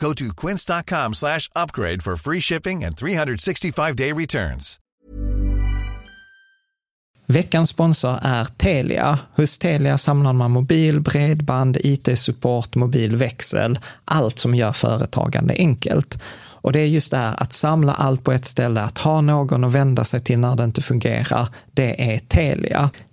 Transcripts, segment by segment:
Go to quince.com slash upgrade for free shipping and 365-day returns. Veckans sponsor är Telia. Hos Telia samlar man mobil, bredband, IT-support, mobilväxel, allt som gör företagande enkelt. Och det är just det här att samla allt på ett ställe, att ha någon att vända sig till när det inte fungerar, det är Telia.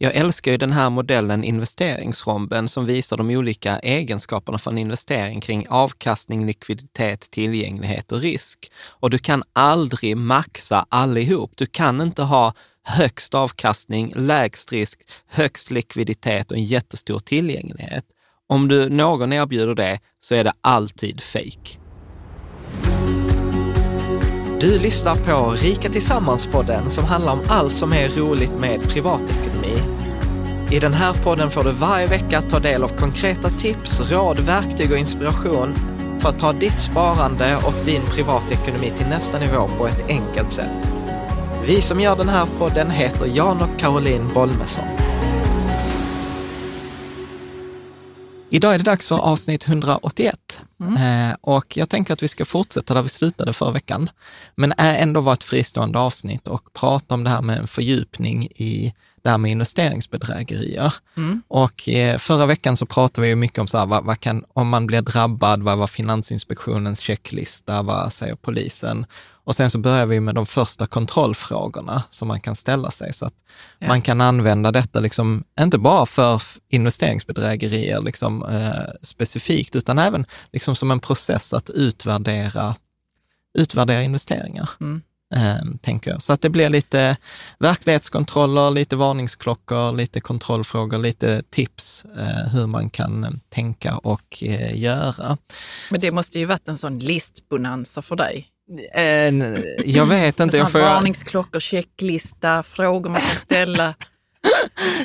Jag älskar ju den här modellen investeringsromben som visar de olika egenskaperna för en investering kring avkastning, likviditet, tillgänglighet och risk. Och du kan aldrig maxa allihop. Du kan inte ha högst avkastning, lägst risk, högst likviditet och en jättestor tillgänglighet. Om du, någon erbjuder det så är det alltid fake. Du lyssnar på Rika Tillsammans-podden som handlar om allt som är roligt med privatekonomi. I den här podden får du varje vecka ta del av konkreta tips, råd, verktyg och inspiration för att ta ditt sparande och din privatekonomi till nästa nivå på ett enkelt sätt. Vi som gör den här podden heter Jan och Caroline Bolmesson. Idag är det dags för avsnitt 181 mm. eh, och jag tänker att vi ska fortsätta där vi slutade förra veckan, men ändå vara ett fristående avsnitt och prata om det här med en fördjupning i det här med investeringsbedrägerier. Mm. Och eh, förra veckan så pratade vi mycket om så här, vad, vad, kan, om man blir drabbad, vad var Finansinspektionens checklista, vad säger polisen? Och sen så börjar vi med de första kontrollfrågorna som man kan ställa sig, så att ja. man kan använda detta, liksom, inte bara för investeringsbedrägerier liksom, eh, specifikt, utan även liksom som en process att utvärdera, utvärdera investeringar. Mm. Eh, tänker jag. Så att det blir lite verklighetskontroller, lite varningsklockor, lite kontrollfrågor, lite tips eh, hur man kan eh, tänka och göra. Men det måste ju varit en sån listbonanza för dig. En, jag vet inte. Jag får... Varningsklockor, checklista, frågor man kan ställa.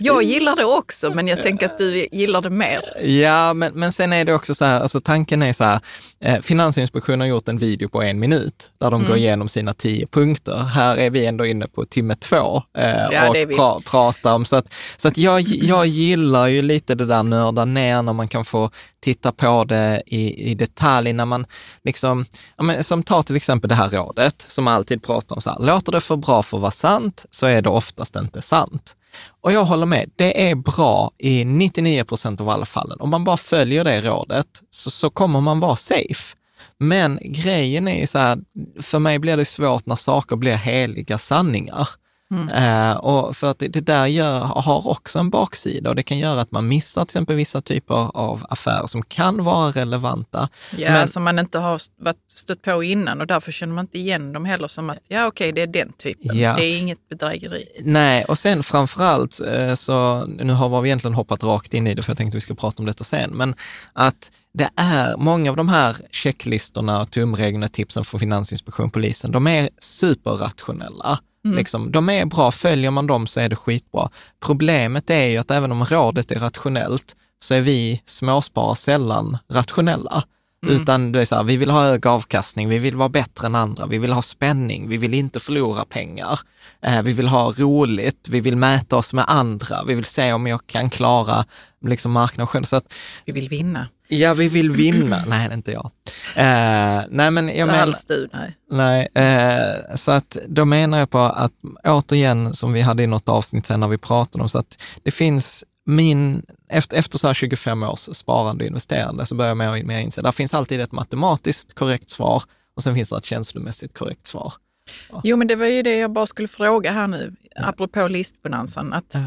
Jag gillar det också, men jag tänker att du gillar det mer. Ja, men, men sen är det också så här, alltså tanken är så här, eh, Finansinspektionen har gjort en video på en minut där de mm. går igenom sina tio punkter. Här är vi ändå inne på timme två eh, ja, och pra, pratar om, så att, så att jag, jag gillar ju lite det där nörda ner när man kan få titta på det i, i detalj, när man liksom, ja, men, som tar till exempel det här rådet som alltid pratar om så här, låter det för bra för att vara sant så är det oftast inte sant. Och jag håller med, det är bra i 99 procent av alla fallen. Om man bara följer det rådet så, så kommer man vara safe. Men grejen är ju så här, för mig blir det svårt när saker blir heliga sanningar. Mm. Eh, och för att det, det där gör, har också en baksida och det kan göra att man missar till exempel vissa typer av affärer som kan vara relevanta. Ja, men, som man inte har stött på innan och därför känner man inte igen dem heller som att ja okej, okay, det är den typen. Ja. Det är inget bedrägeri. Nej, och sen framförallt eh, så, nu har vi egentligen hoppat rakt in i det för jag tänkte vi ska prata om detta sen, men att det är många av de här checklistorna, tumreglerna, tipsen från Finansinspektion, polisen, de är superrationella. Mm. Liksom, de är bra, följer man dem så är det skitbra. Problemet är ju att även om rådet är rationellt så är vi småsparare sällan rationella. Mm. Utan det är så här, vi vill ha hög avkastning, vi vill vara bättre än andra, vi vill ha spänning, vi vill inte förlora pengar, eh, vi vill ha roligt, vi vill mäta oss med andra, vi vill se om jag kan klara liksom, marknaden själv. Så att, vi vill vinna. Ja, vi vill vinna. nej, det är inte jag. Eh, nej, men jag menar... alls du, nej. Nej, eh, så att då menar jag på att återigen, som vi hade i något avsnitt sen när vi pratade om, så att det finns min, efter, efter så här 25 års sparande och investerande så börjar jag mer, mer inse, där finns alltid ett matematiskt korrekt svar och sen finns det ett känslomässigt korrekt svar. Ja. Jo, men det var ju det jag bara skulle fråga här nu, ja. apropå listbonanzan, att ja.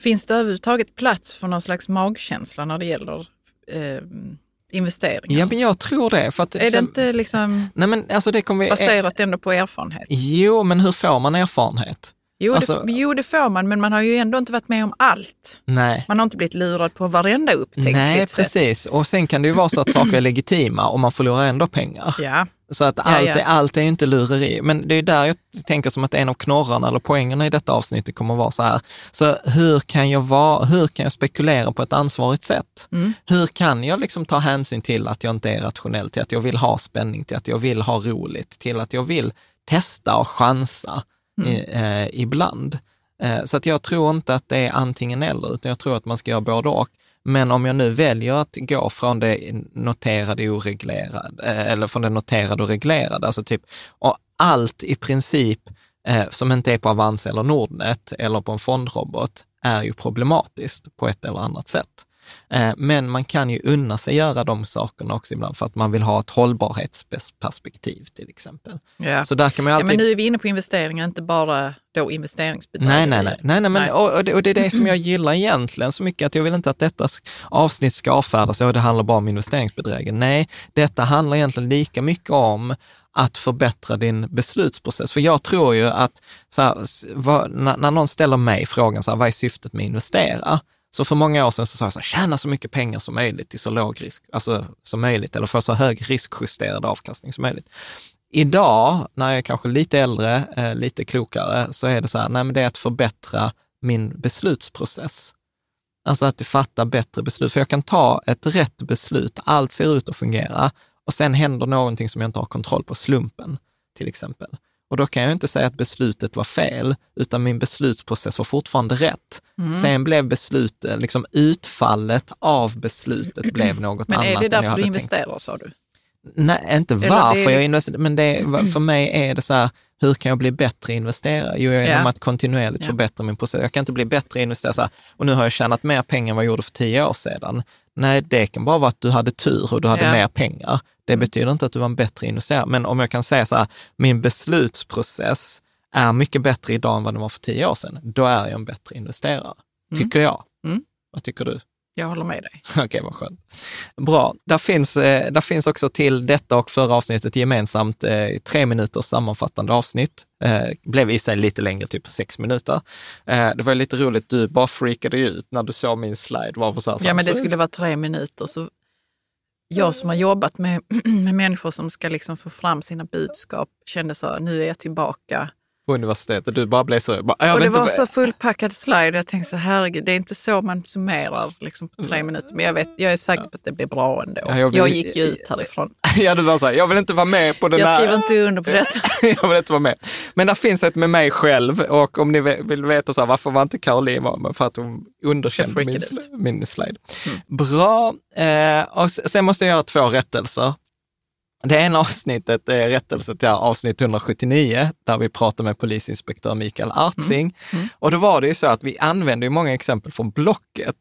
finns det överhuvudtaget plats för någon slags magkänsla när det gäller eh, investeringar? Ja, men jag tror det. För att, är det inte liksom nej, men, alltså det kommer, baserat ändå på erfarenhet? Jo, men hur får man erfarenhet? Jo, alltså, det, jo, det får man, men man har ju ändå inte varit med om allt. Nej. Man har inte blivit lurad på varenda upptäckt. Nej, precis. Sätt. Och sen kan det ju vara så att saker är legitima och man förlorar ändå pengar. Ja. Så att allt, ja, ja. Är, allt är inte lureri. Men det är där jag tänker som att en av knorrarna eller poängerna i detta avsnittet kommer att vara så här. Så hur kan jag, vara, hur kan jag spekulera på ett ansvarigt sätt? Mm. Hur kan jag liksom ta hänsyn till att jag inte är rationell, till att jag vill ha spänning, till att jag vill ha roligt, till att jag vill testa och chansa mm. i, eh, ibland. Eh, så att jag tror inte att det är antingen eller, utan jag tror att man ska göra både och. Men om jag nu väljer att gå från det noterade oreglerade, eh, eller från det noterade och reglerade, alltså typ, och allt i princip eh, som inte är på Avanza eller Nordnet eller på en fondrobot är ju problematiskt på ett eller annat sätt. Eh, men man kan ju unna sig göra de sakerna också ibland för att man vill ha ett hållbarhetsperspektiv till exempel. Ja. Så där kan man alltid... ja, men nu är vi inne på investeringar, inte bara då investeringsbedrägerier. Nej, nej, nej. nej, nej men, nej. Och, det, och, det, är det som jag gillar egentligen så mycket, att jag vill inte att detta avsnitt ska avfärdas och det handlar bara om investeringsbedrägerier. Nej, detta handlar egentligen lika mycket om att förbättra din beslutsprocess. För jag tror ju att så här, vad, när, när någon ställer mig frågan, så här, vad är syftet med att investera? Så för många år sedan så sa jag så här, tjäna så mycket pengar som möjligt till så låg risk, alltså som möjligt, eller få så hög riskjusterad avkastning som möjligt. Idag, när jag är kanske lite äldre, eh, lite klokare, så är det så här, nej men det är att förbättra min beslutsprocess. Alltså att fatta bättre beslut. För jag kan ta ett rätt beslut, allt ser ut att fungera och sen händer någonting som jag inte har kontroll på, slumpen till exempel. Och då kan jag inte säga att beslutet var fel, utan min beslutsprocess var fortfarande rätt. Mm. Sen blev beslutet, liksom utfallet av beslutet blev något annat. Men är det därför du investerar, sa du? Nej, inte varför liksom... jag investerar, men det, för mig är det så här, hur kan jag bli bättre investerare? Jo, genom ja. att kontinuerligt ja. förbättra min process. Jag kan inte bli bättre investerare så här, och nu har jag tjänat mer pengar än vad jag gjorde för tio år sedan. Nej, det kan bara vara att du hade tur och du hade ja. mer pengar. Det mm. betyder inte att du var en bättre investerare. Men om jag kan säga så här, min beslutsprocess är mycket bättre idag än vad den var för tio år sedan, då är jag en bättre investerare. Mm. Tycker jag. Mm. Vad tycker du? Jag håller med dig. Okej, okay, vad skönt. Bra. Där finns, eh, där finns också till detta och förra avsnittet gemensamt eh, tre minuters sammanfattande avsnitt. Eh, blev i sig lite längre, typ sex minuter. Det var lite roligt, du bara freakade ut när du såg min slide. Var så här, ja, men det skulle vara tre minuter. Så jag som har jobbat med, med människor som ska liksom få fram sina budskap kände så, nu är jag tillbaka på universitetet. Du bara blev så... Bara, och det var så fullpackad slide. Jag tänkte så herregud, det är inte så man summerar liksom, på tre minuter. Men jag, vet, jag är säker på att det blir bra ändå. Ja, jag, vill, jag, gick ju ut härifrån. Ja, du var så här, jag vill inte vara med på den Jag skriver inte under på detta. jag vill inte vara med. Men det finns ett med mig själv och om ni vill veta så här, varför var inte Caroline med? För att hon underkände min, min slide. Mm. Bra. Eh, och sen måste jag göra två rättelser. Det ena avsnittet är rättelse till avsnitt 179, där vi pratar med polisinspektör Mikael Artsing. Mm. Mm. Och då var det ju så att vi använde många exempel från Blocket.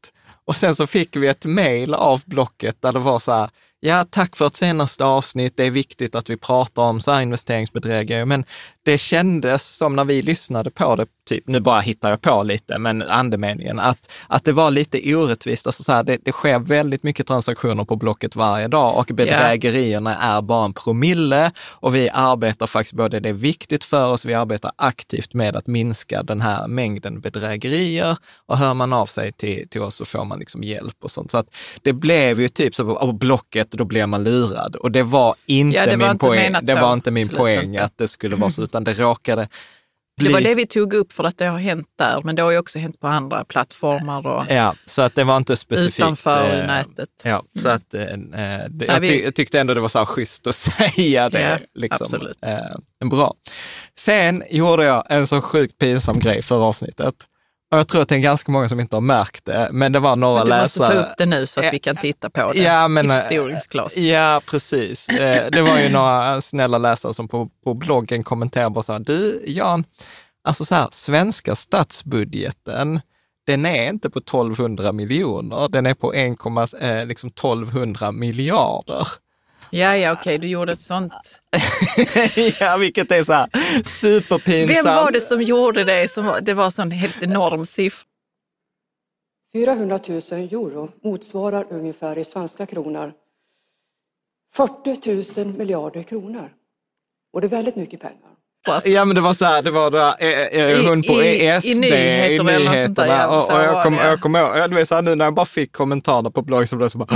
Och sen så fick vi ett mejl av Blocket där det var så här, ja tack för ett senaste avsnitt, det är viktigt att vi pratar om så här investeringsbedrägerier, men det kändes som när vi lyssnade på det, typ, nu bara hittar jag på lite, men andemeningen, att, att det var lite orättvist. Alltså så här, det, det sker väldigt mycket transaktioner på Blocket varje dag och bedrägerierna yeah. är bara en promille och vi arbetar faktiskt både, det är viktigt för oss, vi arbetar aktivt med att minska den här mängden bedrägerier och hör man av sig till, till oss så får man liksom hjälp och sånt. Så att det blev ju typ så på Blocket, då blev man lurad och det var inte ja, det min inte poäng. Det var inte min poäng att det skulle vara så, utan det råkade bli... Det var det vi tog upp för att det har hänt där, men det har ju också hänt på andra plattformar. Och ja, så att det var inte specifikt. Utanför äh, nätet. Ja, så mm. att äh, det, jag, ty jag, tyckte ändå det var så här schysst att säga det. Ja, liksom. absolut. Äh, bra. Sen gjorde jag en så sjukt pinsam grej förra avsnittet. Och jag tror att det är ganska många som inte har märkt det, men det var några läsare. Du måste läsare. ta upp det nu så att vi kan titta på det ja, men, i förstoringsglas. Ja, precis. Eh, det var ju några snälla läsare som på, på bloggen kommenterade bara så här, du Jan, alltså så här, svenska statsbudgeten, den är inte på 1200 miljoner, den är på 1, eh, liksom 1200 miljarder. Ja, ja, okej, okay. du gjorde ett sånt. ja, vilket är så här superpinsamt. Vem var det som gjorde det? Som, det var sån helt enorm siffra. 400 000 euro motsvarar ungefär i svenska kronor 40 000 miljarder kronor. Och det är väldigt mycket pengar. Alltså. Ja men det var så här, det var då, eh, hon på I, ESD i, nyheter i nyheterna. och, och jag kommer kom ihåg, du vet så här, nu när jag bara fick kommentarerna på bloggen så blev det så bara,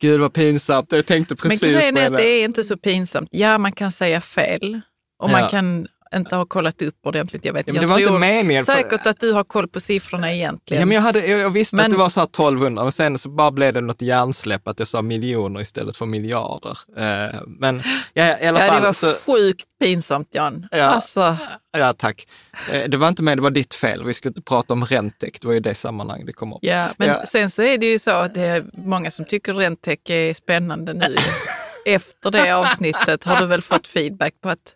gud vad pinsamt, jag tänkte precis Men grejen är att det är inte så pinsamt. Ja, man kan säga fel och ja. man kan inte har kollat upp ordentligt. Jag vet ja, jag det var inte meningen. Säkert att du har koll på siffrorna egentligen. Ja, men jag, hade, jag visste men... att det var så här 1200, men sen så bara blev det något hjärnsläpp att jag sa miljoner istället för miljarder. Uh, men ja, i alla ja, fall. det var så... sjukt pinsamt Jan. Ja, alltså... ja, tack. Eh, det var inte med, det var ditt fel. Vi skulle inte prata om Rentec, det var ju det sammanhang det kom upp. Ja, men ja. sen så är det ju så att det är många som tycker Rentec är spännande nu. Efter det avsnittet har du väl fått feedback på att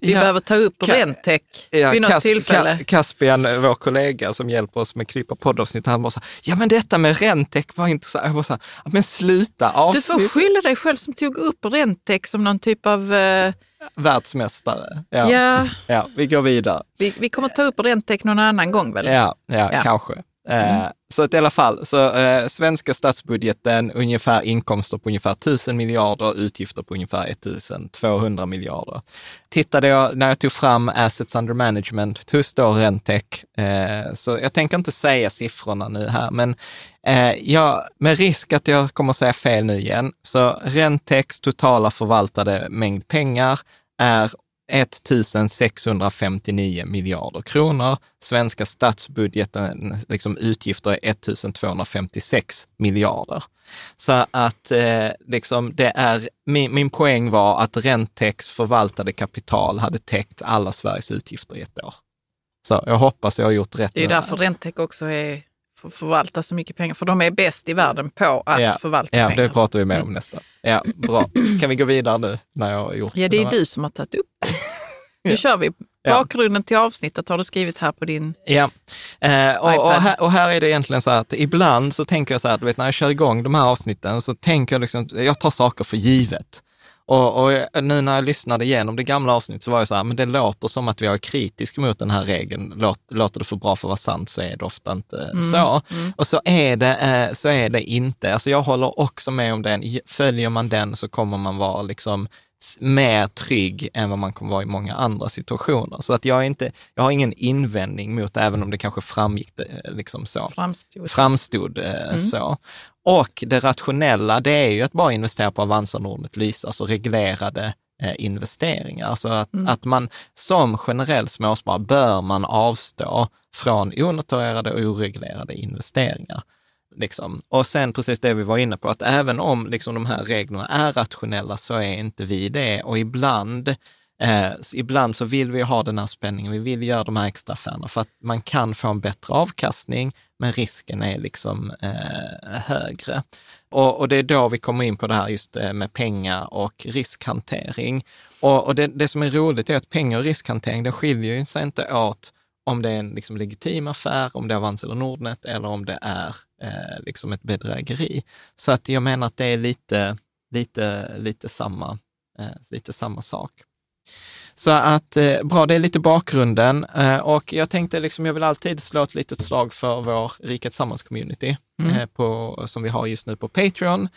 vi ja, behöver ta upp Rentec ja, vid något Kas tillfälle. Ka Caspian, vår kollega som hjälper oss med klippa poddavsnitt, han bara så ja men detta med Rentec var intressant. Jag bara så men sluta avsnitt. Du får skylla dig själv som tog upp Rentec som någon typ av uh... Världsmästare. Ja. ja. Ja. vi går vidare. Vi, vi kommer ta upp Rentec någon annan gång väl? Ja, ja, ja. kanske. Mm. Eh, så att i alla fall, så eh, svenska statsbudgeten, ungefär inkomster på ungefär 1000 miljarder, utgifter på ungefär 1200 miljarder. Tittade jag när jag tog fram assets under management hos då Rentec, eh, så jag tänker inte säga siffrorna nu här, men eh, jag, med risk att jag kommer säga fel nu igen, så Rentecs totala förvaltade mängd pengar är 1659 miljarder kronor. Svenska statsbudgeten, liksom utgifter är 1256 miljarder. Så att eh, liksom det är, min, min poäng var att Rentex förvaltade kapital hade täckt alla Sveriges utgifter i ett år. Så jag hoppas jag har gjort rätt. Det är därför Rentex också är förvalta så mycket pengar, för de är bäst i världen på att ja, förvalta ja, pengar. Ja, det pratar vi mer om nästa. Ja, bra. Kan vi gå vidare nu när jag har gjort Ja, det är du som har tagit upp det. Nu ja. kör vi. Bakgrunden till avsnittet har du skrivit här på din Ja, eh, och, och, här, och, här, är det egentligen så att ibland så tänker jag så här, du vet när jag kör igång de här avsnitten så tänker jag liksom, jag tar saker för givet. Och, och, nu när jag lyssnade igenom det gamla avsnittet så var jag så här, men det låter som att vi är kritiska mot den här regeln. Låt, låter det för bra för att vara sant så är det ofta inte mm. så. Mm. Och så är, det, eh, så är det inte. Alltså jag håller också med om den. Följer man den så kommer man vara liksom mer trygg än vad man kommer vara i många andra situationer. Så att jag, inte, jag har ingen invändning mot det, även om det kanske framgick eh, liksom så. Framstod, Framstod eh, mm. så. Och det rationella, det är ju att bara investera på Avanza Nordnet Lysa, alltså reglerade eh, investeringar. Alltså att, mm. att man som generell småsparare bör man avstå från onoterade och oreglerade investeringar. Liksom. Och sen precis det vi var inne på, att även om liksom, de här reglerna är rationella så är inte vi det. Och ibland, eh, ibland så vill vi ha den här spänningen, vi vill göra de här extra affärerna för att man kan få en bättre avkastning, men risken är liksom eh, högre. Och, och, det är då vi kommer in på det här just eh, med pengar och riskhantering. Och, och det, det, som är roligt är att pengar och riskhantering, det skiljer sig inte åt om det är en liksom, legitim affär, om det är Avanza eller Nordnet eller om det är eh, liksom ett bedrägeri. Så att jag menar att det är lite, lite, lite, samma, eh, lite samma sak. Så att eh, bra, det är lite bakgrunden eh, och jag tänkte liksom, jag vill alltid slå ett litet slag för vår Rika Tillsammans-community mm. Eh, på, som vi har just nu på Patreon,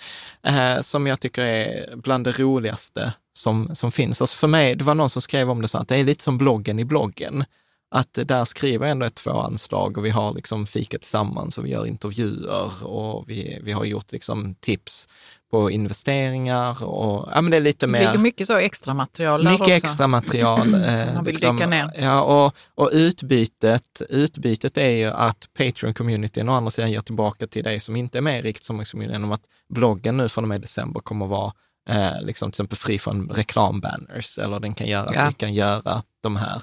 som jag tycker är bland det roligaste som, som finns. Alltså för mig, det var någon som skrev om det så att det är lite som bloggen i bloggen att där skriver jag ändå ett två anslag och vi har liksom fika tillsammans och vi gör intervjuer och vi, vi har gjort liksom tips på investeringar och ja, men det är lite mer... Det ligger mycket så extra material där Mycket också. extra material. Eh, Man vill liksom, dyka ner. Ja, och, och utbytet, utbytet är ju att Patreon-communityn å andra sidan ger tillbaka till dig som inte är med i Rikt Sommarkommunen genom att bloggen nu från och med december kommer att vara eh, liksom till exempel fri från reklambanners eller den kan göra, ja. vi kan göra de här,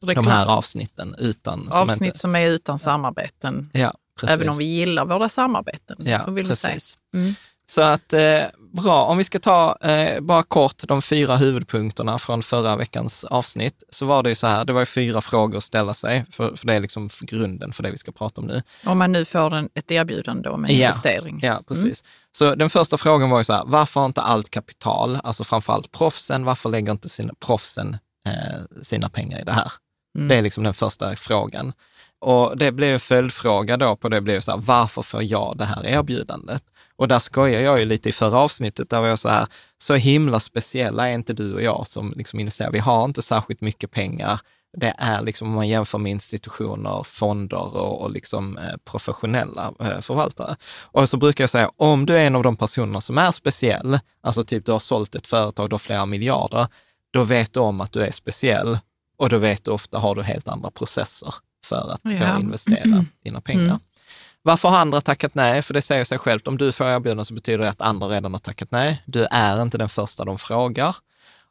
de här avsnitten utan... Avsnitt som, inte, som är utan samarbeten. Ja, precis. Även om vi gillar våra samarbeten. Ja, precis. Mm. Så att eh, bra, om vi ska ta eh, bara kort de fyra huvudpunkterna från förra veckans avsnitt, så var det ju så här, det var ju fyra frågor att ställa sig, för, för det är liksom grunden för det vi ska prata om nu. Om man nu får en, ett erbjudande om en ja, investering. Ja, precis. Mm. Så den första frågan var ju så här, varför har inte allt kapital, alltså framförallt proffsen, varför lägger inte sina, proffsen eh, sina pengar i det här? Mm. Det är liksom den första frågan. Och det blev en följdfråga då på det, blev så här, varför får jag det här erbjudandet? Och där skojar jag ju lite i förra avsnittet, där var jag så här, så himla speciella är inte du och jag som liksom investerar. Vi har inte särskilt mycket pengar. Det är liksom, om man jämför med institutioner, fonder och, och liksom, eh, professionella eh, förvaltare. Och så brukar jag säga, om du är en av de personerna som är speciell, alltså typ du har sålt ett företag, du har flera miljarder, då vet du om att du är speciell och då vet du ofta har du helt andra processer för att ja. investera dina pengar. Mm. Varför har andra tackat nej? För det säger sig självt, om du får erbjudande så betyder det att andra redan har tackat nej. Du är inte den första de frågar.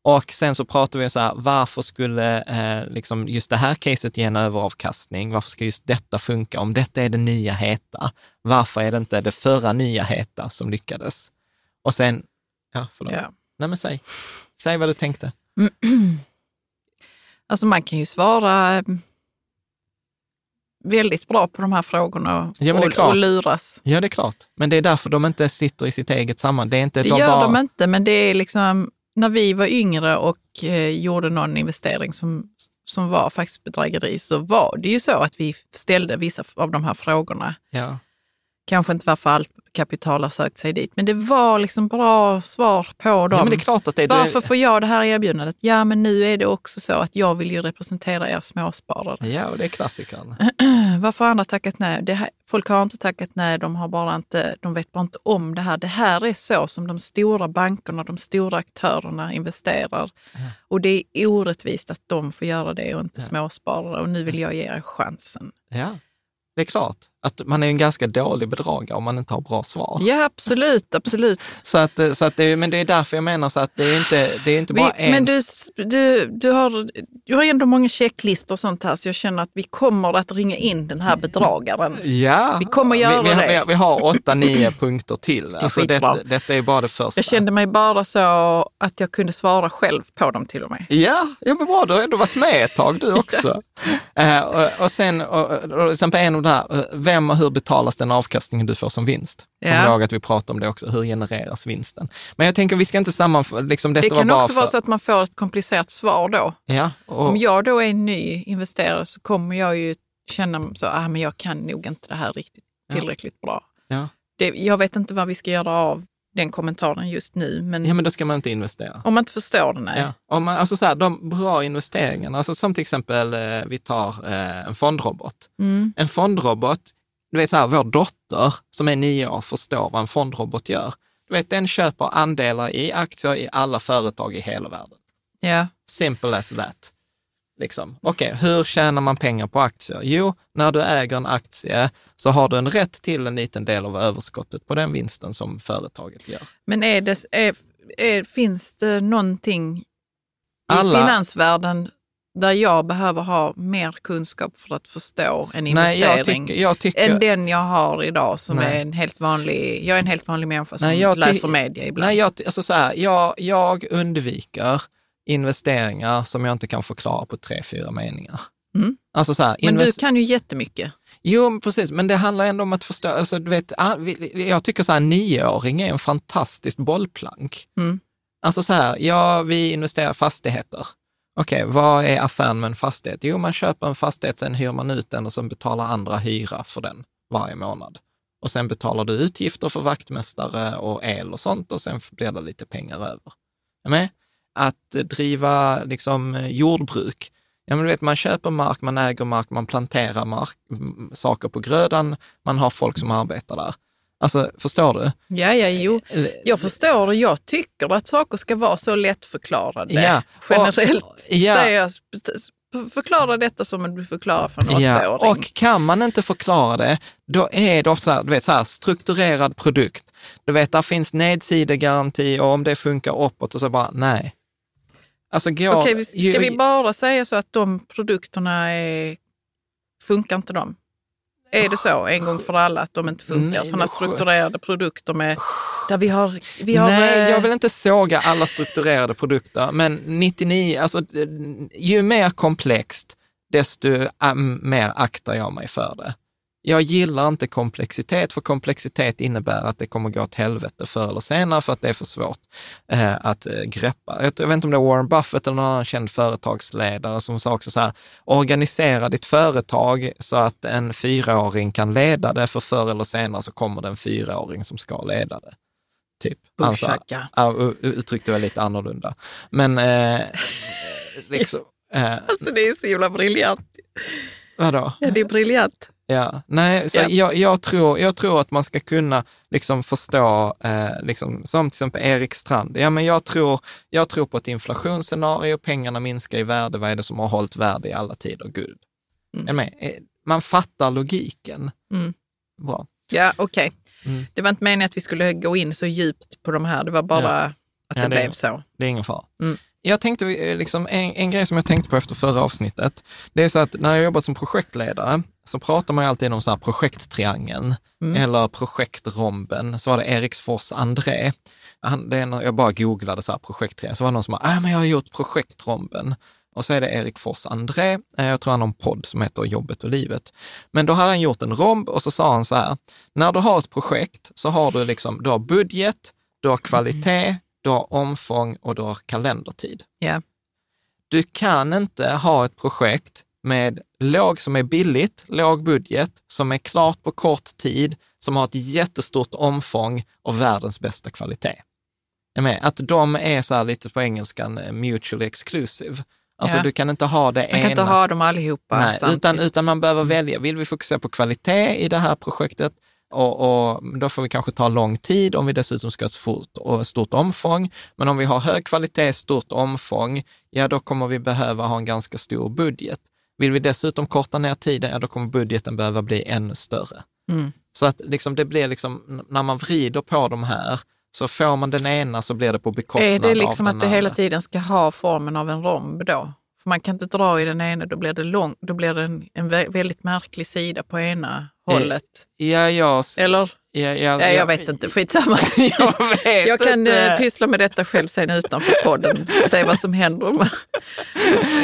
Och sen så pratar vi så här, varför skulle eh, liksom just det här caset ge en överavkastning? Varför ska just detta funka? Om detta är det nya heta, varför är det inte det förra nya heta som lyckades? Och sen, ja, förlåt. Ja. Nej men säg, säg vad du tänkte. Alltså man kan ju svara väldigt bra på de här frågorna och, ja, och, och luras. Ja, det är klart. Men det är därför de inte sitter i sitt eget sammanhang. Det, är inte, det de gör bara... de inte, men det är liksom när vi var yngre och eh, gjorde någon investering som, som var faktiskt bedrägeri så var det ju så att vi ställde vissa av de här frågorna. Ja. Kanske inte varför allt kapital har sökt sig dit, men det var liksom bra svar på dem. Ja, men det är klart att det, Varför får jag det här erbjudandet? Ja, men nu är det också så att jag vill ju representera er småsparare. Ja, och det är klassikern. Varför har andra tackat nej? Det här, folk har inte tackat nej, de, har bara inte, de vet bara inte om det här. Det här är så som de stora bankerna, de stora aktörerna investerar. Ja. Och det är orättvist att de får göra det och inte ja. småsparare. Och nu vill jag ge er chansen. Ja. Det är klart att man är en ganska dålig bedragare om man inte har bra svar. Ja, absolut, absolut. så att, så att det, men det är därför jag menar så att det är inte, det är inte bara vi, en... Men du, du, du, har, du har ändå många checklistor och sånt här, så jag känner att vi kommer att ringa in den här bedragaren. Ja, vi kommer göra vi, vi, det. Vi, har åtta, nio punkter till. Det alltså det, detta är bara det första. Jag kände mig bara så att jag kunde svara själv på dem till och med. Ja, ja men bra, du har ändå varit med ett tag du också. uh, och, och, sen, och, och sen på en av de här, eh, vem och hur betalas den avkastningen du får som vinst? Kom ja. ihåg att vi pratade om det också, hur genereras vinsten? Men jag tänker, vi ska inte sammanföra, liksom Det kan också för... vara så att man får ett komplicerat svar då. Ja, och... Om jag då är ny investerare så kommer jag ju känna så, ah, men jag kan nog inte det här riktigt tillräckligt ja. bra. Ja. Det, jag vet inte vad vi ska göra av den kommentaren just nu. Men, ja, men då ska man inte investera. Om man inte förstår det, nej. Ja. Om man, alltså så här, de bra investeringarna, alltså som till exempel eh, vi tar eh, en fondrobot. Mm. En fondrobot, du vet så här, vår dotter som är nio år förstår vad en fondrobot gör. Du vet, den köper andelar i aktier i alla företag i hela världen. Ja. Simple as that. Liksom. Okej, okay, hur tjänar man pengar på aktier? Jo, när du äger en aktie så har du en rätt till en liten del av överskottet på den vinsten som företaget gör. Men är det, är, är, finns det någonting i Alla, finansvärlden där jag behöver ha mer kunskap för att förstå en investering Nej, jag tycker, jag tycker, än den jag har idag som nej. är en helt vanlig, jag är en helt vanlig människa som nej, läser media ibland. Nej, jag, alltså så här, jag, jag undviker investeringar som jag inte kan förklara på tre, fyra meningar. Mm. Alltså så här, men du kan ju jättemycket. Jo, precis, men det handlar ändå om att förstå, alltså, du vet, ah, jag tycker så här, nioåring är en fantastisk bollplank. Mm. Alltså så här, ja, vi investerar i fastigheter. Okej, okay, vad är affären med en fastighet? Jo, man köper en fastighet, sen hyr man ut den och sen betalar andra hyra för den varje månad. Och sen betalar du utgifter för vaktmästare och el och sånt och sen blir det lite pengar över. Är med? Att driva liksom jordbruk, Ja, men du vet, man köper mark, man äger mark, man planterar mark, saker på grödan, man har folk som arbetar där. Alltså, förstår du? Ja, ja, jo. Jag förstår det. Jag tycker att saker ska vara så lättförklarade. Ja, Generellt och, ja. säger jag, förklara detta som du förklarar för en ja, Och kan man inte förklara det, då är det ofta du vet, så här, strukturerad produkt. Du vet, där finns nedsidegaranti och om det funkar uppåt och så bara, nej. Alltså, går, Okej, ska ju, vi bara säga så att de produkterna är, funkar inte de? Är det så en gång för alla att de inte funkar? Sådana strukturerade produkter med, där vi har, vi har... Nej, eh, jag vill inte såga alla strukturerade produkter, men 99, alltså ju mer komplext, desto äh, mer aktar jag mig för det. Jag gillar inte komplexitet, för komplexitet innebär att det kommer gå åt helvete förr eller senare för att det är för svårt eh, att eh, greppa. Jag, jag, vet inte om det är Warren Buffett eller någon annan känd företagsledare som sa också så här, organisera ditt företag så att en fyraåring kan leda det, för förr eller senare så kommer det en fyraåring som ska leda det. Typ. Alltså, uttryckte det lite annorlunda. Men eh, liksom... Eh, alltså det är så himla briljant. Vadå? Ja, det är briljant. Ja, nej, så ja. Jag, jag, tror, jag tror att man ska kunna liksom förstå, eh, liksom, som till exempel Erik Strand, ja men jag tror, jag tror på ett inflationsscenario, pengarna minskar i värde, vad är det som har hållit värde i alla tider? Gud. Mm. Eh, man fattar logiken. Mm. Bra. Ja, okej. Okay. Mm. Det var inte meningen att vi skulle gå in så djupt på de här, det var bara ja. att det, ja, det blev så. Det är ingen fara. Mm. Jag tänkte, eh, liksom, en, en grej som jag tänkte på efter förra avsnittet, det är så att när jag jobbat som projektledare så pratar man ju alltid om så här projekttriangeln mm. eller projektromben. Så var det Eriksfors André. Han, det är när jag bara googlade så här projekttriangeln, så var det någon som bara, äh, men jag har gjort projektromben. Och så är det Erik Fors André, eh, jag tror han har en podd som heter Jobbet och livet. Men då hade han gjort en romb och så sa han så här, när du har ett projekt så har du liksom, du har budget, du har kvalitet, du har omfång och du har kalendertid. Yeah. Du kan inte ha ett projekt med låg som är billigt, låg budget, som är klart på kort tid, som har ett jättestort omfång och världens bästa kvalitet. Med, att de är så här lite på engelskan eh, mutually exclusive. Alltså ja. du kan inte ha det Man ena. kan inte ha dem allihopa Nej, utan, utan man behöver välja. Vill vi fokusera på kvalitet i det här projektet och, och, då får vi kanske ta lång tid om vi dessutom ska ha ett fort och stort omfång. Men om vi har hög kvalitet, stort omfång, ja då kommer vi behöva ha en ganska stor budget. Vill vi dessutom korta ner tiden, ja då kommer budgeten behöva bli ännu större. Mm. Så att liksom, det blir liksom, när man vrider på de här, så får man den ena så blir det på bekostnad av den andra. Är det liksom att det hela tiden ska ha formen av en romb då? För man kan inte dra i den ena, då blir det, lång, då blir det en, en väldigt märklig sida på ena hållet. Ja, jag, Eller? Ja, ja, ja, jag vet inte, skitsamma. jag, vet jag kan inte. Eh, pyssla med detta själv sen utanför podden, se vad som händer.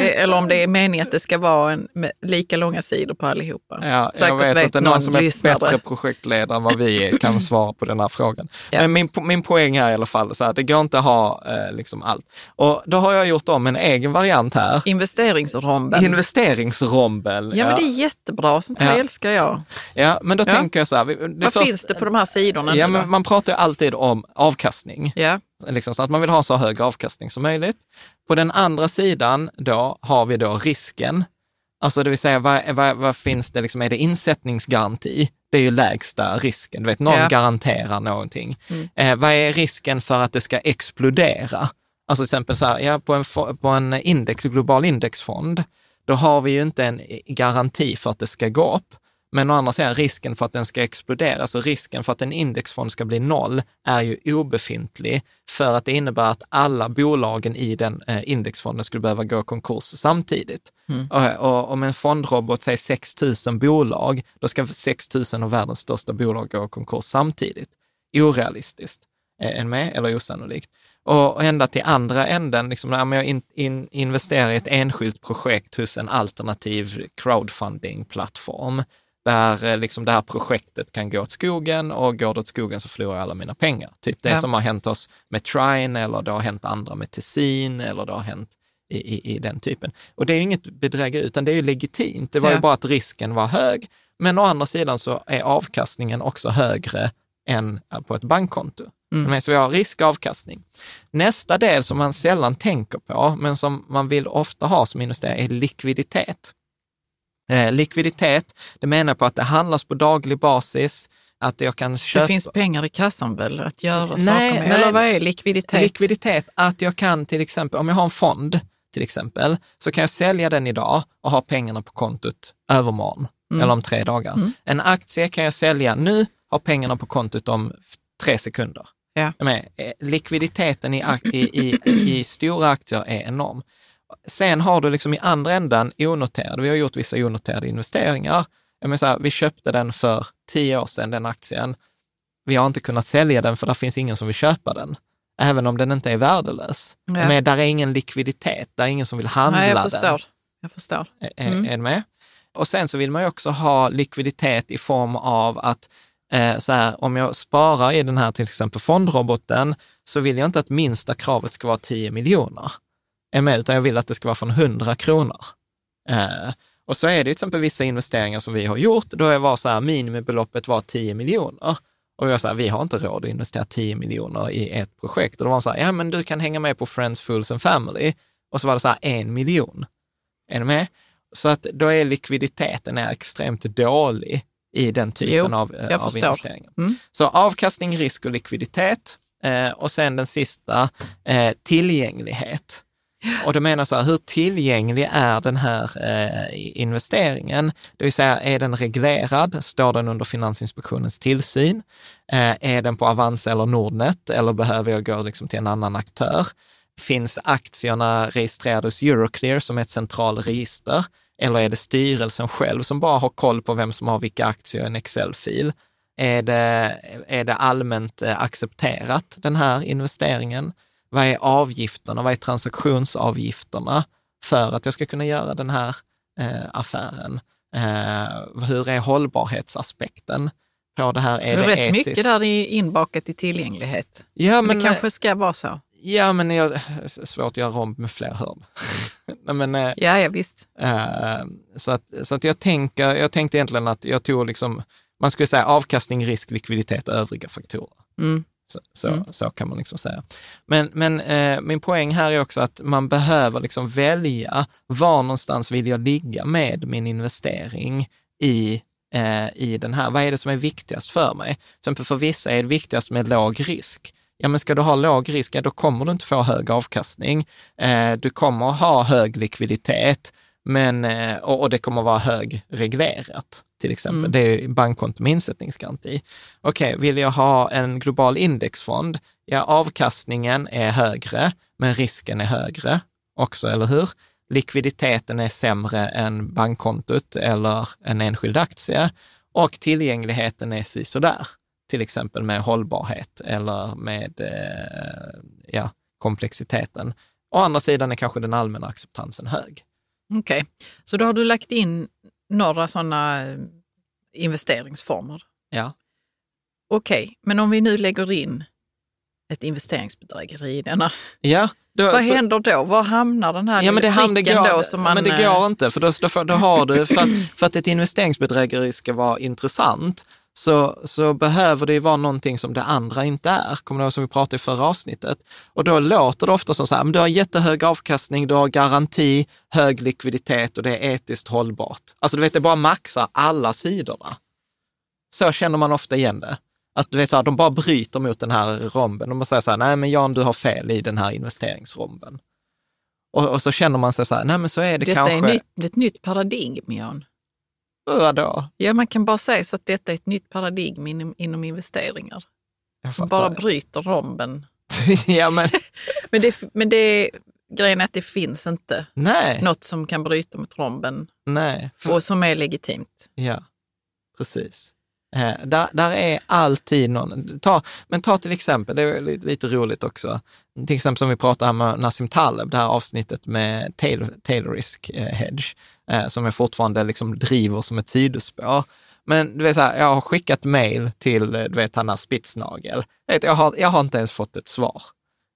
Eller om det är meningen att det ska vara en, lika långa sidor på allihopa. Ja, Säkert jag vet, vet att det är någon som är lyssnare. bättre projektledare än vad vi är, kan svara på den här frågan. Ja. Men min, min poäng är i alla fall, så här, det går inte att ha eh, liksom allt. Och då har jag gjort om en egen variant här. Investeringsromben. Investeringsromben. Ja, ja. men det är jättebra, sånt här ja. älskar jag. Ja, men då tänker jag så här. vad först, finns det på de här sidorna? Ja, men man pratar ju alltid om avkastning. Ja. Liksom, så att man vill ha så hög avkastning som möjligt. På den andra sidan då har vi då risken. Alltså det vill säga, vad, vad, vad finns det, liksom, är det insättningsgaranti? Det är ju lägsta risken. Du vet, någon ja. garanterar någonting. Mm. Eh, vad är risken för att det ska explodera? Alltså till exempel så här, ja, på en, på en index, global indexfond, då har vi ju inte en garanti för att det ska gå upp. Men å andra sidan, risken för att den ska explodera, alltså risken för att en indexfond ska bli noll, är ju obefintlig för att det innebär att alla bolagen i den eh, indexfonden skulle behöva gå konkurs samtidigt. Mm. Och, och om en fondrobot säger 6 000 bolag, då ska 6 000 av världens största bolag gå konkurs samtidigt. Orealistiskt. Är med? Eller osannolikt. Och ända till andra änden, liksom, när jag in, in, investerar i ett enskilt projekt hos en alternativ crowdfunding-plattform, där eh, liksom det här projektet kan gå åt skogen och går det åt skogen så förlorar jag alla mina pengar. Typ det ja. som har hänt oss med Trine eller det har hänt andra med Tessin eller det har hänt i, i, i den typen. Och det är inget bedrägeri, utan det är ju legitimt. Det var ja. ju bara att risken var hög. Men å andra sidan så är avkastningen också högre än på ett bankkonto. Mm. Så vi har risk avkastning. Nästa del som man sällan tänker på, men som man vill ofta ha som investerare, är likviditet. Eh, likviditet, det menar på att det handlas på daglig basis, att jag kan köpa... Det finns pengar i kassan väl att göra nej, saker med? Nej, Eller vad är likviditet? Likviditet, att jag kan till exempel, om jag har en fond till exempel, så kan jag sälja den idag och ha pengarna på kontot övermorgon mm. eller om tre dagar. Mm. En aktie kan jag sälja nu, ha pengarna på kontot om tre sekunder. Ja. Med, eh, likviditeten i, i, i, i stora aktier är enorm. Sen har du liksom i andra ändan onoterade, vi har gjort vissa onoterade investeringar. Jag menar så här, vi köpte den för tio år sedan, den aktien. Vi har inte kunnat sälja den för det finns ingen som vill köpa den, även om den inte är värdelös. Ja. Men där är ingen likviditet, där är ingen som vill handla Nej, jag förstår. den. Jag förstår. Mm. Är, är med? Och sen så vill man ju också ha likviditet i form av att eh, så här, om jag sparar i den här till exempel fondroboten, så vill jag inte att minsta kravet ska vara 10 miljoner är med, utan jag vill att det ska vara från 100 kronor. Eh, och så är det till exempel vissa investeringar som vi har gjort, då är var så här, minimibeloppet var 10 miljoner. Och jag sa, vi har inte råd att investera 10 miljoner i ett projekt. Och då var de så här, ja men du kan hänga med på Friends, Fools and Family. Och så var det så här, en miljon. Är du med? Så att då är likviditeten är extremt dålig i den typen jo, av, eh, av investeringar. Mm. Så avkastning, risk och likviditet. Eh, och sen den sista, eh, tillgänglighet. Och då menar så här, hur tillgänglig är den här eh, investeringen? Det vill säga, är den reglerad? Står den under Finansinspektionens tillsyn? Eh, är den på Avanza eller Nordnet eller behöver jag gå liksom till en annan aktör? Finns aktierna registrerade hos Euroclear som är ett centralt register? Eller är det styrelsen själv som bara har koll på vem som har vilka aktier i en Excel-fil? Är det, är det allmänt eh, accepterat, den här investeringen? Vad är avgifterna? Vad är transaktionsavgifterna för att jag ska kunna göra den här eh, affären? Eh, hur är hållbarhetsaspekten på det här? Är det, är rätt etiskt? mycket där är inbakat i tillgänglighet. Ja, men, det kanske ska vara så. Ja, men det är svårt att göra om med fler hörn. men, eh, ja, ja, visst. Eh, så att, så att jag, tänker, jag tänkte egentligen att jag tog liksom, man skulle säga avkastning, risk, likviditet och övriga faktorer. Mm. Så, så, mm. så, kan man liksom säga. Men, men eh, min poäng här är också att man behöver liksom välja var någonstans vill jag ligga med min investering i, eh, i den här. Vad är det som är viktigast för mig? Till exempel för vissa är det viktigast med låg risk. Ja, men ska du ha låg risk, ja, då kommer du inte få hög avkastning. Eh, du kommer ha hög likviditet, men, eh, och, och det kommer vara hög reglerat till exempel. Mm. Det är bankkonto med insättningsgaranti. Okej, okay, vill jag ha en global indexfond? Ja, avkastningen är högre, men risken är högre också, eller hur? Likviditeten är sämre än bankkontot eller en enskild aktie och tillgängligheten är sådär, till exempel med hållbarhet eller med eh, ja, komplexiteten. Å andra sidan är kanske den allmänna acceptansen hög. Okej, okay. så då har du lagt in några sådana eh, investeringsformer. Ja. Okej, okay, men om vi nu lägger in ett investeringsbedrägeri i denna. Ja, då, Vad händer då? Var hamnar den här ja, men det går, då? Som man, men det går inte, för då, då, då har du, för att, för att ett investeringsbedrägeri ska vara intressant, så, så behöver det ju vara någonting som det andra inte är. Kommer du ihåg som vi pratade i förra avsnittet? Och då låter det ofta som så här, men du har jättehög avkastning, du har garanti, hög likviditet och det är etiskt hållbart. Alltså du vet, det bara maxar alla sidorna. Så känner man ofta igen det. Att du vet, så här, de bara bryter mot den här romben. De säger så här, nej men Jan, du har fel i den här investeringsromben. Och, och så känner man sig så här, nej men så är det Detta kanske. Detta är nytt, ett nytt paradigm, Jan. Vadå? Ja, man kan bara säga så att detta är ett nytt paradigm inom, inom investeringar. Som bara bryter romben. ja, men... men, det, men det, grejen är att det finns inte Nej. något som kan bryta mot romben Nej. För... och som är legitimt. Ja, precis. Eh, där, där är alltid någon. Ta, men ta till exempel, det är lite, lite roligt också, till exempel som vi pratade med Nassim Taleb, det här avsnittet med Taylor, Taylorisk eh, Hedge, eh, som jag fortfarande liksom driver som ett sidospår. Men du vet, så här, jag har skickat mail till, eh, du vet, han har Spitsnagel. Jag har, jag har inte ens fått ett svar.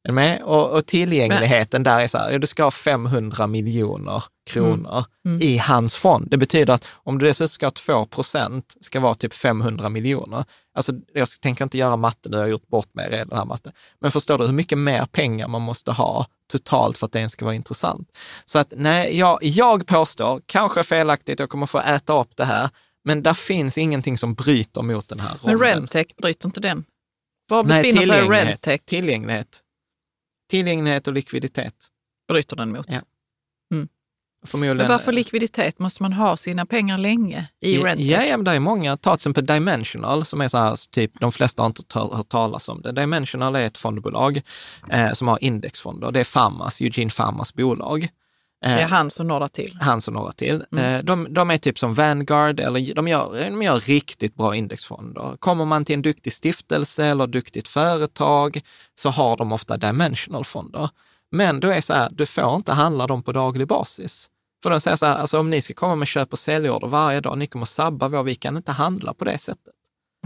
Är med? Och, och tillgängligheten där är så här, du ska ha 500 miljoner kronor mm. Mm. i hans fond. Det betyder att om du dessutom ska ha 2 procent, ska vara typ 500 miljoner. Alltså, jag tänker inte göra matte, nu har jag gjort bort mig redan här matte. Men förstår du hur mycket mer pengar man måste ha totalt för att det ens ska vara intressant? Så att nej, jag, jag påstår, kanske felaktigt, jag kommer få äta upp det här, men där finns ingenting som bryter mot den här rollen. Men Rentec, bryter inte den? Var befinner sig Rentec? Tillgänglighet. Tillgänglighet och likviditet. Bryter den mot. Ja. Mm. Förmodligen... Men varför likviditet? Måste man ha sina pengar länge i ja? Ja, ja, men det är många. Ta till exempel Dimensional som är så här, typ, de flesta har inte hört talas om det. Dimensional är ett fondbolag eh, som har indexfonder. Det är Farmas, Eugene Farmas bolag. Det är hans och några till. Hans och några till. Mm. Eh, de, de, är typ som Vanguard, eller de gör, de gör riktigt bra indexfonder. Kommer man till en duktig stiftelse eller duktigt företag så har de ofta dimensional-fonder. Men då är så här, du får inte handla dem på daglig basis. För de säger så här, alltså om ni ska komma med köp och säljorder varje dag, ni kommer sabba vår, vi kan inte handla på det sättet.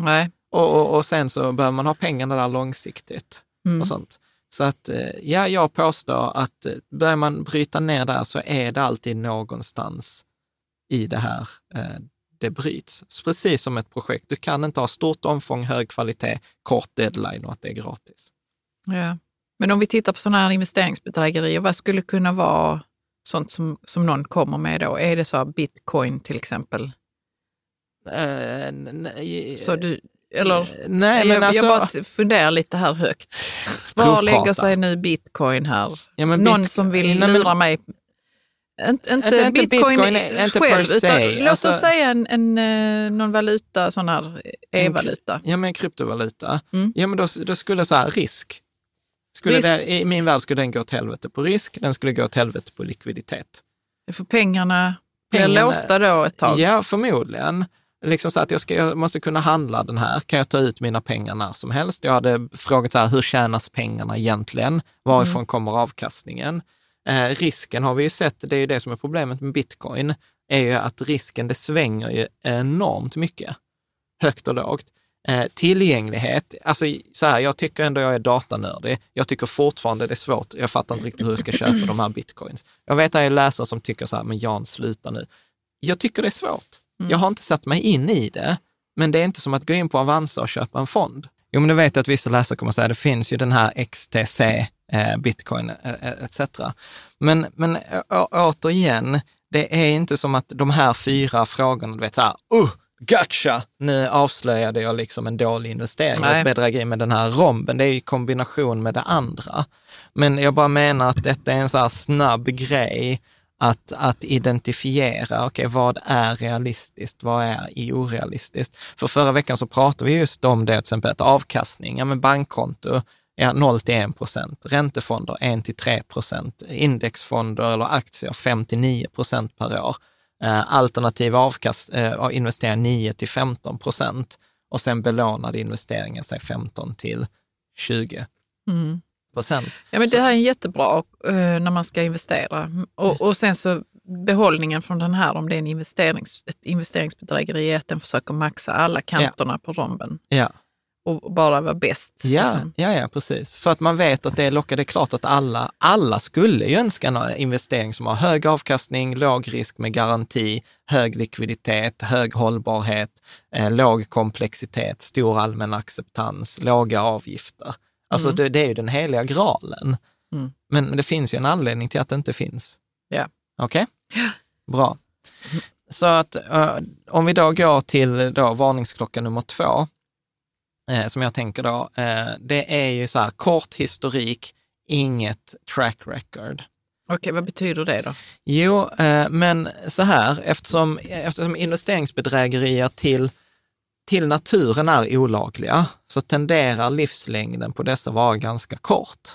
Nej. Och, och, och sen så behöver man ha pengarna där långsiktigt mm. och sånt. Så att, eh, ja, jag påstår att eh, börjar man bryta ner där så är det alltid någonstans i det här eh, det bryts. Precis som ett projekt. Du kan inte ha stort omfång, hög kvalitet, kort deadline och att det är gratis. Ja. Men om vi tittar på sådana här investeringsbedrägerier, vad skulle kunna vara sånt som, som någon kommer med då? Är det så bitcoin till exempel? Uh, nej, så du, eller, eh, nej, men jag, alltså, jag bara funderar lite här högt. Var lägger sig nu bitcoin här? Ja, Någon bit, som vill nej, lura mig? Inte, inte, inte bitcoin, bitcoin inte själv, utan låt alltså, oss säga en, en, eh, någon valuta, sån här e-valuta. Ja, men kryptovaluta. Mm. Ja, men då, då skulle så här, risk. Skulle risk. Det, I min värld skulle den gå åt helvete på risk, den skulle gå åt helvete på likviditet. För pengarna blir låsta då ett tag? Ja, förmodligen liksom så att jag, ska, jag måste kunna handla den här. Kan jag ta ut mina pengar när som helst? Jag hade frågat så här, hur tjänas pengarna egentligen? Varifrån mm. kommer avkastningen? Eh, risken har vi ju sett, det är ju det som är problemet med bitcoin, är ju att risken, det svänger ju enormt mycket, högt och lågt. Eh, tillgänglighet, alltså så här, jag tycker ändå jag är datanördig. Jag tycker fortfarande det är svårt. Jag fattar inte riktigt hur jag ska köpa de här bitcoins. Jag vet att jag är läsare som tycker så här, men Jan, sluta nu. Jag tycker det är svårt. Mm. Jag har inte satt mig in i det, men det är inte som att gå in på Avanza och köpa en fond. Jo, men du vet att vissa läsare kommer att säga, det finns ju den här XTC, eh, bitcoin eh, eh etc. Men, men å, återigen, det är inte som att de här fyra frågorna, du vet så här, uh, gotcha! Nu avslöjade jag liksom en dålig investering, Nej. ett bedrägeri med den här romben. Det är i kombination med det andra. Men jag bara menar att detta är en så här snabb grej att, att identifiera, okej, okay, vad är realistiskt, vad är orealistiskt? För förra veckan så pratade vi just om det, till exempel att avkastning, ja men bankkonto, ja, 0 till 1 procent, räntefonder 1 till 3 procent, indexfonder eller aktier 5 till 9 procent per år, eh, alternativ avkast, eh, investera 9 till 15 procent och sen belånade investeringar, säg 15 till 20. Mm procent. Ja, men det här är jättebra uh, när man ska investera. Och, och sen så behållningen från den här, om det är en investerings, ett investeringsbedrägeri, är att den försöker maxa alla kanterna ja. på romben. Ja. Och bara vara bäst. Ja, liksom. ja, ja, precis. För att man vet att det lockar. Det är klart att alla, alla skulle ju önska en investering som har hög avkastning, låg risk med garanti, hög likviditet, hög hållbarhet, eh, låg komplexitet, stor allmän acceptans, låga avgifter. Alltså mm. det, det, är ju den heliga graalen. Mm. Men det finns ju en anledning till att det inte finns. Ja. Okej? Okay? Bra. Så att uh, om vi då går till då varningsklocka nummer två, eh, som jag tänker då, eh, det är ju så här kort historik, inget track record. Okej, vad betyder det då? Jo, eh, men så här, eftersom, eftersom investeringsbedrägerier till, till naturen är olagliga, så tenderar livslängden på dessa vara ganska kort.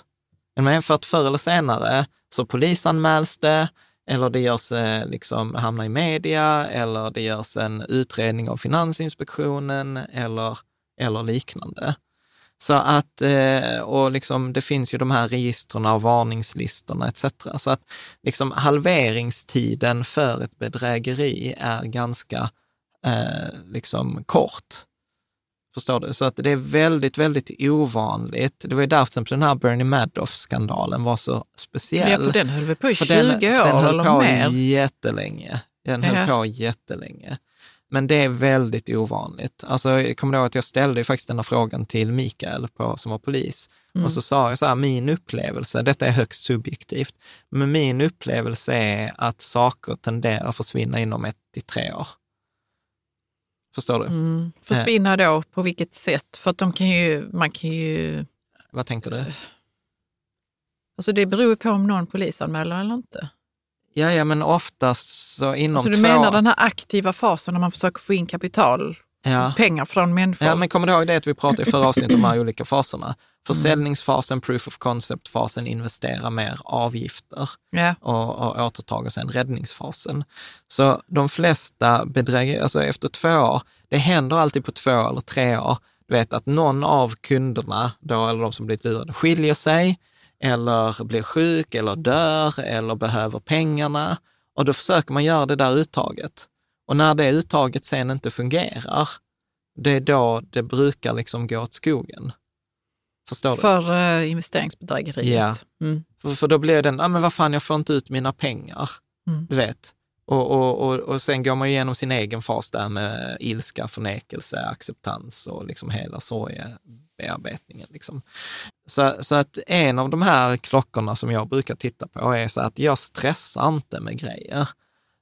Men för att förr eller senare så polisanmäls det, eller det görs, eh, liksom, hamnar i media, eller det görs en utredning av Finansinspektionen eller, eller liknande. Så att, eh, och liksom, det finns ju de här registren och varningslistorna etc. Så att liksom, halveringstiden för ett bedrägeri är ganska eh, liksom, kort. Förstår du? Så att det är väldigt, väldigt ovanligt. Det var ju därför den här Bernie Madoff-skandalen var så speciell. Ja, för den höll väl på i 20 den, år den höll eller på mer? jättelänge. Den höll Ja. på jättelänge. Men det är väldigt ovanligt. Alltså, jag kommer ihåg att jag ställde faktiskt den här frågan till Mikael på, som var polis. Mm. Och så sa jag så här, min upplevelse, detta är högst subjektivt, men min upplevelse är att saker tenderar att försvinna inom ett till tre år. Förstår du? Mm. Försvinna då, på vilket sätt? För att de kan ju, man kan ju... Vad tänker du? Alltså det beror på om någon polisanmäler eller inte. Ja, ja, men oftast så inom Så du två... menar den här aktiva fasen när man försöker få in kapital, ja. pengar från människor? Ja, men kommer du ihåg det att vi pratade i förra avsnittet om de här olika faserna? Försäljningsfasen, proof of concept-fasen, investera mer avgifter Ja. och, och återtag och sen räddningsfasen. Så de flesta bedrägerier, alltså efter två år, det händer alltid på två eller tre år, du vet att någon av kunderna, då, eller de som blivit lurade, skiljer sig eller blir sjuk eller dör eller behöver pengarna. Och då försöker man göra det där uttaget. Och när det uttaget sen inte fungerar, det är då det brukar liksom gå åt skogen. Förstår du? För uh, investeringsbedrägeriet. Mm. För, för då blir den, ah, men vad fan, jag får inte ut mina pengar. Mm. Du vet. Och, och, och, och sen går man igenom sin egen fas där med ilska, förnekelse, acceptans och liksom hela sorgebearbetningen. Liksom. Så, så att en av de här klockorna som jag brukar titta på är så att jag stressar inte med grejer.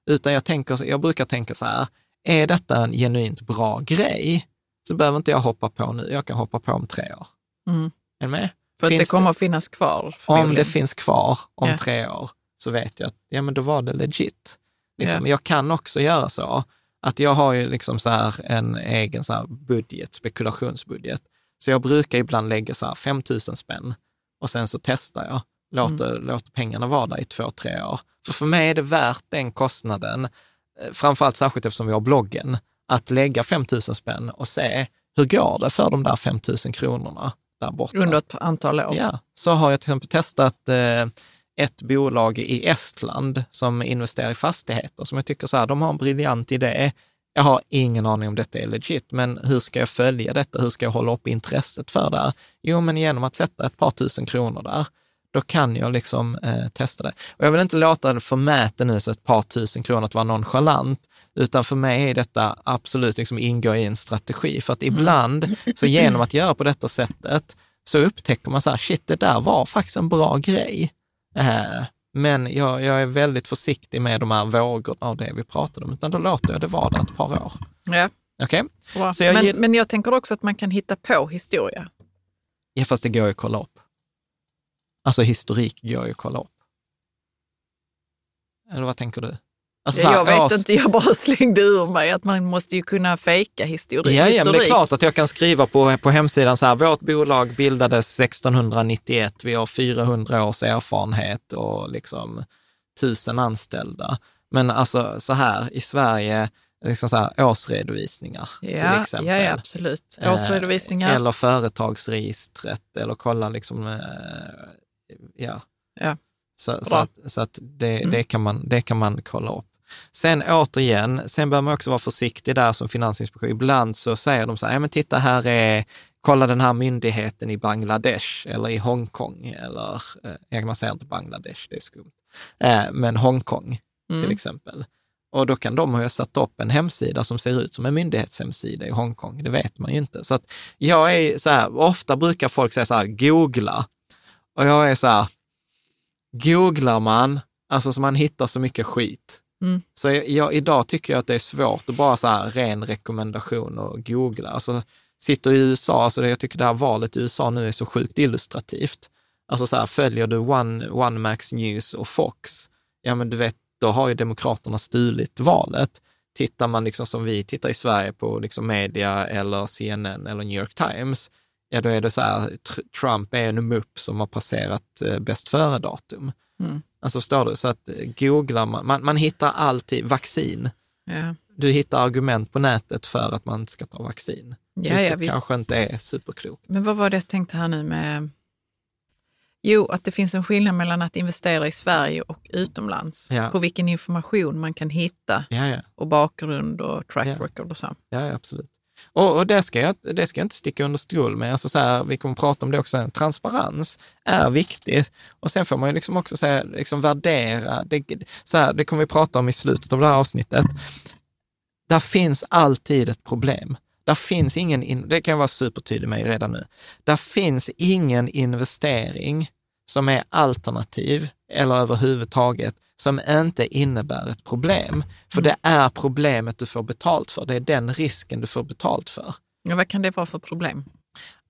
Utan jag, tänker, jag brukar tänka så här, är detta en genuint bra grej så behöver inte jag hoppa på nu, jag kan hoppa på om tre år. Mm. Är med? För att det kommer att finnas kvar om det finns kvar om Ja. tre år så vet jag att ja, men då var det legit. Liksom, Ja. Jag kan också göra så att jag har ju liksom så här en egen så budget, spekulationsbudget. Så jag brukar ibland lägga så här 5 000 spänn och sen så testar jag, låter, Mm. låter pengarna vara där i två, tre år. För för mig är det värt den kostnaden, eh, framförallt särskilt eftersom vi har bloggen, att lägga 5 000 spänn och se hur går det för de där 5 000 kronorna där borta. Under ett antal år. Ja, så har jag till exempel testat eh, ett bolag i Estland som investerar i fastigheter som jag tycker så här, de har en briljant idé. Jag har ingen aning om detta är legit, men hur ska jag följa detta? Hur ska jag hålla upp intresset för det här? Jo, men genom att sätta ett par tusen kronor där, då kan jag liksom eh, testa det. Och jag vill inte låta det förmäta nu så ett par tusen kronor att vara nonchalant, utan för mig är detta absolut liksom ingå i en strategi. För att ibland, så genom att göra på detta sättet, så upptäcker man så här, shit, det där var faktiskt en bra grej. Eh, men jag, jag är väldigt försiktig med de här vågorna av det vi pratade om, utan då låter jag det vara där ett par år. Ja, bra. Så jag men, men jag tänker också att man kan hitta på historia. Ja, fast det går ju att kolla upp. Alltså historik går ju att kolla upp. Eller vad tänker du? Alltså, så här, jag vet års- inte, jag bara slängde ur mig att man måste ju kunna fejka histori- Ja, ja, historik. men det är klart att jag kan skriva på, på hemsidan så här, vårt bolag bildades 1691, vi har 400 års erfarenhet och liksom tusen anställda. Men alltså så här, i Sverige, liksom så här, årsredovisningar till ja, exempel. ja, ja, absolut. Eh, Årsredovisningar. Eller företagsregistret, eller kolla liksom, eh, ja. Ja. Så, så att, så att det, Mm. det, kan man, det kan man kolla upp. Sen återigen, sen bör man också vara försiktig där som Finansinspektion. Ibland så säger de så här, ja men titta här är, kolla den här myndigheten i Bangladesh eller i Hongkong eller, eh, man säger inte Bangladesh, det är skumt, eh, men Hongkong till Mm. exempel. Och då kan de ha satt upp en hemsida som ser ut som en myndighetshemsida i Hongkong. Det vet man ju inte. Så att jag är så här, ofta brukar folk säga så här, googla. Och jag är så här, googlar man, alltså så man hittar så mycket skit. Mm. Så jag, jag, idag tycker jag att det är svårt att bara så här ren rekommendation och googla. Alltså sitter i USA, alltså det, jag tycker det här valet i USA nu är så sjukt illustrativt. Alltså så här, följer du One, One Max News och Fox, ja men du vet, då har ju Demokraterna stulit valet. Tittar man liksom som vi tittar i Sverige på liksom media eller CNN eller New York Times, ja då är det så här, Trump är en mupp som har passerat eh, bäst före-datum. Mm. Alltså står det, så att eh, googlar man, man, man hittar alltid vaccin. Ja. Du hittar argument på nätet för att man ska ta vaccin. Ja, vilket ja, kanske inte är superklokt. Men vad var det jag tänkte här nu med Jo, att det finns en skillnad mellan att investera i Sverige och utomlands. Ja. På vilken information man kan hitta ja, ja. och bakgrund och track record och så. Ja, absolut. Och, och det, ska jag, det ska jag inte sticka under stol med. Alltså så här, vi kommer att prata om det också. Transparens är viktigt. Och sen får man ju liksom också säga, liksom värdera. Det, så här, det kommer vi prata om i slutet av det här avsnittet. Där finns alltid ett problem. Där finns ingen, det kan jag vara supertydlig med redan nu. Där finns ingen investering som är alternativ eller överhuvudtaget som inte innebär ett problem. För det är problemet du får betalt för. Det är den risken du får betalt för. Ja, vad kan det vara för problem?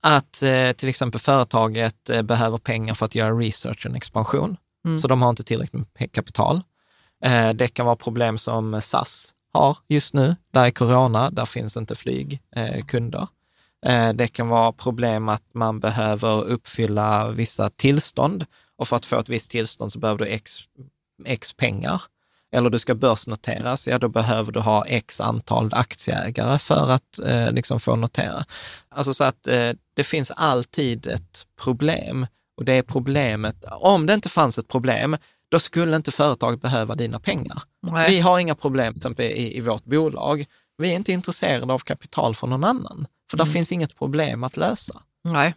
Att eh, till exempel företaget eh, behöver pengar för att göra research och expansion, mm. så de har inte tillräckligt med kapital. Eh, det kan vara problem som SAS har just nu. Där är corona, där finns inte flygkunder. Det kan vara problem att man behöver uppfylla vissa tillstånd och för att få ett visst tillstånd så behöver du x, x pengar. Eller du ska börsnoteras, ja då behöver du ha x antal aktieägare för att eh, liksom få notera. Alltså så att eh, det finns alltid ett problem och det är problemet. Om det inte fanns ett problem, då skulle inte företaget behöva dina pengar. Nej. Vi har inga problem till i, i vårt bolag. Vi är inte intresserade av kapital från någon annan, för mm. där finns inget problem att lösa. Nej.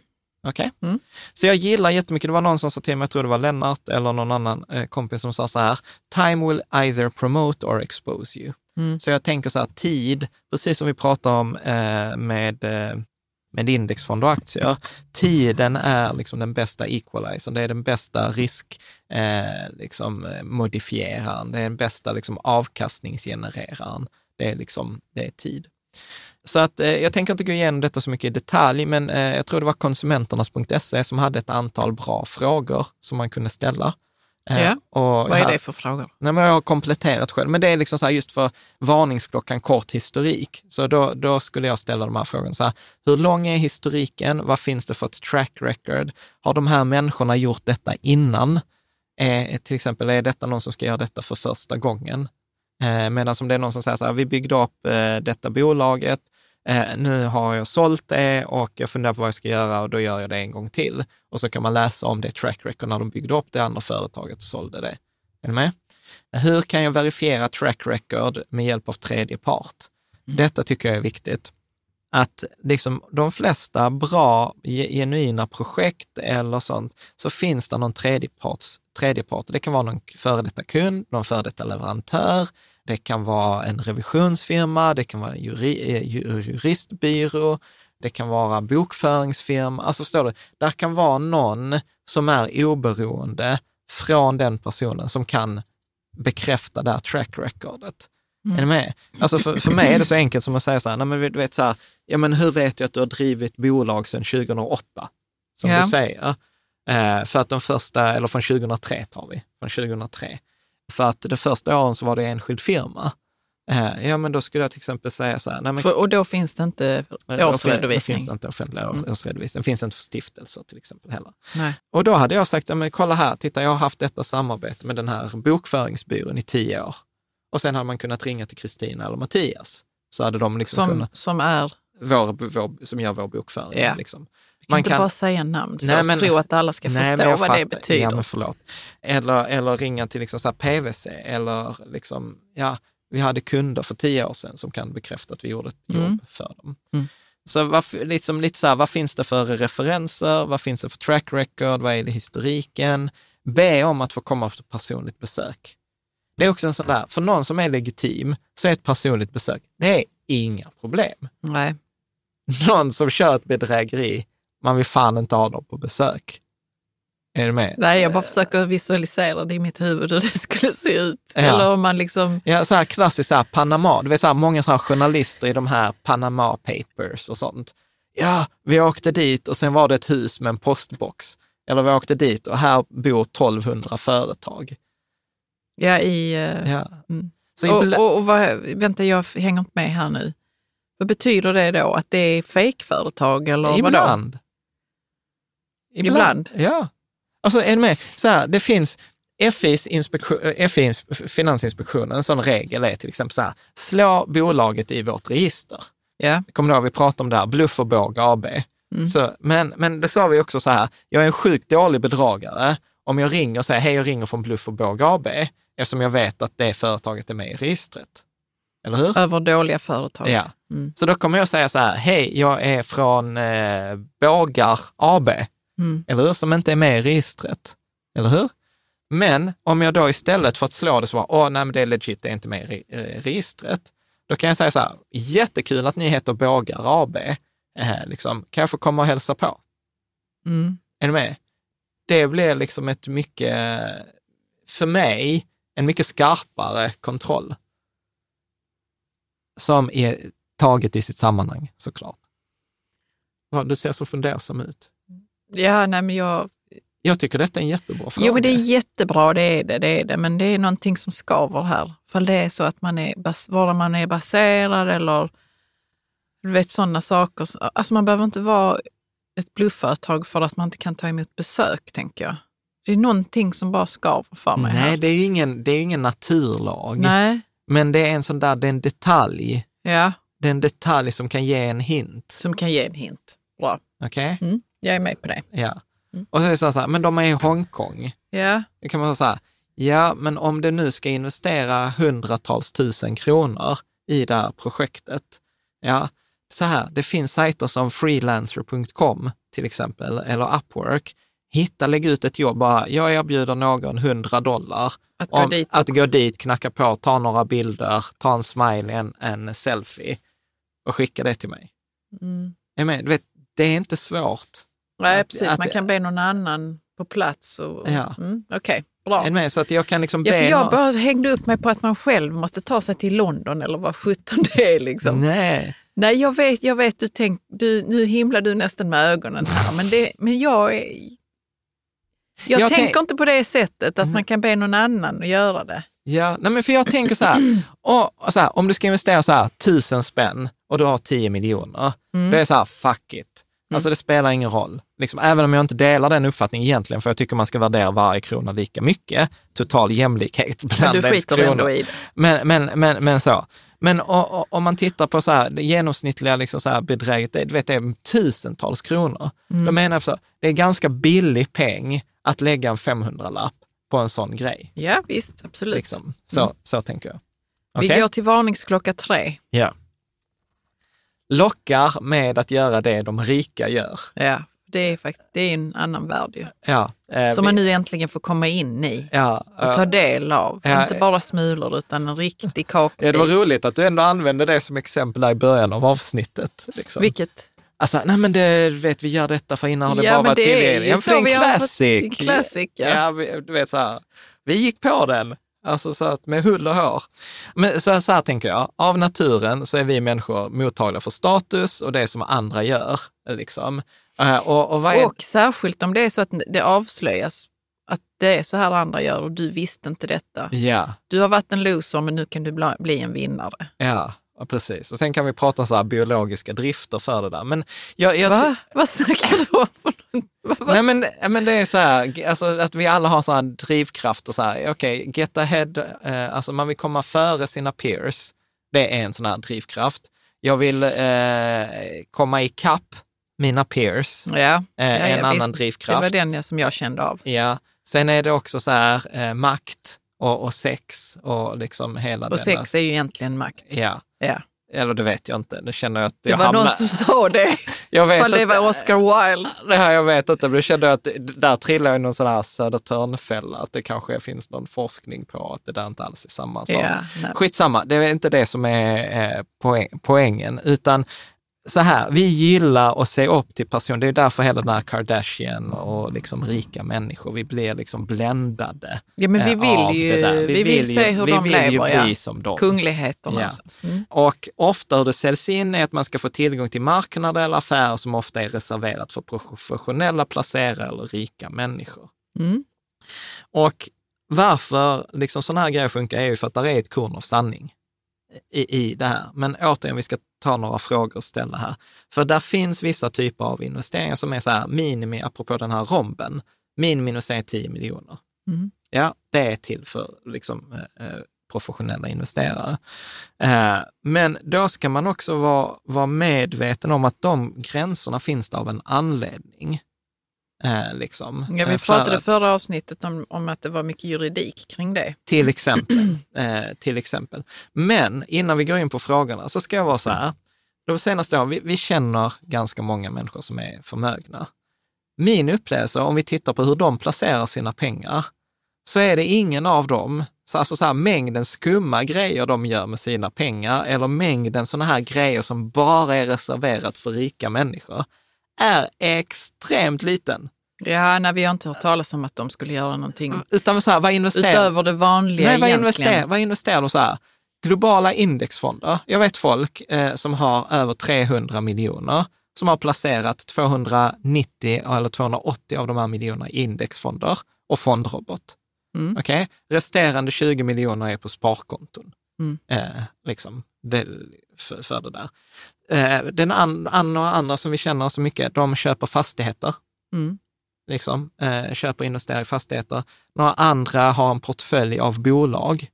Okej? Okay? Mm. Så jag gillar jättemycket, det var någon som sa till mig, jag tror det var Lennart eller någon annan eh, kompis som sa så här, time will either promote or expose you. Mm. Så jag tänker så här, tid, precis som vi pratar om eh, med eh, med indexfond och aktier. Tiden är liksom den bästa equalizern, det är den bästa risk eh, liksom, modifieraren, det är den bästa liksom, avkastningsgenereraren. Det är, liksom, det är tid. Så att eh, jag tänker inte gå igenom detta så mycket i detalj, men eh, jag tror det var konsumenternas.se som hade ett antal bra frågor som man kunde ställa. Eh, ja. Och Vad är här, det för frågor? Nej, men jag har kompletterat själv, men det är liksom så här just för varningsklockan kort historik. Så då, då skulle jag ställa de här frågorna. Så här, hur lång är historiken? Vad finns det för ett track record? Har de här människorna gjort detta innan? Eh, till exempel, är detta någon som ska göra detta för första gången? Eh, Medan om det är någon som säger så här, vi byggde upp eh, detta bolaget, eh, nu har jag sålt det och jag funderar på vad jag ska göra och då gör jag det en gång till. Och så kan man läsa om det track record när de byggde upp det andra företaget och sålde det. Är ni med? Hur kan jag verifiera track record med hjälp av tredje part? Mm. Detta tycker jag är viktigt. Att liksom de flesta bra, genuina projekt eller sånt, så finns det någon tredjeparts, tredjepart. Det kan vara någon före detta kund, någon före detta leverantör, det kan vara en revisionsfirma, det kan vara en juri, eh, juristbyrå, det kan vara bokföringsfirma. Alltså förstår du, där kan vara någon som är oberoende från den personen som kan bekräfta det här track recordet. Mm. Är ni med? Alltså för, för mig är det så enkelt som att säga så här, nej men du vet så här, ja men hur vet du att du har drivit bolag sedan 2008? Som ja. du säger. Eh, för att de första, eller från 2003 tar vi, från 2003. För att det första åren så var det enskild firma. Eh, ja, men då skulle jag till exempel säga så här. Nej, men, och då finns det inte årsredovisning? Då finns det inte offentlig mm. årsredovisning. Det finns inte för stiftelser till exempel heller. Nej. Och då hade jag sagt, ja, men kolla här, titta jag har haft detta samarbete med den här bokföringsbyrån i tio år. Och sen hade man kunnat ringa till Kristina eller Mattias. Så hade de liksom som, kunnat, som är? Vår, vår, som gör vår bokföring. Ja. Liksom kan inte kan... bara säga namn så nej, men, tro att alla ska nej, förstå vad fattar, det betyder. Ja, men förlåt. Eller, eller ringa till liksom så PVC eller liksom, ja, vi hade kunder för tio år sedan som kan bekräfta att vi gjorde ett mm. jobb för dem. Mm. Så vad, liksom, lite så här, vad finns det för referenser? Vad finns det för track record? Vad är det historiken? Be om att få komma på personligt besök. Det är också en sån där, för någon som är legitim så är ett personligt besök, det är inga problem. Nej. Någon som kör ett bedrägeri, man vill fan inte ha dem på besök. Är du med? Nej, jag bara försöker visualisera det i mitt huvud hur det skulle se ut. Ja. Eller om man liksom... Ja, så här klassiskt så här, Panama. Du vet så här, många så här journalister i de här Panama Papers och sånt. Ja, vi åkte dit och sen var det ett hus med en postbox. Eller vi åkte dit och här bor 1200 företag. Ja, i... Uh, ja. Mm. Och, och, och vad, vänta, jag hänger inte med här nu. Vad betyder det då? Att det är fejkföretag eller Ibland. vadå? Ibland. Ibland. Ja. Alltså är du med? Så här, det finns FIs, inspektion, FIs Finansinspektionen, en sån regel är till exempel så här, slå bolaget i vårt register. Yeah. Kommer du ihåg, vi pratade om det här, Bluff och båg AB. Mm. Så, men, men det sa vi också så här, jag är en sjukt dålig bedragare om jag ringer och säger, hej jag ringer från Bluff och båg AB, eftersom jag vet att det företaget är med i registret. Eller hur? Över dåliga företag. Ja. Mm. Så då kommer jag säga så här, hej jag är från eh, Bågar AB, mm. eller hur? Som inte är med i registret. Eller hur? Men om jag då istället för att slå det så bara, åh nej men det är legit, det är inte med i eh, registret. Då kan jag säga så här, jättekul att ni heter Bågar AB. Eh, liksom, kan jag få komma och hälsa på? Mm. Är du med? Det blir liksom ett mycket, för mig, en mycket skarpare kontroll. Som är taget i sitt sammanhang såklart. Ja, du ser så fundersam ut. Ja, nej men jag... Jag tycker detta är en jättebra fråga. Jo, men det är jättebra, det är det, det är det. Men det är någonting som skaver här. För det är så att man är, var man är baserad eller du vet sådana saker. Alltså man behöver inte vara ett blufföretag för att man inte kan ta emot besök, tänker jag. Det är någonting som bara skaver för mig. Nej, här. det är ju ingen, det är ingen naturlag. Nej. Men det är en sån där, det är en detalj. Ja. Det är en detalj som kan ge en hint. Som kan ge en hint. Bra. Okej? Okay? Mm, jag är med på det. Ja. Mm. Och så är det så här, men de är i Hongkong. Ja. Då kan man säga så här, ja, men om det nu ska investera hundratals tusen kronor i det här projektet, ja, så här, det finns sajter som freelancer.com till exempel, eller Upwork. Hitta, lägg ut ett jobb, bara, jag erbjuder någon 100 dollar att gå, dit. att gå dit, knacka på, ta några bilder, ta en smiley, en, en selfie och skicka det till mig. Mm. Jag men, du vet, det är inte svårt. Nej, precis. Att, man kan be någon annan på plats. Och, ja. Mm, okay, bra. Med, så att jag kan liksom ja, för jag bara hängde upp mig på att man själv måste ta sig till London eller vad sjutton det är. Liksom. Nej. Nej, jag vet, jag vet du tänk, du, nu himlar du nästan med ögonen här, men, det, men jag är, jag, jag tänker inte på det sättet att man kan be någon annan att göra det. Ja, nej men för jag tänker så här, och, så här, om du ska investera så här, tusen spänn och du har tio miljoner, mm. då är det så här, fuck it. Mm. Alltså det spelar ingen roll. Liksom, även om jag inte delar den uppfattningen egentligen, för jag tycker man ska värdera varje krona lika mycket. Total jämlikhet bland men du skiter kronor. ändå i det. Men, men, men, men så. Men om man tittar på så här, det genomsnittliga liksom så här bedräget, det, vet, det är tusentals kronor. Mm. Då menar jag så, det är ganska billig peng att lägga en 500-lapp på en sån grej. Ja, visst, absolut. Liksom. Så, mm. så tänker jag. Okay? Vi går till varningsklocka tre. Ja. Lockar med att göra det de rika gör. Ja, det är faktiskt det är en annan värld ju. Ja, eh, som man nu äntligen får komma in i ja, och ta del av. Ja, Inte bara smulor utan en riktig kakbit. Ja, det var roligt att du ändå använde det som exempel där i början av avsnittet. Liksom. Vilket? Alltså, nej men det, vet vi gör detta för innan har det ja, bara varit tillgängligt. Ja, för det är en classic. En classic ja. ja vi, du vet så här, vi gick på den. Alltså så att med hull och hår. Men så här, så här tänker jag, av naturen så är vi människor mottagliga för status och det som andra gör. Liksom. Uh, och, och, är... och, särskilt om det är så att det avslöjas att det är så här andra gör och du visste inte detta. Ja. Du har varit en loser men nu kan du bli en vinnare. Ja, Ja, precis. Och sen kan vi prata så här biologiska drifter för det där. Men jag, jag Va? Vad snackar du om? Nej men, men det är så här, alltså, att vi alla har så här drivkrafter. Okej, okay, get ahead, eh, alltså man vill komma före sina peers. Det är en sån här drivkraft. Jag vill eh, komma ikapp mina peers. Ja, ja, eh, en ja, annan visst. drivkraft. Det var den som jag kände av. Ja, sen är det också så här eh, makt och, och, sex och liksom hela Och denna. sex är ju egentligen makt. Ja. ja. Eller det vet jag inte. Nu känner jag att det jag var hamnar... någon som sa det. jag vet Fall det var Oscar Wilde. Det här jag vet inte, men då kände jag att där trillar jag i någon sån här Södertörnfälla, att det kanske finns någon forskning på att det där inte alls är samma sak. Ja, Skitsamma, det är inte det som är eh, poäng, poängen, utan så här, vi gillar att se upp till personer. Det är därför hela den här Kardashian och liksom rika människor, vi blir liksom bländade Ja, men vi eh, vill ju vi, vi vill, vill se hur de lever, ja. som dem. Kungligheterna. Ja. Mm. Och ofta hur det säljs in är att man ska få tillgång till marknader eller affärer som ofta är reserverat för professionella placerare eller rika människor. Mm. Och varför liksom sådana här grejer funkar är ju för att det är ett korn av sanning i, i det här. Men återigen, vi ska ta några frågor och ställa här. För där finns vissa typer av investeringar som är så här minimi, apropå den här romben, minimiinvestering 10 miljoner. Mm. Ja, det är till för liksom, eh, eh, professionella investerare. Eh, men då ska man också vara, vara medveten om att de gränserna finns av en anledning. Eh, liksom. Ja, vi eh, pratade att, förra avsnittet om, om att det var mycket juridik kring det. Till exempel. eh, till exempel. Men innan vi går in på frågorna så ska jag vara så här. De senaste åren, vi, vi känner ganska många människor som är förmögna. Min upplevelse, om vi tittar på hur de placerar sina pengar, så är det ingen av dem, så alltså så här, mängden skumma grejer de gör med sina pengar eller mängden sådana här grejer som bara är reserverat för rika människor, är extremt liten. Ja, nej, vi har inte hört talas om att de skulle göra någonting Utan så här, vad investerar, utöver det vanliga nej, vad investerar, vad investerar de så här? Globala indexfonder. Jag vet folk eh, som har över 300 miljoner som har placerat 290 eller 280 av de här miljonerna i indexfonder och fondrobot. Mm. Okay? Resterande 20 miljoner är på sparkonton. Mm. Eh, liksom, det, för, för det där. Eh, den an, andra, andra som vi känner så mycket, de köper fastigheter. Mm. Liksom, eh, köper och investerar i fastigheter. Några andra har en portfölj av bolag.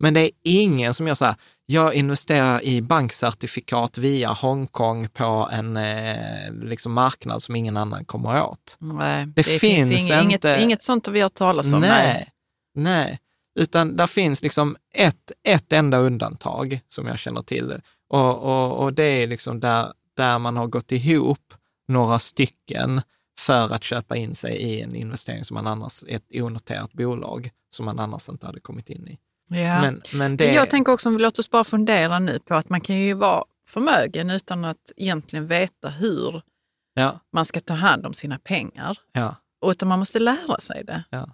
Men det är ingen som gör så här, jag investerar i bankcertifikat via Hongkong på en eh, liksom marknad som ingen annan kommer åt. Nej, det, det finns, finns inget, inte, inget, sånt vi har talat om. Nej, nej, nej. Utan där finns liksom ett, ett enda undantag som jag känner till. Och, och, och det är liksom där, där man har gått ihop några stycken för att köpa in sig i en investering som man annars, ett onoterat bolag som man annars inte hade kommit in i. Ja. Men, men det... Jag tänker också, låt oss bara fundera nu på att man kan ju vara förmögen utan att egentligen veta hur ja. man ska ta hand om sina pengar. Ja. utan man måste lära sig det. Ja.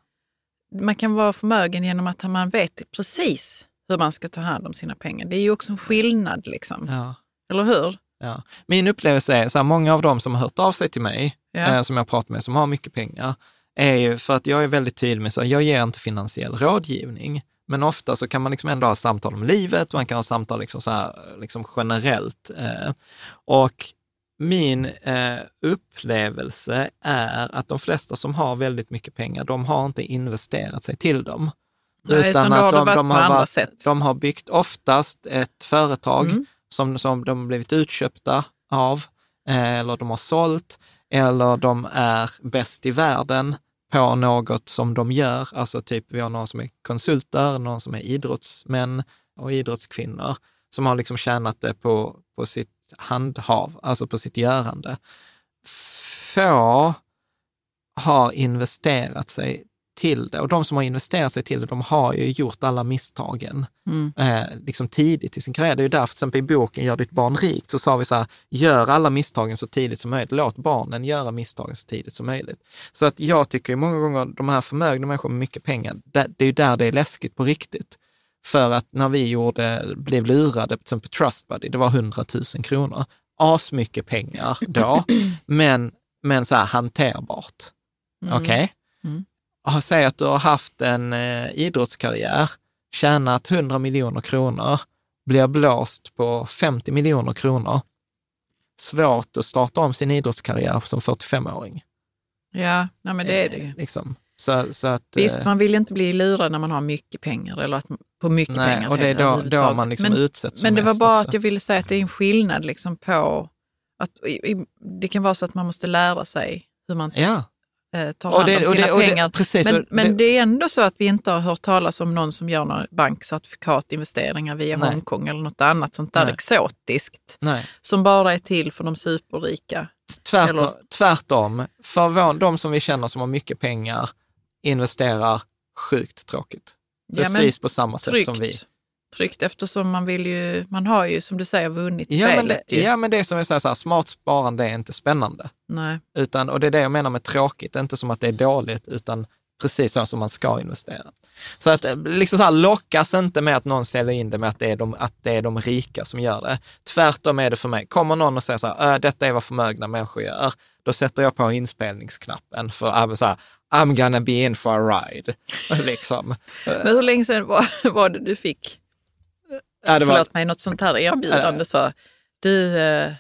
Man kan vara förmögen genom att man vet precis hur man ska ta hand om sina pengar. Det är ju också en skillnad, liksom. Ja. eller hur? Ja. Min upplevelse är, så här, många av dem som har hört av sig till mig, ja. eh, som jag pratat med, som har mycket pengar, är ju för att jag är väldigt tydlig med att jag ger inte finansiell rådgivning. Men ofta så kan man liksom ändå ha samtal om livet, man kan ha samtal liksom så här, liksom generellt. Eh, och min eh, upplevelse är att de flesta som har väldigt mycket pengar, de har inte investerat sig till dem. Nej, utan, utan att de, de, har varit, de har byggt oftast ett företag mm. som, som de blivit utköpta av, eh, eller de har sålt, eller de är bäst i världen på något som de gör. Alltså typ, vi har någon som är konsulter, någon som är idrottsmän och idrottskvinnor som har liksom tjänat det på, på sitt handhav, alltså på sitt görande. Få har investerat sig till det och de som har investerat sig till det, de har ju gjort alla misstagen mm. eh, liksom tidigt i sin karriär. Det är ju därför till exempel i boken Gör ditt barn rikt så sa vi så här, gör alla misstagen så tidigt som möjligt. Låt barnen göra misstagen så tidigt som möjligt. Så att jag tycker ju många gånger de här förmögna människor med mycket pengar, det, det är ju där det är läskigt på riktigt. För att när vi gjorde, blev lurade, till exempel Trustbuddy, det var 100 000 kronor. Asmycket pengar då, men, men så här hanterbart. Mm. Okej? Okay? Mm. Säg att du har haft en eh, idrottskarriär, tjänat 100 miljoner kronor, blir blåst på 50 miljoner kronor. Svårt att starta om sin idrottskarriär som 45-åring. Ja, nej men det är det ju. Liksom. Så, så att, Visst, eh, man vill inte bli lurad när man har mycket pengar eller att, på mycket nej, pengar. Och det är då, då man liksom men, utsätts Men det var bara också. att jag ville säga att det är en skillnad liksom på att det kan vara så att man måste lära sig hur man ja. Eh, tar hand det, om sina det, pengar. Det, precis, men, men det, är ändå så att vi inte har hört talas om någon som gör några bankcertifikatinvesteringar via nej. Hongkong eller något annat sånt där nej. exotiskt. Nej. Som bara är till för de superrika. Tvärtom, eller? tvärtom. för de som vi känner som har mycket pengar investerar sjukt tråkigt. Precis ja, på samma sätt tryggt. som vi. Tryggt eftersom man vill ju, man har ju som du säger vunnit ja, spelet. Men det, ja, men det är som jag säger, så här, smart sparande är inte spännande. Nej. Utan, och det är det jag menar med tråkigt, inte som att det är dåligt, utan precis så som man ska investera. Så att liksom så här, lockas inte med att någon säljer in det med att det, är de, att det är de rika som gör det. Tvärtom är det för mig. Kommer någon och säger så här, äh, detta är vad förmögna människor gör, då sätter jag på inspelningsknappen för så här, I'm gonna be in for a ride. liksom. Men hur länge sedan var, var det du fick, ja, det var... förlåt mig, något sånt här erbjudande? Så du, eh...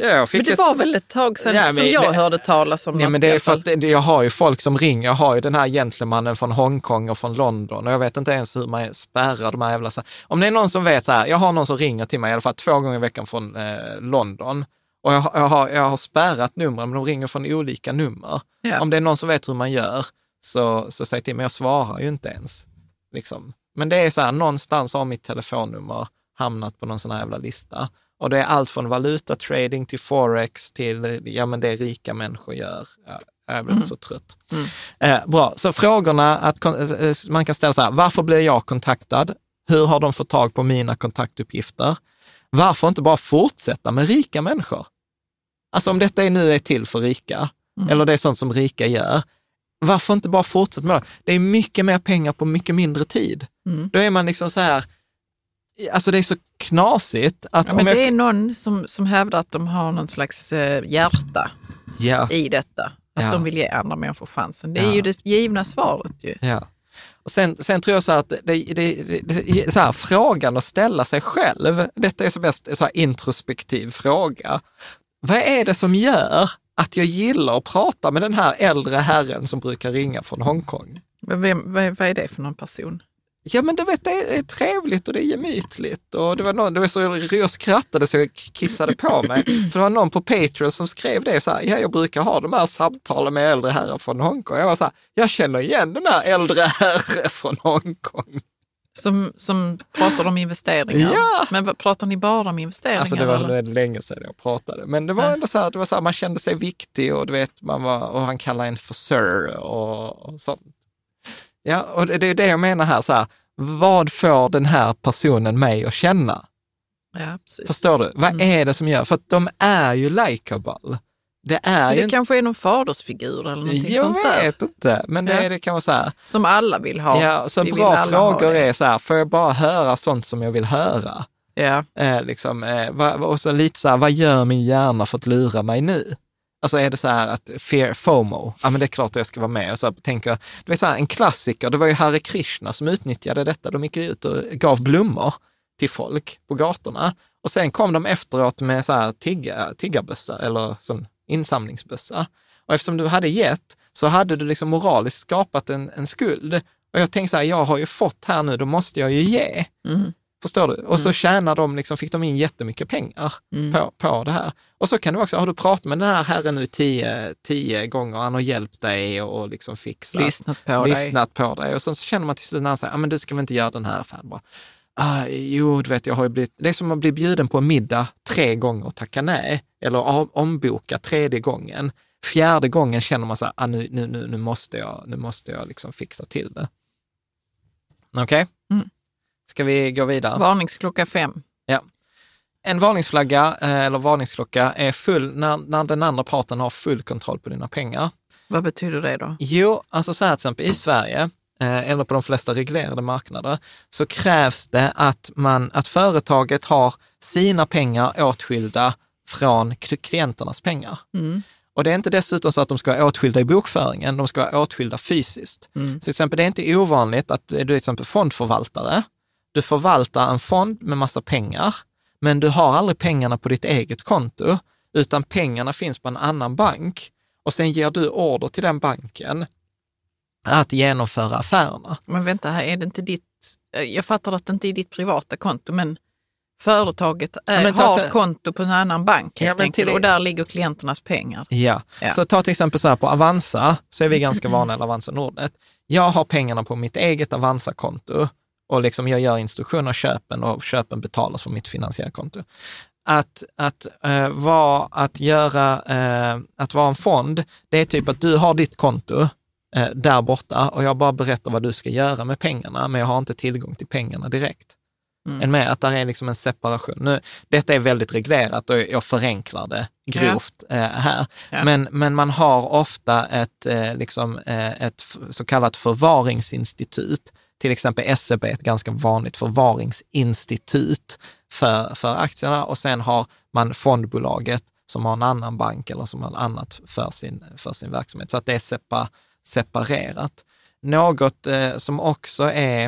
ja, men det ett... var väl ett tag sedan ja, som jag det... hörde talas om ja, men det är för att jag har ju folk som ringer. Jag har ju den här gentlemannen från Hongkong och från London och jag vet inte ens hur man spärrar de här jävla... Om det är någon som vet så här, jag har någon som ringer till mig i alla fall två gånger i veckan från eh, London och jag, jag, har, jag har spärrat numren, men de ringer från olika nummer. Ja. Om det är någon som vet hur man gör, så, så säg till mig. Jag svarar ju inte ens. Liksom. Men det är så här, någonstans har mitt telefonnummer hamnat på någon sån här jävla lista. Och det är allt från valutatrading till forex till, ja men det rika människor gör. Ja, jag blir mm. så trött. Mm. Eh, bra, så frågorna att eh, eh, man kan ställa så här, varför blir jag kontaktad? Hur har de fått tag på mina kontaktuppgifter? Varför inte bara fortsätta med rika människor? Alltså om detta nu är till för rika, mm. eller det är sånt som rika gör, varför inte bara fortsätta med det? Det är mycket mer pengar på mycket mindre tid. Mm. Då är man liksom så här, alltså det är så knasigt. Att ja, men det är någon som, som hävdar att de har någon slags eh, hjärta ja. i detta. Att ja. de vill ge andra människor chansen. Det är ju det givna svaret ju. Och sen, sen tror jag så att det, det, det, så här, frågan att ställa sig själv, detta är så bäst så här introspektiv fråga. Vad är det som gör att jag gillar att prata med den här äldre herren som brukar ringa från Hongkong? Vem, vad, vad är det för någon person? Ja, men du vet, det är trevligt och det är gemytligt. Och det var någon, det var så jag skrattade så jag kissade på mig. För det var någon på Patreon som skrev det så här, ja, jag brukar ha de här samtalen med äldre herrar från Hongkong. Jag var så här, jag känner igen den här äldre herren från Hongkong. Som, som pratar om investeringar? Ja! Men pratar ni bara om investeringar? Alltså det var eller? länge sedan jag pratade. Men det var ändå så här, det var så här, man kände sig viktig och du vet, man var, och han kallade en för sir och, och sånt. Ja, och det är det jag menar här, så här, vad får den här personen mig att känna? Ja. Förstår du? Vad mm. är det som gör? För att de är ju likeable. Det, är det ju kanske är någon fadersfigur eller någonting jag sånt där. Jag vet inte, men det, ja. är det kan vara så här. Som alla vill ha. Ja, så Vi bra frågor är så här, får jag bara höra sånt som jag vill höra? Ja. Eh, liksom, eh, och så lite så här, vad gör min hjärna för att lura mig nu? Alltså är det så här att fear FOMO, ja men det är klart att jag ska vara med. Och så tänker jag, det vet så här, en klassiker, det var ju Hare Krishna som utnyttjade detta. De gick ut och gav blommor till folk på gatorna. Och sen kom de efteråt med så här tigga, tiggarbössa eller sån insamlingsbössa. Och eftersom du hade gett så hade du liksom moraliskt skapat en, en skuld. Och jag tänkte så här, jag har ju fått här nu, då måste jag ju ge. Mm. Förstår du? Och så mm. tjänar de, liksom, fick de in jättemycket pengar mm. på, på det här. Och så kan du också, har du pratat med den här herren nu tio, tio gånger, han har hjälpt dig och, och liksom fixat, lyssnat på lyssnat dig. på dig. Och så, så känner man till slut när han säger, ah, men du ska väl inte göra den här affären bara. Ah, jo, du vet, jag har ju blivit, det är som att bli bjuden på en middag tre gånger och tacka nej, eller omboka tredje gången. Fjärde gången känner man så här, ah, nu, nu, nu, nu måste jag, nu måste jag liksom fixa till det. Okej? Okay? Ska vi gå vidare? Varningsklocka fem. Ja. En varningsflagga eh, eller varningsklocka är full när, när den andra parten har full kontroll på dina pengar. Vad betyder det då? Jo, alltså så här till exempel i Sverige, eh, eller på de flesta reglerade marknader, så krävs det att, man, att företaget har sina pengar åtskilda från klienternas pengar. Mm. Och det är inte dessutom så att de ska vara åtskilda i bokföringen, de ska vara åtskilda fysiskt. Mm. Så till exempel, det är inte ovanligt att du är till exempel fondförvaltare, du förvaltar en fond med massa pengar, men du har aldrig pengarna på ditt eget konto, utan pengarna finns på en annan bank och sen ger du order till den banken att genomföra affärerna. Men vänta, här är det inte ditt, jag fattar att det inte är ditt privata konto, men företaget är, ja, har ta, konto på en annan bank helt ja, enkelt, och där ligger klienternas pengar. Ja. ja. så ta till exempel så här på Avanza, så är vi ganska vana, eller Avanza Nordnet. Jag har pengarna på mitt eget Avanza-konto och liksom jag gör instruktioner, köpen och köpen betalas från mitt finansiella konto. Att, att, uh, vara, att, göra, uh, att vara en fond, det är typ att du har ditt konto uh, där borta och jag bara berättar vad du ska göra med pengarna, men jag har inte tillgång till pengarna direkt. Mm. En med att det är liksom en separation. Nu, detta är väldigt reglerat och jag förenklar det grovt ja. eh, här. Ja. Men, men man har ofta ett, eh, liksom, eh, ett så kallat förvaringsinstitut. Till exempel SEB är ett ganska vanligt förvaringsinstitut för, för aktierna och sen har man fondbolaget som har en annan bank eller som har annat för sin, för sin verksamhet. Så att det är sepa, separerat. Något eh, som också är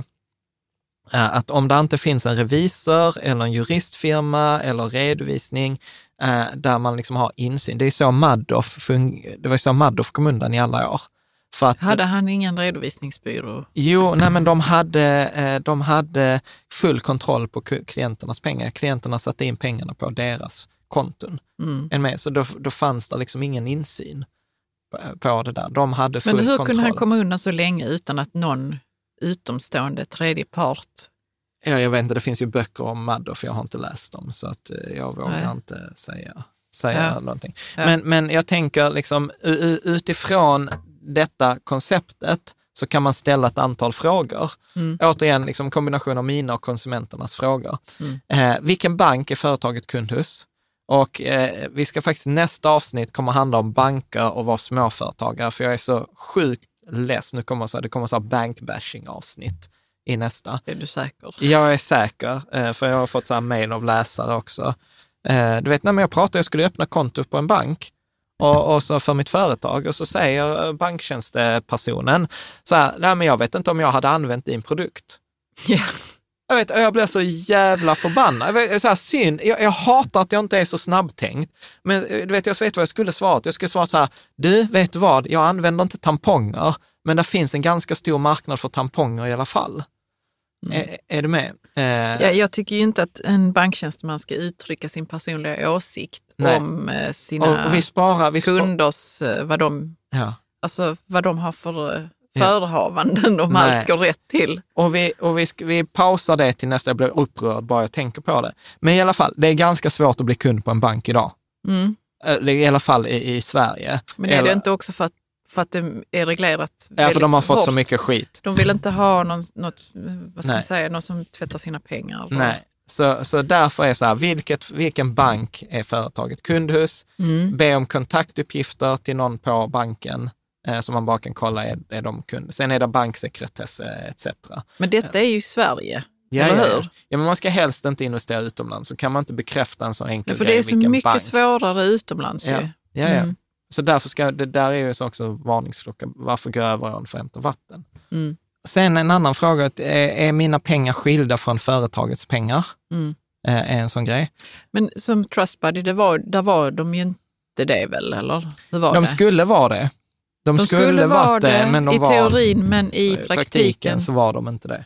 eh, att om det inte finns en revisor eller en juristfirma eller redovisning eh, där man liksom har insyn. Det är så Madoff, det var så Madoff kom undan i alla år. Att, hade han ingen redovisningsbyrå? Jo, nej men de hade, eh, de hade full kontroll på klienternas pengar. Klienterna satte in pengarna på deras konton. Mm. med. Så då, då fanns det liksom ingen insyn på det där. De hade full Men hur kontroll. kunde han komma undan så länge utan att någon utomstående tredje part Ja, jag vet inte, det finns ju böcker om Madoff, jag har inte läst dem, så att eh, jag vågar Nej. inte säga, säga ja. någonting. Ja. Men, men jag tänker liksom utifrån detta konceptet så kan man ställa ett antal frågor. Mm. Återigen, liksom kombination av mina och konsumenternas frågor. Mm. Eh, vilken bank är företaget kund hos? Och eh, vi ska faktiskt, nästa avsnitt kommer handla om banker och vara småföretagare, för jag är så sjukt less. Nu kommer så, det kommer så bankbashing avsnitt i nästa. Är du säker? Jag är säker, eh, för jag har fått så här mail av läsare också. Eh, du vet när jag pratade, jag skulle öppna konto på en bank och, och, så för mitt företag och så säger banktjänstepersonen så här, nej men jag vet inte om jag hade använt din produkt. Yeah. Jag, vet, jag blir så jävla förbannad. Jag, så här, synd. Jag, jag, hatar att jag inte är så snabbtänkt. Men du vet, jag vet vad jag skulle svara. Jag skulle svara så här, du, vet vad, jag använder inte tamponger, men det finns en ganska stor marknad för tamponger i alla fall. Mm. Är, är, du med? Eh, ja, jag tycker ju inte att en banktjänsteman ska uttrycka sin personliga åsikt Nej. om eh, sina och, vi sparar, vi kunders, eh, vad de, ja. alltså, vad de har för förehavanden om Nej. allt går rätt till. Och, vi, och vi, vi pausar det till nästa, jag blir upprörd bara jag tänker på det. Men i alla fall, det är ganska svårt att bli kund på en bank idag. Mm. I alla fall i, i Sverige. Men är Eller, det inte också för att för att det är reglerat Ja, för de har fått hårt. så mycket skit. De vill inte ha någon, något, vad ska man säga, någon som tvättar sina pengar. Nej, så, så därför är så här, vilket, vilken bank är företaget kund hos? Mm. Be om kontaktuppgifter till någon på banken eh, som man bara kan kolla, är, är de kunder? Sen är det banksekretess eh, etc. Men detta är ju Sverige. Ja, eller hur? Ja, ja. men man ska helst inte investera utomlands, så kan man inte bekräfta en så enkel ja, för grej. För det är så mycket bank. svårare utomlands ja. ju. Ja, ja. Mm. Så därför ska, det där är ju också varningsklocka, varför gå över ån för att hämta vatten? Mm. Sen en annan fråga, är, är mina pengar skilda från företagets pengar? Mm. Eh, är en sån grej. Men som Trustbuddy, det var, där var de ju inte det väl, eller? Hur var de det? skulle vara det. De, de skulle, skulle vara det, men de i var, teorin, men i praktiken, praktiken så var de inte det.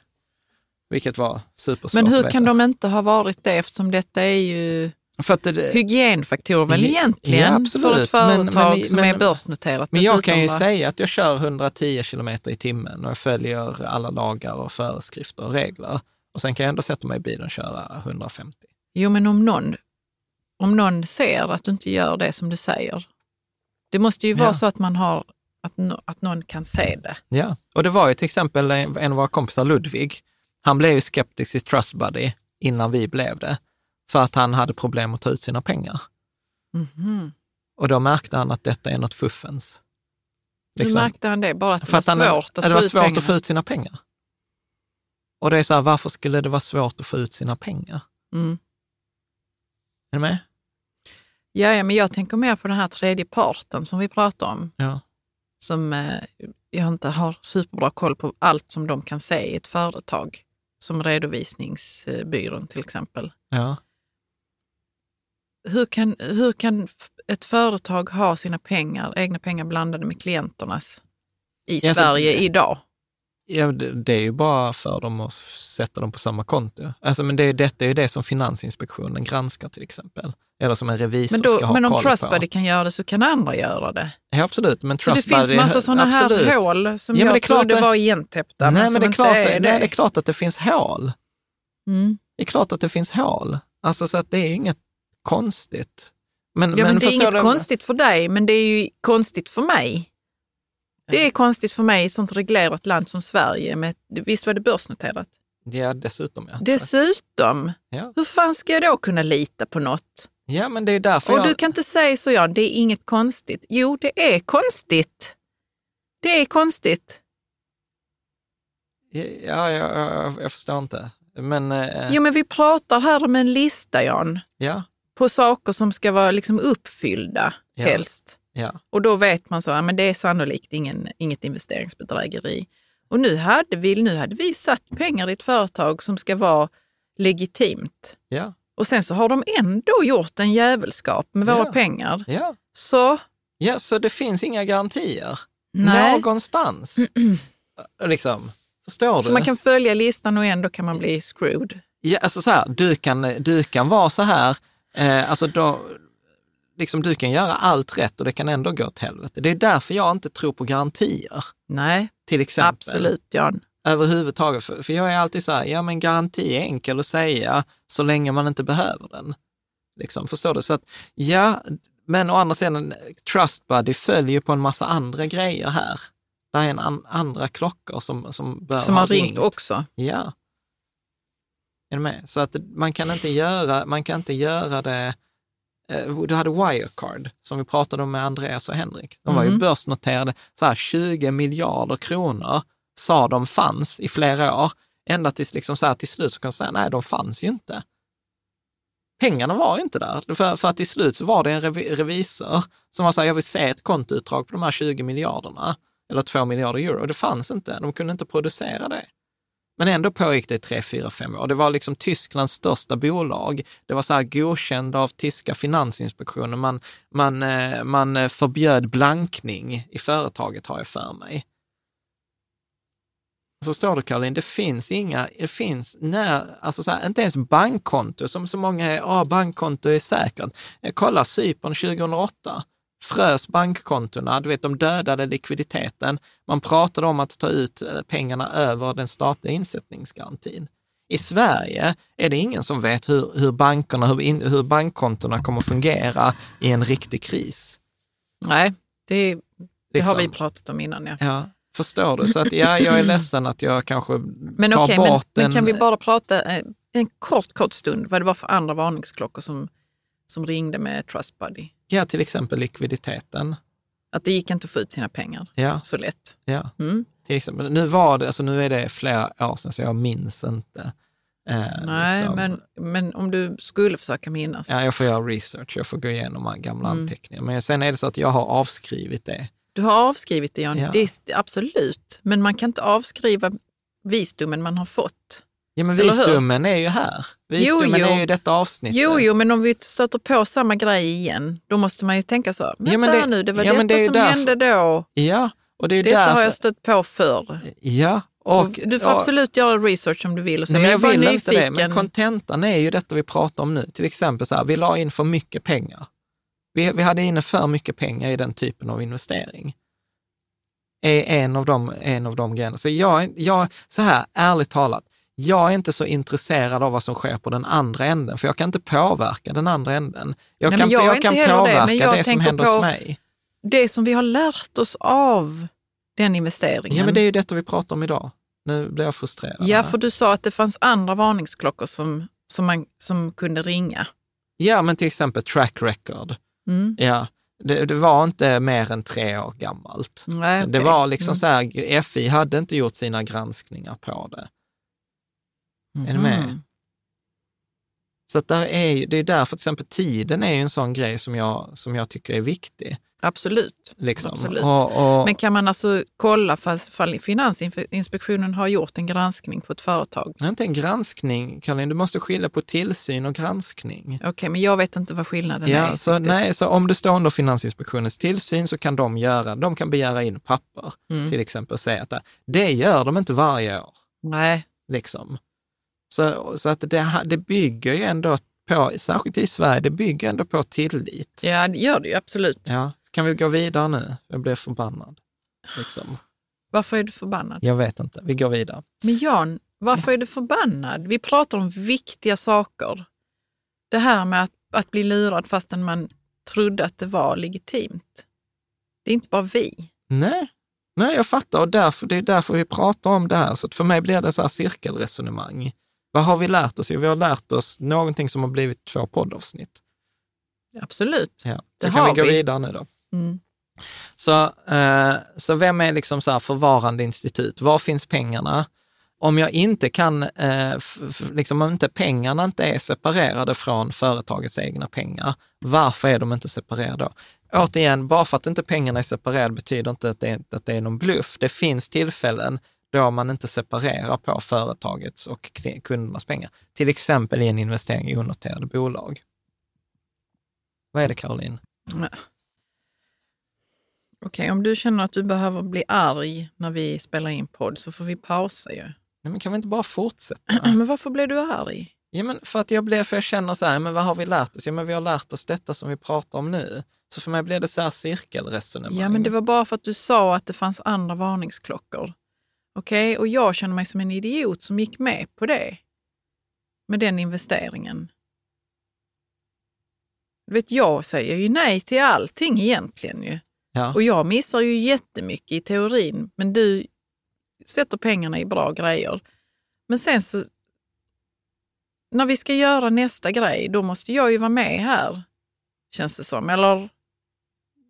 Vilket var supersvårt Men hur kan de inte ha varit det eftersom detta är ju för att det, hygienfaktorer väl egentligen ja, för ett företag men, men, som men, är börsnoterat. Men jag kan ju va? säga att jag kör 110 kilometer i timmen och jag följer alla lagar och föreskrifter och regler. Och sen kan jag ändå sätta mig i bilen och köra 150. Jo, men om någon, om någon ser att du inte gör det som du säger. Det måste ju vara ja. så att man har att, att någon kan se det. Ja, och det var ju till exempel en av våra kompisar, Ludvig, han blev ju skeptisk i Trustbuddy innan vi blev det, för att han hade problem att ta ut sina pengar. Mm. Och då märkte han att detta är något fuffens. Liksom. Hur märkte han det? Bara att det var svårt, att, att, det var svårt att få ut sina pengar? Och det är så här, varför skulle det vara svårt att få ut sina pengar? Mm. Är du med? Ja, ja, men jag tänker mer på den här tredje parten som vi pratar om. Ja som eh, jag inte har superbra koll på allt som de kan se i ett företag, som redovisningsbyrån till exempel. Ja. Hur kan, hur kan ett företag ha sina pengar, egna pengar blandade med klienternas i ja, Sverige så, idag? Ja, det, det, är ju bara för dem att sätta dem på samma konto. Alltså, men det, detta är ju det som Finansinspektionen granskar till exempel. Eller som en revisor men då, ska ha Men om Trustbuddy kan göra det så kan andra göra det. Ja, absolut. Men så det finns massa sådana här hål som ja, jag trodde var igentäppta, nej, men, men det är klart, är det. Nej, det är klart att det finns hål. Mm. Det är klart att det finns hål. Alltså så att det är inget konstigt. Men, ja, men, men det är inget det... konstigt för dig, men det är ju konstigt för mig. Det är konstigt för mig i ett sånt reglerat land som Sverige. Med, visst var det börsnoterat? Ja, dessutom. Ja. Dessutom? Ja. Hur fan ska jag då kunna lita på något? Ja, men det är därför Och jag... du kan inte säga så, Jan, det är inget konstigt. Jo, det är konstigt. Det är konstigt. Ja, ja, ja jag förstår inte. Men... Eh... Jo, men vi pratar här om en lista, Jan. Ja. På saker som ska vara liksom uppfyllda, Ja. helst. Ja. Och då vet man så, ja, men det är sannolikt ingen, inget investeringsbedrägeri. Och nu hade, vi, nu hade vi satt pengar i ett företag som ska vara legitimt. Ja. Och sen så har de ändå gjort en jävelskap med våra Ja. pengar. Ja. Så ja, så det finns inga garantier. Nej. Någonstans. liksom. Förstår du? Så man kan följa listan och ändå kan man bli screwed. Ja, alltså så här, du kan, du kan vara så här, eh, alltså då, liksom du kan göra allt rätt och det kan ändå gå åt helvete. Det är därför jag inte tror på garantier, Nej, till exempel. absolut Jan. Överhuvudtaget. För, för jag är alltid så här, ja men garanti är enkel att säga så länge man inte behöver den. Liksom, förstår du? Så att, ja, men å andra sidan, Trust Buddy följer på en massa andra grejer här. Det är en an, andra klockor som, som bör Som ha har ringt också. Ja. Är du med? Så att man kan inte göra, man kan inte göra det... eh, Du hade Wirecard, som vi pratade om med Andreas och Henrik. De var ju Mhm. börsnoterade, så här 20 miljarder kronor sa de fanns i flera år. Ända tills liksom så här, till slut så kan man säga, nej, de fanns ju inte. Pengarna var ju inte där. För, för att till slut så var det en revi, revisor som var så här, jag vill se ett kontoutdrag på de här 20 miljarderna, eller 2 miljarder euro. Det fanns inte. De kunde inte producera det. Men ändå pågick det i tre, fyra, fem år. Det var liksom Tysklands största bolag. Det var så här godkänd av tyska finansinspektionen. Man, man, eh, man eh, förbjöd blankning i företaget, har jag för mig. Så står det Caroline, det finns inga, det finns när, alltså så här, inte ens bankkonto, som så många är, ja, bankkonto är säkert. Eh, jag kollar Cypern 2008, frös bankkontona, du vet de dödade likviditeten. Man pratade om att ta ut eh, pengarna över den statliga insättningsgarantin. I Sverige är det ingen som vet hur, hur bankerna, hur, hur bankkontona kommer fungera i en riktig kris. Nej, det, det har vi Liksom. pratat om innan. Ja. Ja, förstår du? Så att ja, jag är ledsen att jag kanske Men tar men, bort men en... kan vi bara prata eh, en kort, kort stund vad det var för andra varningsklockor som, som ringde med Trust Buddy? Ja, till exempel likviditeten. Att det gick inte att få ut sina pengar Ja, så lätt. ja. Mm. Till exempel. Nu var det, alltså nu är det flera år sedan så jag minns inte. Eh, Nej, liksom. men, men om du skulle försöka minnas. Ja, jag får göra research, jag får gå igenom gamla Mm. anteckningar. Men sen är det så att jag har avskrivit det. Du har avskrivit det, Jan. Ja. Det är, absolut. Men man kan inte avskriva visdomen man har fått. Ja, men visdomen är ju här. Visdomen Jo, jo. är ju detta avsnittet. Jo, jo, men om vi stöter på samma grej igen, då måste man ju tänka så. Vänta Ja, men det- nu, det var ja, detta det som därför- hände då. Ja, och det är Detta därför... har jag stött på förr. Ja, och... Och du får ja, absolut göra research om du vill. Och så. Nej, men jag är bara vill inte det, nyfiken. men kontentan är ju detta vi pratar om nu. Till exempel så här, vi la in för mycket pengar. Vi, vi hade inne för mycket pengar i den typen av investering. Är en av de, en av de grejerna. Så jag, jag, så här, ärligt talat, jag är inte så intresserad av vad som sker på den andra änden, för jag kan inte påverka den andra änden. Jag Nej, kan, jag jag kan det, påverka det, jag som tänker händer hos mig. Det som vi har lärt oss av den investeringen. Ja, men det är ju detta vi pratar om idag. Nu blir jag frustrerad. Ja, för du sa att det fanns andra varningsklockor som, som, man, som kunde ringa. ja, men till exempel track record. Mm. Ja, det, det var inte mer än tre år gammalt. Nej, Det okej. var liksom Mm. så här, FI hade inte gjort sina granskningar på det. Är du med? Mhm. Så att där är, det är därför till exempel tiden är en sån grej som jag, som jag tycker är viktig. Absolut. Liksom. Absolut. Och, och, Men kan man alltså kolla fast fall Finansinspektionen har gjort en granskning på ett företag? det är inte en granskning, Caroline, du måste skilja på tillsyn och granskning. Okej, men jag vet inte vad skillnaden är. Ja, så, riktigt. nej, så om du står under Finansinspektionens tillsyn så kan de göra, de kan begära in papper Mm. till exempel och säga att det, det gör de inte varje år. Nej. Liksom. Så, så att det, det bygger ju ändå på, särskilt i Sverige, det bygger ändå på tillit. Ja, det gör det ju absolut. Ja, kan vi gå vidare nu? Jag blir förbannad. Liksom. Varför är du förbannad? Jag vet inte, vi går vidare. Men Jan, varför är du förbannad? Vi pratar om viktiga saker. Det här med att, att bli lurad fastän man trodde att det var legitimt. Det är inte bara vi. Nej, Nej, jag fattar och därför, det är därför vi pratar om det här. Så för mig blir det så här cirkelresonemang. Vad har vi lärt oss? Jo, vi har lärt oss någonting som har blivit två poddavsnitt. Absolut. Ja. Så det kan vi gå vi. vidare nu då. Mm. Så, eh, så vem är liksom så här förvarande institut? Var finns pengarna? Om jag inte kan, eh, liksom om inte pengarna inte är separerade från företagets egna pengar, varför är de inte separerade då? Återigen, bara för att inte pengarna är separerade betyder inte att det, är, att det är någon bluff. Det finns tillfällen då man inte separerar på företagets och kundernas pengar. Till exempel i en investering i onoterade bolag. Vad är det, Caroline? Okej, okay, om du känner att du behöver bli arg när vi spelar in podd så får vi pausa ju. Nej, men kan vi inte bara fortsätta? men varför blev du arg? Ja, men för att jag blev, för jag känner så här, men vad har vi lärt oss? Ja, men vi har lärt oss detta som vi pratar om nu. Så för mig blev det så här cirkelresonemang. Ja, men det var bara för att du sa att det fanns andra varningsklockor. Okej, okay? och jag känner mig som en idiot som gick med på det. Med den investeringen. Du vet, jag säger ju nej till allting egentligen ju. Ja. Och jag missar ju jättemycket i teorin, men du sätter pengarna i bra grejer. Men sen så, när vi ska göra nästa grej, då måste jag ju vara med här, känns det som. Eller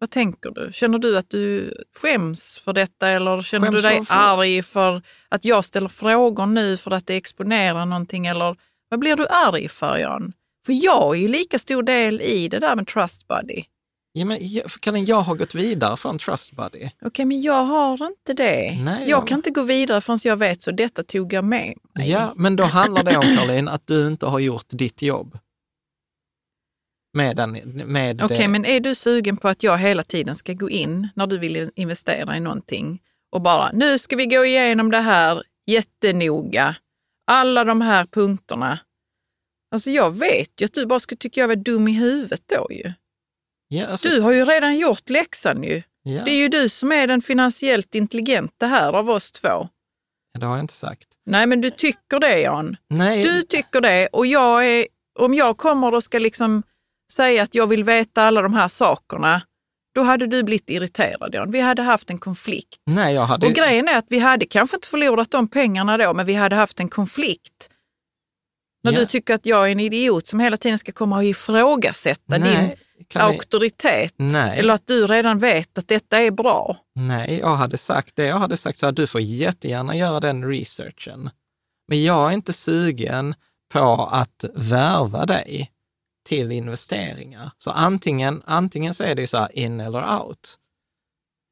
vad tänker du? Känner du att du skäms för detta eller känner skäms du dig för... arg för att jag ställer frågor nu för att det exponerar någonting? Eller vad blir du arg för, Jan? För jag är ju lika stor del i det där med Trust Buddy. Ja, men jag, jag har gått vidare från Trust Buddy. Okej, okay, men jag har inte det. Nej, jag, jag kan inte gå vidare förrän jag vet, så detta tog jag med mig. Ja, men då handlar det om, Caroline, att du inte har gjort ditt jobb. Med, den, med Okej, okay, men är du sugen på att jag hela tiden ska gå in när du vill investera i någonting och bara, nu ska vi gå igenom det här jättenoga, alla de här punkterna. Alltså jag vet ju att du bara skulle tycka jag var dum i huvudet då ju. Ja, alltså... Du har ju redan gjort läxan ju. Ja. Det är ju du som är den finansiellt intelligenta här av oss två. Det har jag inte sagt. Nej, men du tycker det Jan. Nej. Du tycker det och jag är, om jag kommer och ska liksom säga att jag vill veta alla de här sakerna, då hade du blivit irriterad Jan. Vi hade haft en konflikt. Nej, jag hade... Och grejen är att vi hade kanske inte förlorat de pengarna då, men vi hade haft en konflikt. När ja. du tycker att jag är en idiot som hela tiden ska komma och ifrågasätta Nej. din kan auktoritet? Nej. Eller att du redan vet att detta är bra? Nej, jag hade sagt det. Jag hade sagt så här, du får jättegärna göra den researchen. Men jag är inte sugen på att värva dig till investeringar. Så antingen, antingen så är det så här in eller out.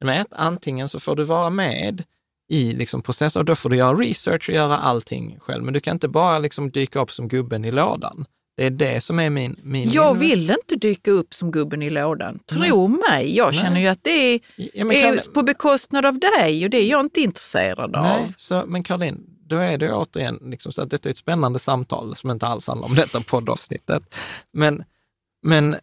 Med antingen så får du vara med i liksom processen och då får du göra research och göra allting själv. Men du kan inte bara liksom dyka upp som gubben i lådan. Det är det som är min... min jag vill inte dyka upp som gubben i lådan. Tro Nej. mig, jag känner Nej. ju att det är, ja, är på bekostnad av dig och det är jag inte intresserad av. Nej, så, men Caroline, då är det återigen liksom så att detta är ett spännande samtal som inte alls handlar om detta poddavsnittet. Men, men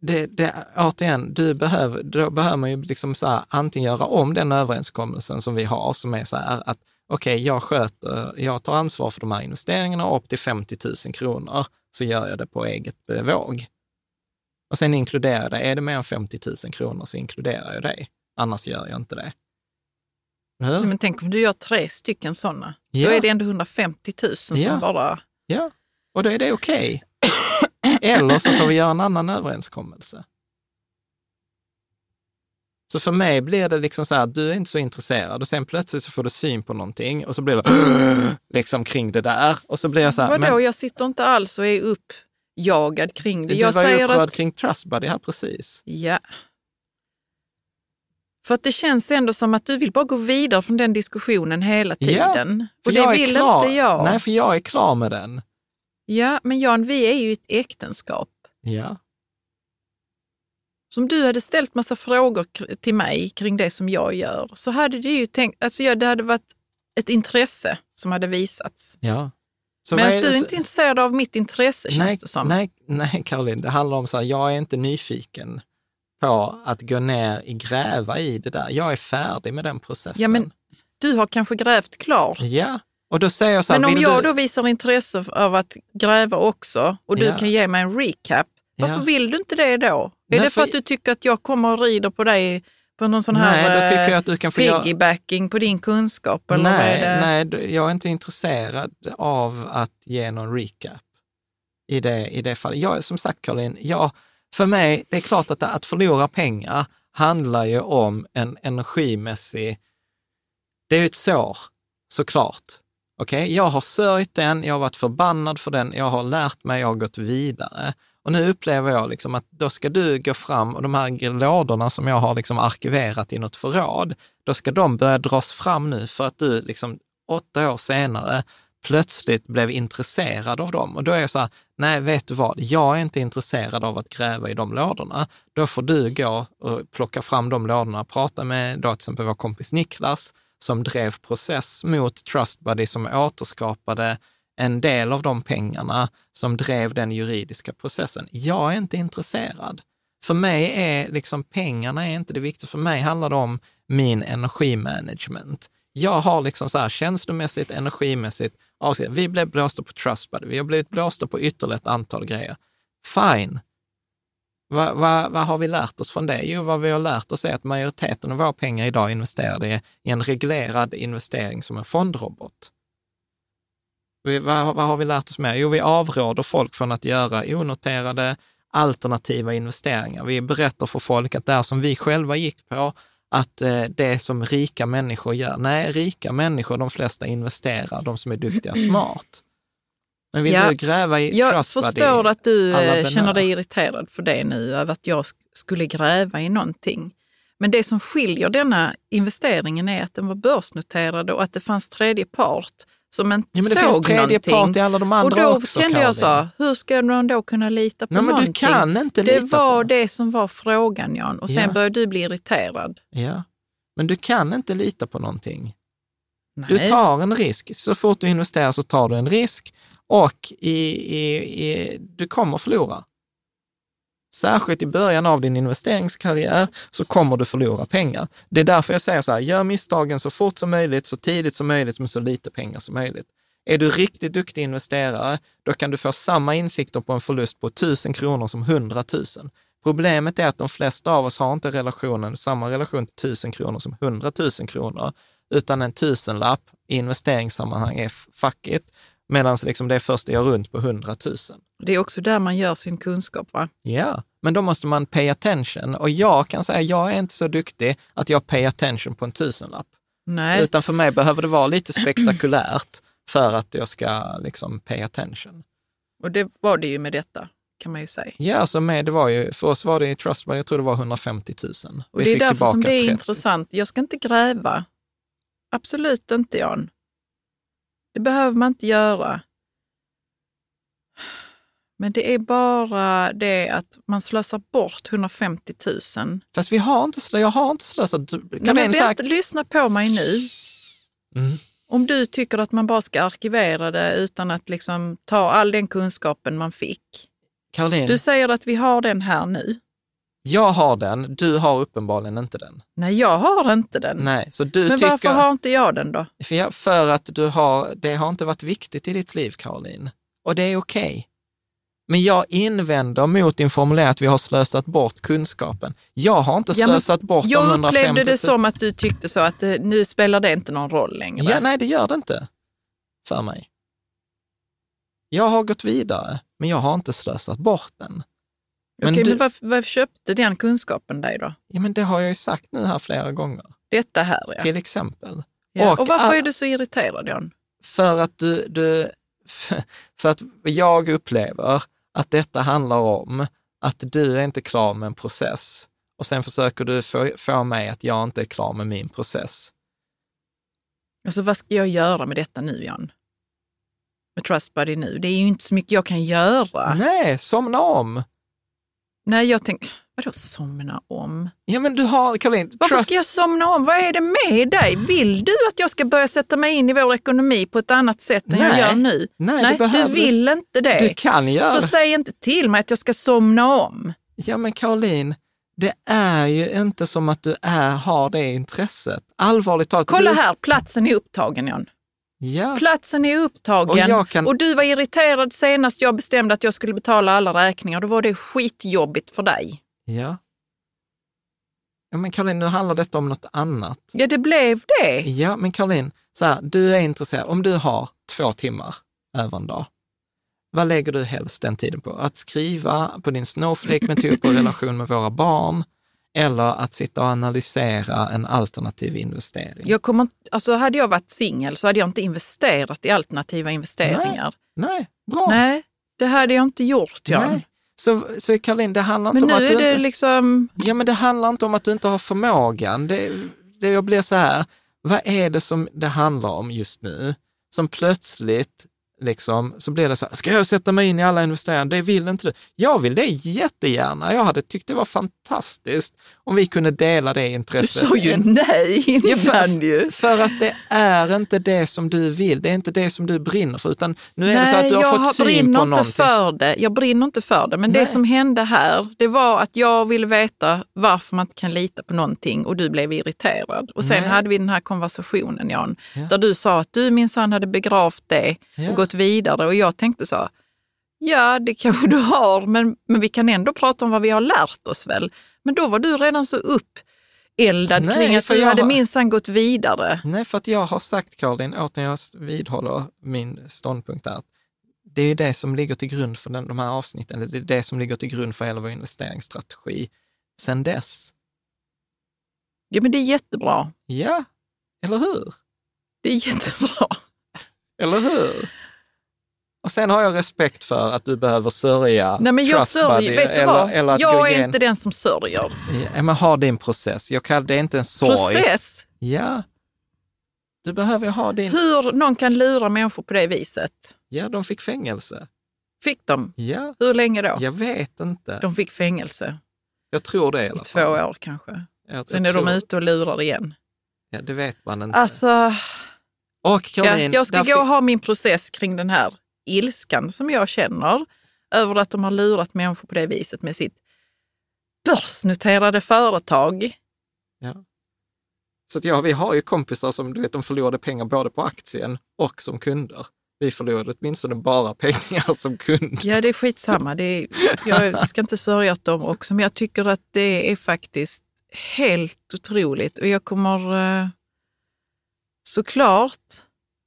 det, det, återigen, du behöver, då behöver man ju liksom så här, antingen göra om den överenskommelsen som vi har, som är så här att okej, okay, jag sköter, jag tar ansvar för de här investeringarna upp till 50 000 kronor, så gör jag det på eget bevåg. Och sen inkluderar jag det. Är det mer än 50 000 kronor så inkluderar jag dig, Annars gör jag inte det. Hur? Men tänk om du gör tre stycken sådana. Ja. Då är det ändå 150 000 som ja. bara... Ja, och då är det okej. Okay. Eller så får vi göra en annan överenskommelse. Så för mig blir det liksom så här, du är inte så intresserad och sen plötsligt så får du syn på någonting och så blir det liksom kring det där. Och så blir jag så här, Vadå, men, jag sitter inte alls och är uppjagad kring det. Du jag var ju upprörd att... kring Trustbuddy här precis. Ja. För att det känns ändå som att du vill bara gå vidare från den diskussionen hela tiden. Ja, och det vill klar. inte jag. Nej, för jag är klar med den. Ja, men Jan, vi är ju ett äktenskap. Ja. Som du hade ställt massa frågor till mig kring det som jag gör, så hade det ju tänkt, alltså ja, det hade varit ett intresse som hade visats. Ja. Så Men du är inte intresserad av mitt intresse, nej, känns det som. Nej, nej Caroline, det handlar om så här, jag är inte nyfiken på att gå ner i gräva i det där. Jag är färdig med den processen. Ja, men du har kanske grävt klart. Ja, och då säger jag så här, Men om jag du... då visar intresse av att gräva också och du ja. kan ge mig en recap, varför ja. vill du inte det då? Är Nej, det för att du tycker att jag kommer och rider på dig På någon sån här nej, då tycker jag att du kan få piggybacking göra... på din kunskap? Eller nej, det... nej, jag är inte intresserad av att ge någon recap i det, i det fallet. Jag, som sagt, Caroline, jag, för mig, det är klart att att förlora pengar handlar ju om en energimässig... Det är ju ett sår, såklart. Okej, okay? jag har sörjt den, jag har varit förbannad för den, jag har lärt mig, jag har gått vidare. Och nu upplever jag liksom att då ska du gå fram och de här lådorna som jag har liksom arkiverat i något förråd, då ska de börja dras fram nu för att du liksom åtta år senare plötsligt blev intresserad av dem. Och då är jag så här, nej, vet du vad, jag är inte intresserad av att gräva i de lådorna. Då får du gå och plocka fram de lådorna, prata med då till exempel vår kompis Niklas, som drev process mot Trustbuddy som återskapade en del av de pengarna som drev den juridiska processen. Jag är inte intresserad. För mig är liksom pengarna är inte det viktiga. För mig handlar det om min energimanagement. Jag har liksom så här känslomässigt, energimässigt, vi blev blåsta på Trustbuddy, vi har blivit blåsta på ytterligare ett antal grejer. Fine. Vad va, va har vi lärt oss från det? Jo, vad vi har lärt oss är att majoriteten av våra pengar idag investerade i en reglerad investering som en fondrobot. Vi, vad, vad har vi lärt oss mer? Jo, vi avråder folk från att göra onoterade alternativa investeringar. Vi berättar för folk att det som vi själva gick på, att eh, det som rika människor gör, nej, rika människor, de flesta investerar, de som är duktiga, smart. Men vill ja, du gräva i Jag förstår att du eh, känner dig irriterad för det nu, över att jag skulle gräva i någonting. Men det som skiljer denna investeringen är att den var börsnoterad och att det fanns tredje part som inte ja, men det såg finns tredje någonting. part i alla de andra Och då också, kände jag så, hur ska man då kunna lita på Nej, någonting? Men du kan inte lita det var på. det som var frågan Jan och sen ja. började du bli irriterad. Ja, men du kan inte lita på någonting. Nej. Du tar en risk. Så fort du investerar så tar du en risk och i, i, i, du kommer förlora. Särskilt i början av din investeringskarriär så kommer du förlora pengar. Det är därför jag säger så här, gör misstagen så fort som möjligt, så tidigt som möjligt, med så lite pengar som möjligt. Är du riktigt duktig investerare, då kan du få samma insikter på en förlust på 1000 kronor som 100 000. Problemet är att de flesta av oss har inte relationen, samma relation till 1000 kronor som 100 000 kronor, utan en tusenlapp i investeringssammanhang är fuck it, medan liksom det är först det gör runt på 100 000. Det är också där man gör sin kunskap, va? Ja, men då måste man pay attention. Och jag kan säga, jag är inte så duktig att jag pay attention på en tusenlapp. Nej. Utan för mig behöver det vara lite spektakulärt för att jag ska liksom pay attention. Och det var det ju med detta, kan man ju säga. Ja, alltså med, det var ju, för oss var det i Trustbuddy, jag tror det var 150 000. Och Vi det är därför som det är 30. intressant. Jag ska inte gräva. Absolut inte, Jan. Det behöver man inte göra. Men det är bara det att man slösar bort 150 000. Fast vi har inte, jag har inte slösat. Kan Nej, men vet, lyssna på mig nu. Mm. Om du tycker att man bara ska arkivera det utan att liksom ta all den kunskapen man fick. Caroline. Du säger att vi har den här nu. Jag har den, du har uppenbarligen inte den. Nej, jag har inte den. Nej, så du Men tycker... varför har inte jag den då? För, för att du har, det har inte varit viktigt i ditt liv, Caroline. Och det är okej. Okay. Men jag invänder mot din formulering att vi har slösat bort kunskapen. Jag har inte slösat ja, bort de 150 Jag upplevde det som att du tyckte så, att eh, nu spelar det inte någon roll längre. Ja, nej, det gör det inte för mig. Jag har gått vidare, men jag har inte slösat bort den. Men Okej, du, men varför, varför köpte den kunskapen dig då? Ja, men det har jag ju sagt nu här flera gånger. Detta här, ja. Till exempel. Ja. Och, och, varför är du så irriterad, Jan? För att du, du för att jag upplever att detta handlar om att du är inte klar med en process och sen försöker du få, få mig att jag inte är klar med min process. Alltså vad ska jag göra med detta nu, Jan? Med Trustbuddy nu? Det är ju inte så mycket jag kan göra. Nej, somna om. Nej, jag tänker, vadå somna om? Ja, men du har, Caroline... Varför ska jag somna om? Vad är det med dig? Vill du att jag ska börja sätta mig in i vår ekonomi på ett annat sätt än Nej. jag gör nu? Nej, Nej du vill inte det. Du kan göra Så säg inte till mig att jag ska somna om. Ja, men Caroline, det är ju inte som att du är, har det intresset. Allvarligt talat. Kolla du... här, platsen är upptagen Jan. Ja. Platsen är upptagen och, kan... och, du var irriterad senast jag bestämde att jag skulle betala alla räkningar. Då var det skitjobbigt för dig. Ja. Ja, men Caroline, nu handlar detta om något annat. Ja, det blev det. Ja, men Caroline, så här, du är intresserad, om du har två timmar över en dag, vad lägger du helst den tiden på? Att skriva på din Snowflake-metod på relation med våra barn eller att sitta och analysera en alternativ investering? Jag kommer, alltså hade jag varit singel så hade jag inte investerat i alternativa investeringar. Nej, nej bra. Nej, det hade jag inte gjort, Jan. Nej. Så, så Caroline, det handlar inte men om att du inte... liksom... Ja, men det handlar inte om att du inte har förmågan. Det, det jag blir så här, vad är det som det handlar om just nu? Som plötsligt liksom, så blir det så här, ska jag sätta mig in i alla investeringar? Det vill inte du. Jag vill det jättegärna. Jag hade tyckt det var fantastiskt om vi kunde dela det intresset. Du sa ju nej innan ja, för, ju. För att det är inte det som du vill, det är inte det som du brinner för, utan nu är nej, det så att du har fått syn på någonting. Inte för det. Jag brinner inte för det, men nej. det som hände här, det var att jag ville veta varför man inte kan lita på någonting och du blev irriterad. Och sen nej. hade vi den här konversationen, Jan, ja. där du sa att du minsann hade begravt det ja. och gått vidare och jag tänkte så, ja det kanske du har, men, men vi kan ändå prata om vad vi har lärt oss väl. Men då var du redan så uppeldad Nej, kring att du hade har... minsann gått vidare. Nej, för att jag har sagt, Karin, återigen jag vidhåller min ståndpunkt där, det är det som ligger till grund för den, de här avsnitten, det är det som ligger till grund för hela vår investeringsstrategi sen dess. Ja, men det är jättebra. Ja, eller hur? Det är jättebra. Eller hur? Och sen har jag respekt för att du behöver sörja. Nej, men jag sörjer, vet du vad? Eller jag är inte den som sörjer. Ja, men ha din process. Jag kallar det inte en sorg. Process? Ja. Du behöver ha din... Hur någon kan lura människor på det viset? Ja, de fick fängelse. Fick de? Ja. Hur länge då? Jag vet inte. De fick fängelse? Jag tror det i alla I två år kanske. Jag, Sen jag är tror... de ute och lurar igen. Ja, det vet man inte. Alltså... Och Caroline, ja, jag ska gå och ha min process kring den här ilskan som jag känner över att de har lurat människor på det viset med sitt börsnoterade företag. Ja. Så att ja, vi har ju kompisar som du vet, de förlorade pengar både på aktien och som kunder. Vi förlorade åtminstone bara pengar som kund. Ja, det är skitsamma. Det är, jag ska inte sörja åt dem också, men jag tycker att det är faktiskt helt otroligt. Och jag kommer eh, såklart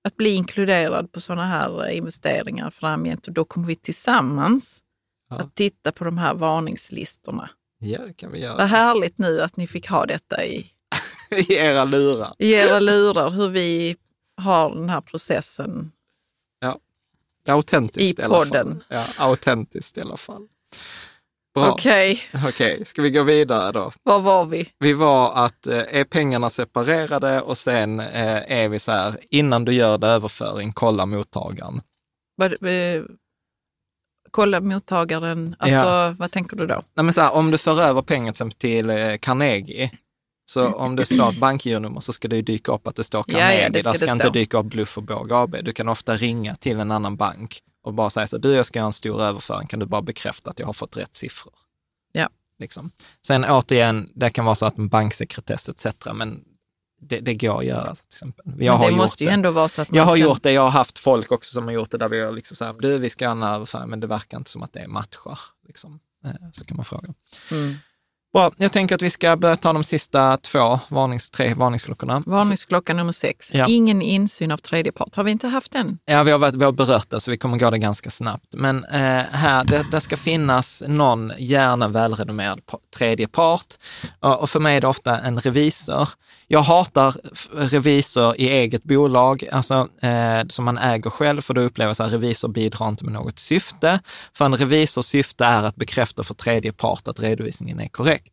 att bli inkluderad på sådana här eh, investeringar framgent och då kommer vi tillsammans ja. att titta på de här varningslistorna. Ja, det kan vi göra. Vad härligt nu att ni fick ha detta i, I era lurar. I era lurar, hur vi har den här processen. Ja, autentiskt i, i podden. Ja, autentiskt i alla fall. Okej. Okay. okay. Ska vi gå vidare då? Var var vi? Vi var att eh, är pengarna separerade och sen eh, är vi så här, innan du gör det överföring, kolla mottagaren. Var, eh, kolla mottagaren, alltså ja. vad tänker du då? Nej, men så här, om du för över pengar till eh, Carnegie, så om du slår ett bankgironummer så ska det dyka upp att det står Carnegie. Ja, ja, det ska Där ska det inte dyka upp Bluff och Båg AB. Du kan ofta ringa till en annan bank och bara säga så, du jag ska göra en stor överföring, kan du bara bekräfta att jag har fått rätt siffror? Ja. Liksom. Sen återigen, det kan vara så att en banksekretess etc. Men det, det går att göra till exempel. Jag men har det måste ju ändå vara så att man Jag har kan... gjort det, jag har haft folk också som har gjort det där vi har liksom så här, du vi ska göra en överföring, men det verkar inte som att det matchar. Liksom. Eh, så kan man fråga. Mm. Bra, jag tänker att vi ska börja ta de sista två, varnings, tre varningsklockorna. Varningsklocka nummer sex. Ja. Ingen insyn av tredje part. Har vi inte haft den? Ja, vi har, vi har berört det, så vi kommer gå det ganska snabbt. Men eh, här, det, det, ska finnas någon, gärna välrenommerad tredje part. Och för mig är det ofta en revisor. Jag hatar revisor i eget bolag, alltså eh, som man äger själv, för då upplever jag att revisor bidrar inte med något syfte. För en revisors syfte är att bekräfta för tredje part att redovisningen är korrekt.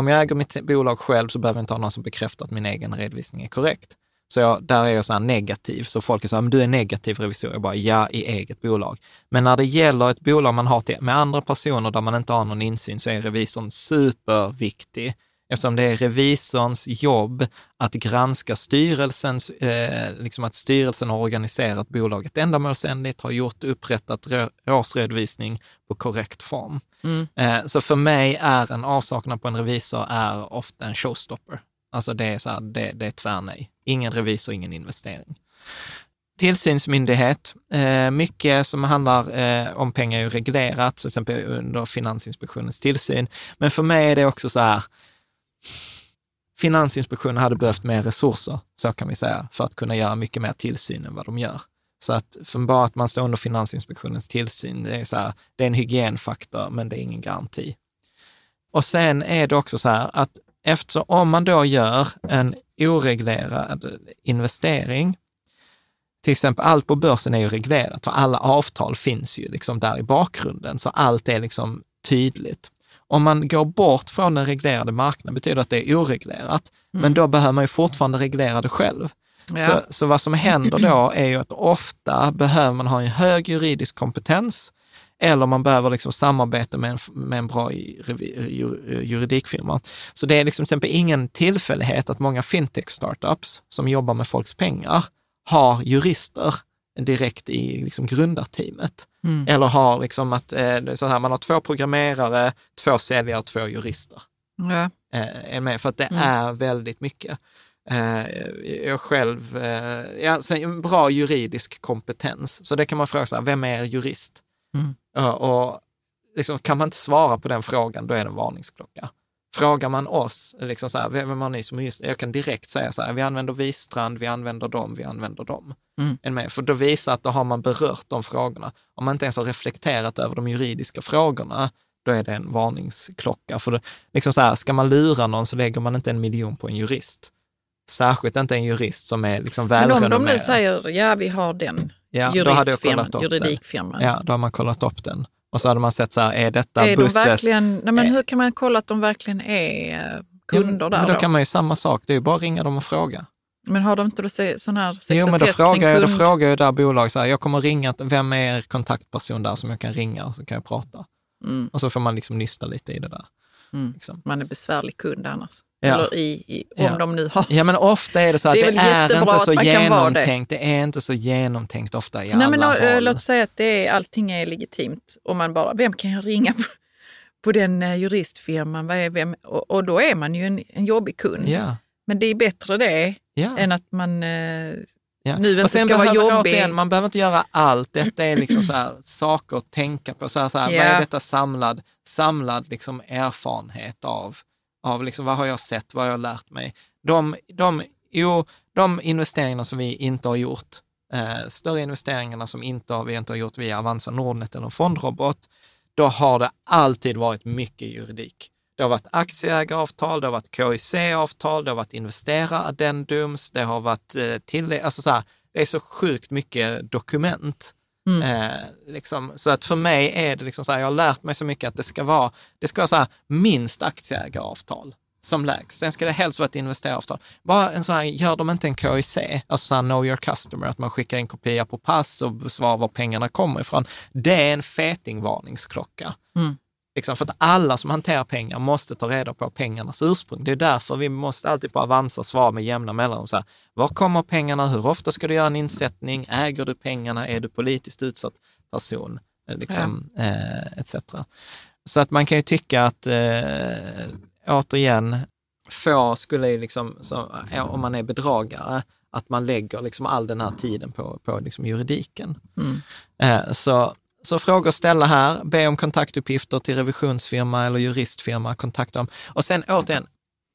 Om jag äger mitt bolag själv så behöver jag inte ha någon som bekräftar att min egen redovisning är korrekt. Så jag, där är jag så här negativ. Så folk är så här, men du är negativ revisor. Jag bara, ja, i eget bolag. Men när det gäller ett bolag man har till, med andra personer där man inte har någon insyn så är revisorn superviktig eftersom det är revisorns jobb att granska styrelsens, eh, liksom att styrelsen har organiserat bolaget ändamålsenligt, har gjort upprättat årsredovisning på korrekt form. Mm. Eh, så för mig är en avsaknad på en revisor är ofta en showstopper. Alltså det är, så här, det, det är tvärnej. Ingen revisor, ingen investering. Tillsynsmyndighet, eh, mycket som handlar eh, om pengar är ju reglerat, till exempel under Finansinspektionens tillsyn. Men för mig är det också så här, Finansinspektionen hade behövt mer resurser, så kan vi säga, för att kunna göra mycket mer tillsyn än vad de gör. Så att för bara att man står under Finansinspektionens tillsyn, det är, så här, det är en hygienfaktor, men det är ingen garanti. Och sen är det också så här att eftersom om man då gör en oreglerad investering, till exempel allt på börsen är ju reglerat och alla avtal finns ju liksom där i bakgrunden, så allt är liksom tydligt. Om man går bort från den reglerade marknaden betyder att det är oreglerat, mm. men då behöver man ju fortfarande reglera det själv. Ja. Så, så vad som händer då är ju att ofta behöver man ha en hög juridisk kompetens eller man behöver liksom samarbeta med en, med en bra juridikfirma. Så det är liksom till exempel ingen tillfällighet att många fintech-startups som jobbar med folks pengar har jurister direkt i liksom grundarteamet. Mm. Eller har liksom att eh, så här, man har två programmerare, två säljare, två jurister. Ja. Eh, är med, för att det mm. är väldigt mycket. Eh, jag själv, ja, en bra juridisk kompetens. Så det kan man fråga sig, vem är jurist? Mm. Och liksom, kan man inte svara på den frågan, då är det en varningsklocka. Frågar man oss, liksom så här, vem har ni som just, jag kan direkt säga så här, vi använder Vistrand, vi använder dem, vi använder dem. Mm. För då visar att då har man berört de frågorna. Om man inte ens har reflekterat över de juridiska frågorna, då är det en varningsklocka. För det, liksom så här, ska man lura någon så lägger man inte en miljon på en jurist. Särskilt inte en jurist som är liksom välrenommerad. Men om de nu säger, ja vi har den ja, juristfirman, juridikfirman. Ja, då har man kollat upp den. Och så hade man sett så här, är detta är Busses... De verkligen, nej men hur kan man kolla att de verkligen är eh, kunder där men då? då? kan man ju samma sak, det är ju bara att ringa dem och fråga. Men har de inte sån här sekretess Jo, men då frågar, jag, då frågar jag där bolag, så här, jag kommer ringa, vem är er kontaktperson där som jag kan ringa och så kan jag prata. Mm. Och så får man liksom nysta lite i det där. Mm. Liksom. Man är besvärlig kund annars. Ja. Eller i, i, om ja. de nu har... Ja, men ofta är det så att det är, det är inte så genomtänkt. Det. det. är inte så genomtänkt ofta i Nej, alla men, håll. Låt säga att det är, allting är legitimt och man bara, vem kan jag ringa på, på den uh, juristfirman? Vad är, vem? Och, och, då är man ju en, en jobbig kund. Ja. Men det är bättre det än att man uh, Ja. Nu inte och sen ska vara jobbig. Återigen, man behöver inte göra allt. Detta är liksom så här, saker att tänka på. Så här, så här, ja. Vad är detta samlad, samlad liksom erfarenhet av av liksom, vad har jag sett, vad har jag lärt mig. De, de, jo, de investeringarna som vi inte har gjort, eh, större investeringarna som inte har, vi inte har gjort via Avanza Nordnet eller Fondrobot, då har det alltid varit mycket juridik. Det har varit aktieägaravtal, det har varit KIC-avtal, det har varit investeraraddendums, det har varit eh, tillägg, alltså så här, det är så sjukt mycket dokument. Mm. Eh, liksom, så att för mig är det liksom så här, jag har lärt mig så mycket att det ska vara, det ska vara så här, minst aktieägaravtal som lägst. Sen ska det helst vara ett investeraravtal. Bara en sån här, gör de inte en KIC, alltså så här know your customer, att man skickar in kopia på pass och svarar var pengarna kommer ifrån. Det är en fetingvarningsklocka. Mm. Liksom för att alla som hanterar pengar måste ta reda på pengarnas ursprung. Det är därför vi måste alltid på Avanza svara med jämna mellanrum. Så här, var kommer pengarna? Hur ofta ska du göra en insättning? Äger du pengarna? Är du politiskt utsatt person? Eh, liksom, ja. eh, etc. Så att man kan ju tycka att, eh, återigen, få skulle ju liksom, så, om man är bedragare, att man lägger liksom all den här tiden på, på liksom juridiken. Mm. Eh, så så frågor ställa här, be om kontaktuppgifter till revisionsfirma eller juristfirma, kontakta dem. Och sen återigen,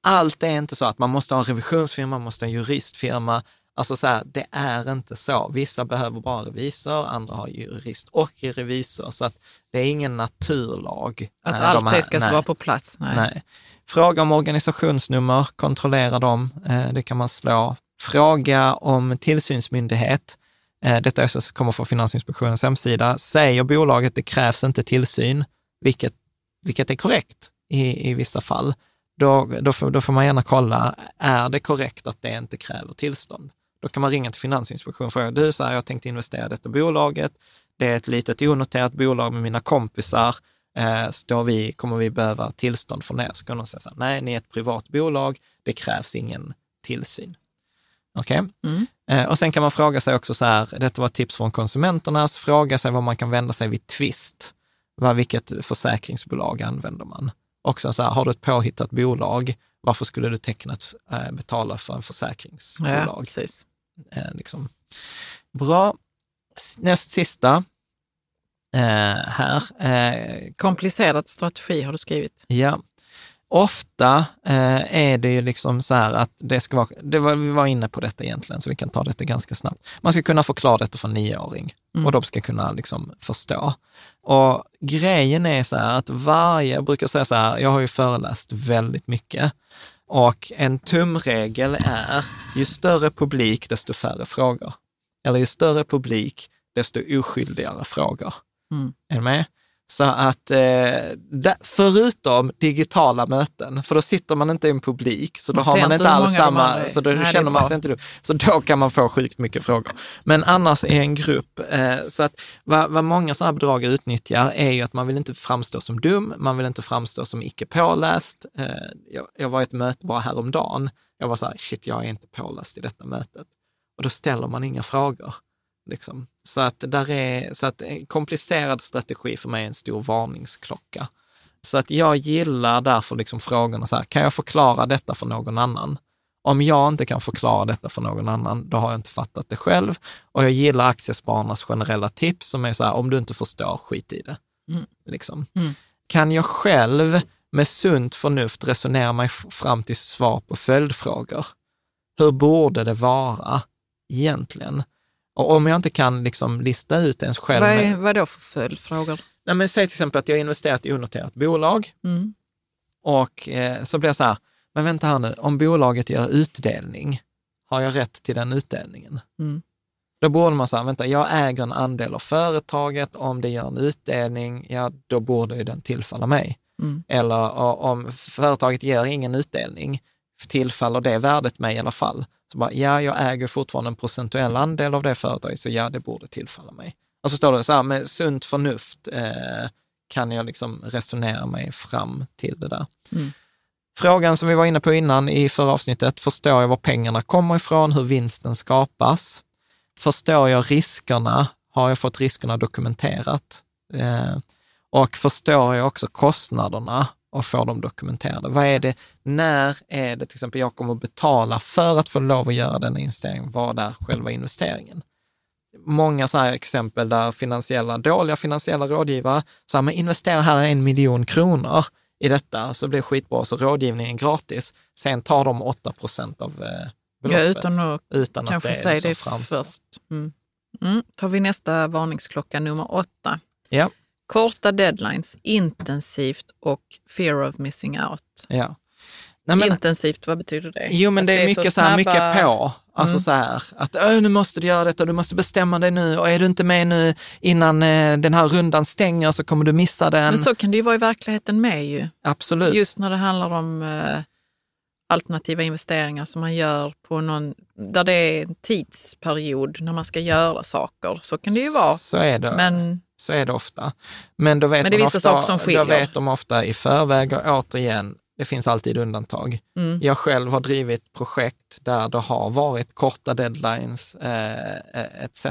allt är inte så att man måste ha en revisionsfirma, man måste ha en juristfirma. Alltså så här, det är inte så. Vissa behöver bara revisor, andra har jurist och revisor. Så att det är ingen naturlag. Att äh, allt det ska nej. vara på plats? Nej. nej. Fråga om organisationsnummer, kontrollera dem, eh, det kan man slå. Fråga om tillsynsmyndighet. Eh, detta kommer från Finansinspektionens hemsida. Säger bolaget att det krävs inte tillsyn, vilket, vilket är korrekt i, i vissa fall, då, då, får, då får man gärna kolla, är det korrekt att det inte kräver tillstånd? Då kan man ringa till Finansinspektionen och fråga, du, så här, jag tänkte investera i detta bolaget, det är ett litet onoterat bolag med mina kompisar, eh, vi, kommer vi behöva tillstånd från er? Så kan de säga så här, nej, ni är ett privat bolag, det krävs ingen tillsyn. Okej? Okay? Mm. Eh, och sen kan man fråga sig också så här, detta var ett tips från konsumenternas, fråga sig var man kan vända sig vid tvist. Vilket försäkringsbolag använder man? Också så här, har du ett påhittat bolag, varför skulle du teckna ett, äh, betala för en försäkringsbolag? Ja, precis. Eh, liksom. Bra. Näst sista eh, här. Eh, Komplicerad strategi har du skrivit. Ja. Ofta eh, är det ju liksom så här att det ska vara, det var, vi var inne på detta egentligen, så vi kan ta detta ganska snabbt. Man ska kunna förklara detta för en nioåring mm. och de ska kunna liksom förstå. Och grejen är så här att varje, jag brukar säga så här, jag har ju föreläst väldigt mycket och en tumregel är, ju större publik, desto färre frågor. Eller ju större publik, desto oskyldigare frågor. Mm. Är du med? Så att eh, förutom digitala möten, för då sitter man inte i en publik, så då man har man inte alls samma, så då Nej, känner man sig inte. Så då kan man få sjukt mycket frågor. Men annars i en grupp, eh, så att vad, vad många sådana här bedragare utnyttjar är ju att man vill inte framstå som dum, man vill inte framstå som icke påläst. Eh, jag, jag var i ett möte bara häromdagen, jag var så här, shit, jag är inte påläst i detta mötet. Och då ställer man inga frågor. Liksom. Så att där är, så att en komplicerad strategi för mig är en stor varningsklocka. Så att jag gillar därför liksom frågorna så här, kan jag förklara detta för någon annan? Om jag inte kan förklara detta för någon annan, då har jag inte fattat det själv. Och jag gillar aktiespararnas generella tips som är så här, om du inte förstår, skit i det. Mm. Liksom. Mm. Kan jag själv med sunt förnuft resonera mig fram till svar på följdfrågor? Hur borde det vara egentligen? Och om jag inte kan liksom lista ut ens själv... Vad, är, vad då för följdfrågor? Nej, men säg till exempel att jag investerat i onoterat bolag mm. och eh, så blir jag så här, men vänta här nu, om bolaget gör utdelning, har jag rätt till den utdelningen? Mm. Då borde man säga, vänta, jag äger en andel av företaget, om det gör en utdelning, ja då borde den tillfalla mig. Mm. Eller om företaget ger ingen utdelning, tillfaller det värdet mig i alla fall? Så bara, ja, jag äger fortfarande en procentuell andel av det företaget, så ja, det borde tillfalla mig. Och så står det så här, med sunt förnuft eh, kan jag liksom resonera mig fram till det där. Mm. Frågan som vi var inne på innan i förra avsnittet, förstår jag var pengarna kommer ifrån, hur vinsten skapas? Förstår jag riskerna? Har jag fått riskerna dokumenterat? Eh, och förstår jag också kostnaderna? Och få dem dokumenterade. Vad är det, när är det till exempel jag kommer att betala för att få lov att göra den investeringen? Vad är själva investeringen? Många sådana här exempel där finansiella, dåliga finansiella rådgivare, här, men investera här en miljon kronor i detta, så blir det skitbra, så rådgivningen är gratis. Sen tar de 8 procent av eh, beloppet. Ja, utan att, utan kanske att det säga det först. Mm. Mm. Tar vi nästa varningsklocka, nummer åtta. Ja. Korta deadlines, intensivt och fear of missing out. Ja. Nej, men, intensivt, vad betyder det? Jo, men det är, det är mycket, så, här, mycket på. Alltså mm. så här, att nu måste du göra detta, du måste bestämma dig nu och är du inte med nu innan eh, den här rundan stänger så kommer du missa den. Men så kan det ju vara i verkligheten med ju. Absolut. Just när det handlar om eh, alternativa investeringar som man gör på någon, där det är en tidsperiod när man ska göra saker. Så kan det ju vara. Så är det. Men så är det ofta. Men då vet, Men det man ofta, då vet de ofta i förväg och återigen, det finns alltid undantag. Mm. Jag själv har drivit projekt där det har varit korta deadlines eh, eh etc.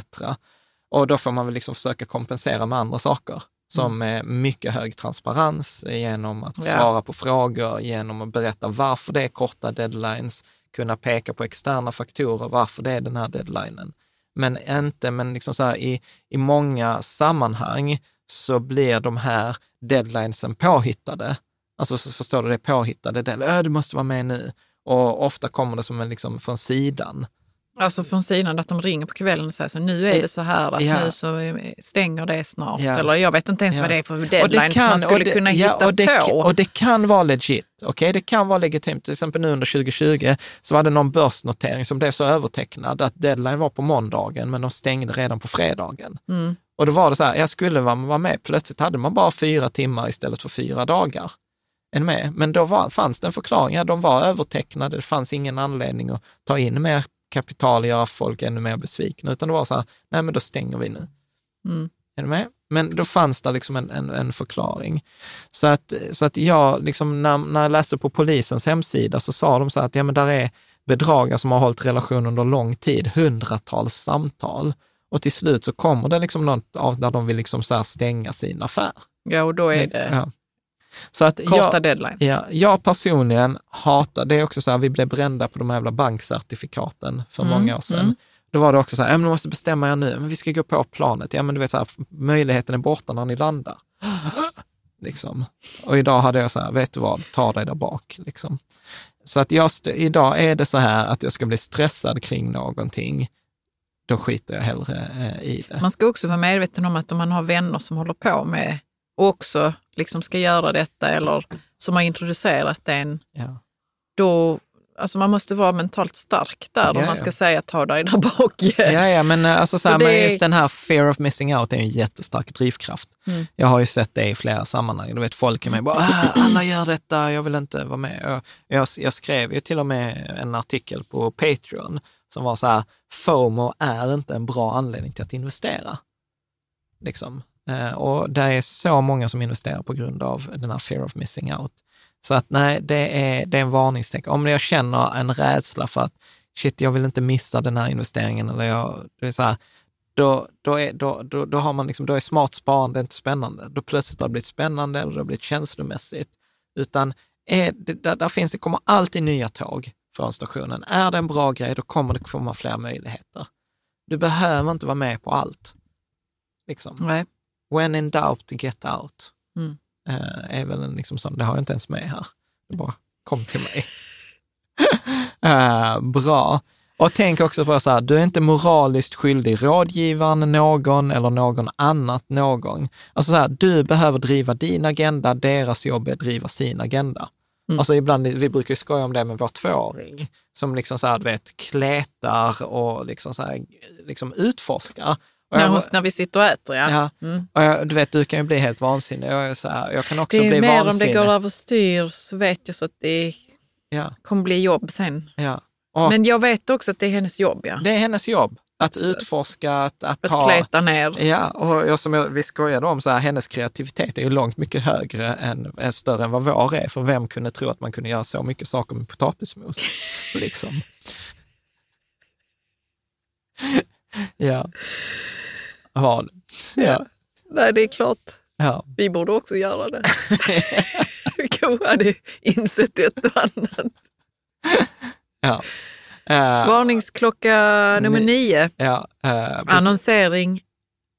Och då får man väl liksom försöka kompensera med andra saker som mm. mycket hög transparens genom att ja. svara på frågor, genom att berätta varför det är korta deadlines, kunna peka på externa faktorer, varför det är den här deadlinen men inte, men liksom så här, i, i många sammanhang så blir de här deadlinesen påhittade. Alltså förstår du, det påhittade, det, äh, du måste vara med nu. Och ofta kommer det som en, liksom från sidan. Alltså från sidan att de ringer på kvällen och säger så nu är det så här att ja. nu så stänger det snart. Ja. Eller jag vet inte ens ja. vad det är för deadline som man skulle det, kunna hitta och det, på. Och det kan vara legit. Okay? Det kan vara legitimt. Till exempel nu under 2020 så var det någon börsnotering som blev så övertecknad att deadline var på måndagen men de stängde redan på fredagen. Mm. Och då var det så här, jag skulle vara med, plötsligt hade man bara fyra timmar istället för fyra dagar. Med. Men då var, fanns det en förklaring, ja, de var övertecknade, det fanns ingen anledning att ta in mer kapital göra folk ännu mer besvikna, utan det var så här, nej men då stänger vi nu. Mm. Är du med? Men då fanns det liksom en, en, en, förklaring. Så att, så att jag, liksom, när, när jag läste på polisens hemsida så sa de så här att ja, men där är bedragare som har hållit relation under lång tid, hundratals samtal. Och till slut så kommer det liksom något av där de vill liksom så stänga sin affär. Ja, och då är det... Ja. Så att Korta jag, deadlines. Ja, jag personligen hatar, det är också så här, vi blev brända på de här jävla bankcertifikaten för mm, många år sedan. Mm. Då var det också så här, ja, men måste bestämma er nu, men vi ska gå på planet. Ja, men du vet, så här, möjligheten är borta när ni landar. Liksom. Och idag hade jag så här, vet du vad, ta dig där bak. Liksom. Så att jag, idag är det så här att jag ska bli stressad kring någonting, då skiter jag hellre eh, i det. Man ska också vara medveten om att om man har vänner som håller på med och också liksom ska göra detta eller som har introducerat en, ja. då Alltså man måste vara mentalt stark där ja, om man ska ja. säga ta dig där bak. Ja, ja men, eh, alltså, så här, men just den här fear of missing out är en jättestark drivkraft. Mm. Jag har ju sett det i flera sammanhang. Du vet, folk är med bara, ah, alla gör detta, jag vill inte vara med. Jag, jag, jag skrev ju till och med en artikel på Patreon som var så här, FOMO är inte en bra anledning till att investera. Liksom. Eh, och det är så många som investerar på grund av den här fear of missing out. Så att nej, det är, det är en varningstecken. Om jag känner en rädsla för att shit, jag vill inte missa den här investeringen eller jag, det är så här, då, då, är, då, då, då, har man liksom, då är smart sparande inte spännande. Då plötsligt har det blivit spännande eller det har blivit känslomässigt. Utan är det, där, där finns, det kommer alltid nya tåg från stationen. Är det en bra grej, då kommer det komma fler möjligheter. Du behöver inte vara med på allt. Liksom. Nej. When in doubt, get out. Mm. Uh, är väl en liksom sån, det har jag inte ens med här. Det bara kom till mig. uh, bra. Och tänk också på så här, du är inte moraliskt skyldig rådgivaren någon eller någon annat någon. Alltså så här, du behöver driva din agenda, deras jobb är att driva sin agenda. Mm. Alltså ibland, vi brukar skoja om det med vår tvååring, som liksom så här, du vet, kletar och liksom så här, liksom utforskar. När, hos, när vi sitter och äter, ja. ja. Mm. Och jag, du vet, du kan ju bli helt vansinnig. Jag, är så här, jag kan också bli vansinnig. Det är mer om det går överstyr så vet jag så att det ja. kommer bli jobb sen. Ja. Och, Men jag vet också att det är hennes jobb. Ja. Det är hennes jobb. Att så, utforska, att, att, att ta... kleta ner. Ja, och jag, som jag, vi skojade om, så här, hennes kreativitet är ju långt mycket högre än, är större än vad vår är. För vem kunde tro att man kunde göra så mycket saker med potatismos? liksom. ja. Vad? Ja. Nej, det är klart. Ja. Vi borde också göra det. Vi kanske hade insett ett och annat. Ja. Uh, Varningsklocka nummer nio. Ja, uh, Annonsering,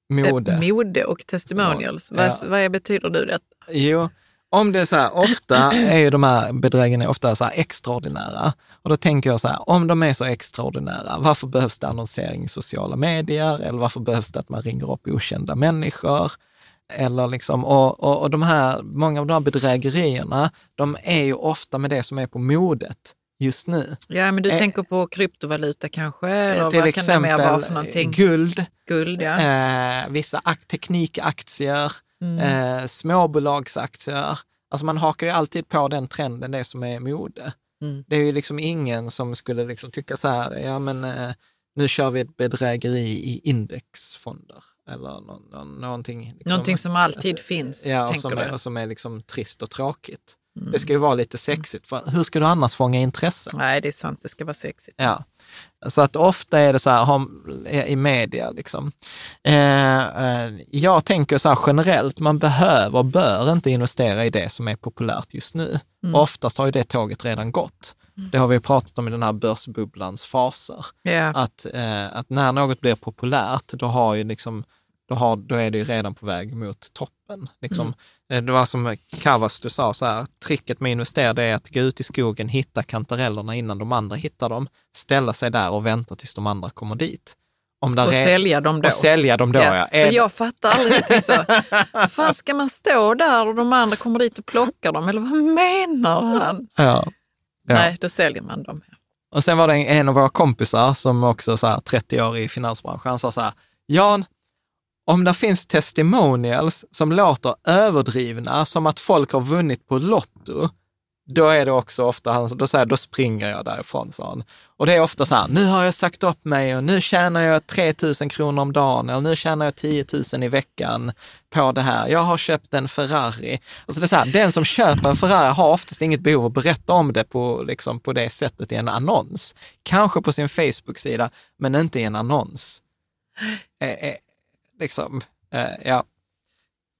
mode. Äh, mode och testimonials. Ja. Vad, vad betyder nu det? Jo, om det är så här, ofta är ju de här bedrägerierna ofta så här extraordinära. Och då tänker jag så här, om de är så extraordinära, varför behövs det annonsering i sociala medier? Eller varför behövs det att man ringer upp okända människor? Eller liksom, och, och, och de här, många av de här bedrägerierna, de är ju ofta med det som är på modet just nu. Ja, men du eh, tänker på kryptovaluta kanske? Eller till vad exempel kan det mer vara för någonting? guld, guld ja. eh, vissa teknikaktier, mm. eh, småbolagsaktier. Alltså man hakar ju alltid på den trenden, det som är mode. Mm. Det är ju liksom ingen som skulle liksom tycka så här, ja men eh, nu kör vi ett bedrägeri i indexfonder. Eller någon, någon, någonting. Liksom, någonting som alltid alltså, finns, ja, tänker som? Är, och som är liksom trist och tråkigt. Mm. Det ska ju vara lite sexigt, för hur ska du annars fånga intresset? Nej, det är sant, det ska vara sexigt. Ja. Så att ofta är det så här i media. Liksom. Eh, eh, jag tänker så här generellt, man behöver och bör inte investera i det som är populärt just nu. Mm. Oftast har ju det tåget redan gått. Mm. Det har vi pratat om i den här börsbubblans faser. Yeah. Att, eh, att när något blir populärt, då har ju liksom då, har, då är det ju redan på väg mot toppen. Liksom. Mm. Det var som Kavastu sa, så här, tricket med att investera är att gå ut i skogen, hitta kantarellerna innan de andra hittar dem, ställa sig där och vänta tills de andra kommer dit. Om och sälja dem då. Och sälja dem då, ja. ja. För jag fattar aldrig så. Fan, ska man stå där och de andra kommer dit och plockar dem? Eller vad menar han? Ja. ja. Nej, då säljer man dem. Och sen var det en, en av våra kompisar som också så här 30 år i finansbranschen, han sa så här, Jan, om det finns testimonials som låter överdrivna, som att folk har vunnit på Lotto, då är det också ofta, då, säger, då springer jag därifrån, sa han. Och det är ofta så här, nu har jag sagt upp mig och nu tjänar jag 3 000 kronor om dagen eller nu tjänar jag 10 000 i veckan på det här. Jag har köpt en Ferrari. Alltså det är så här, den som köper en Ferrari har oftast inget behov att berätta om det på, liksom, på det sättet i en annons. Kanske på sin Facebook-sida, men inte i en annons liksom, eh, ja.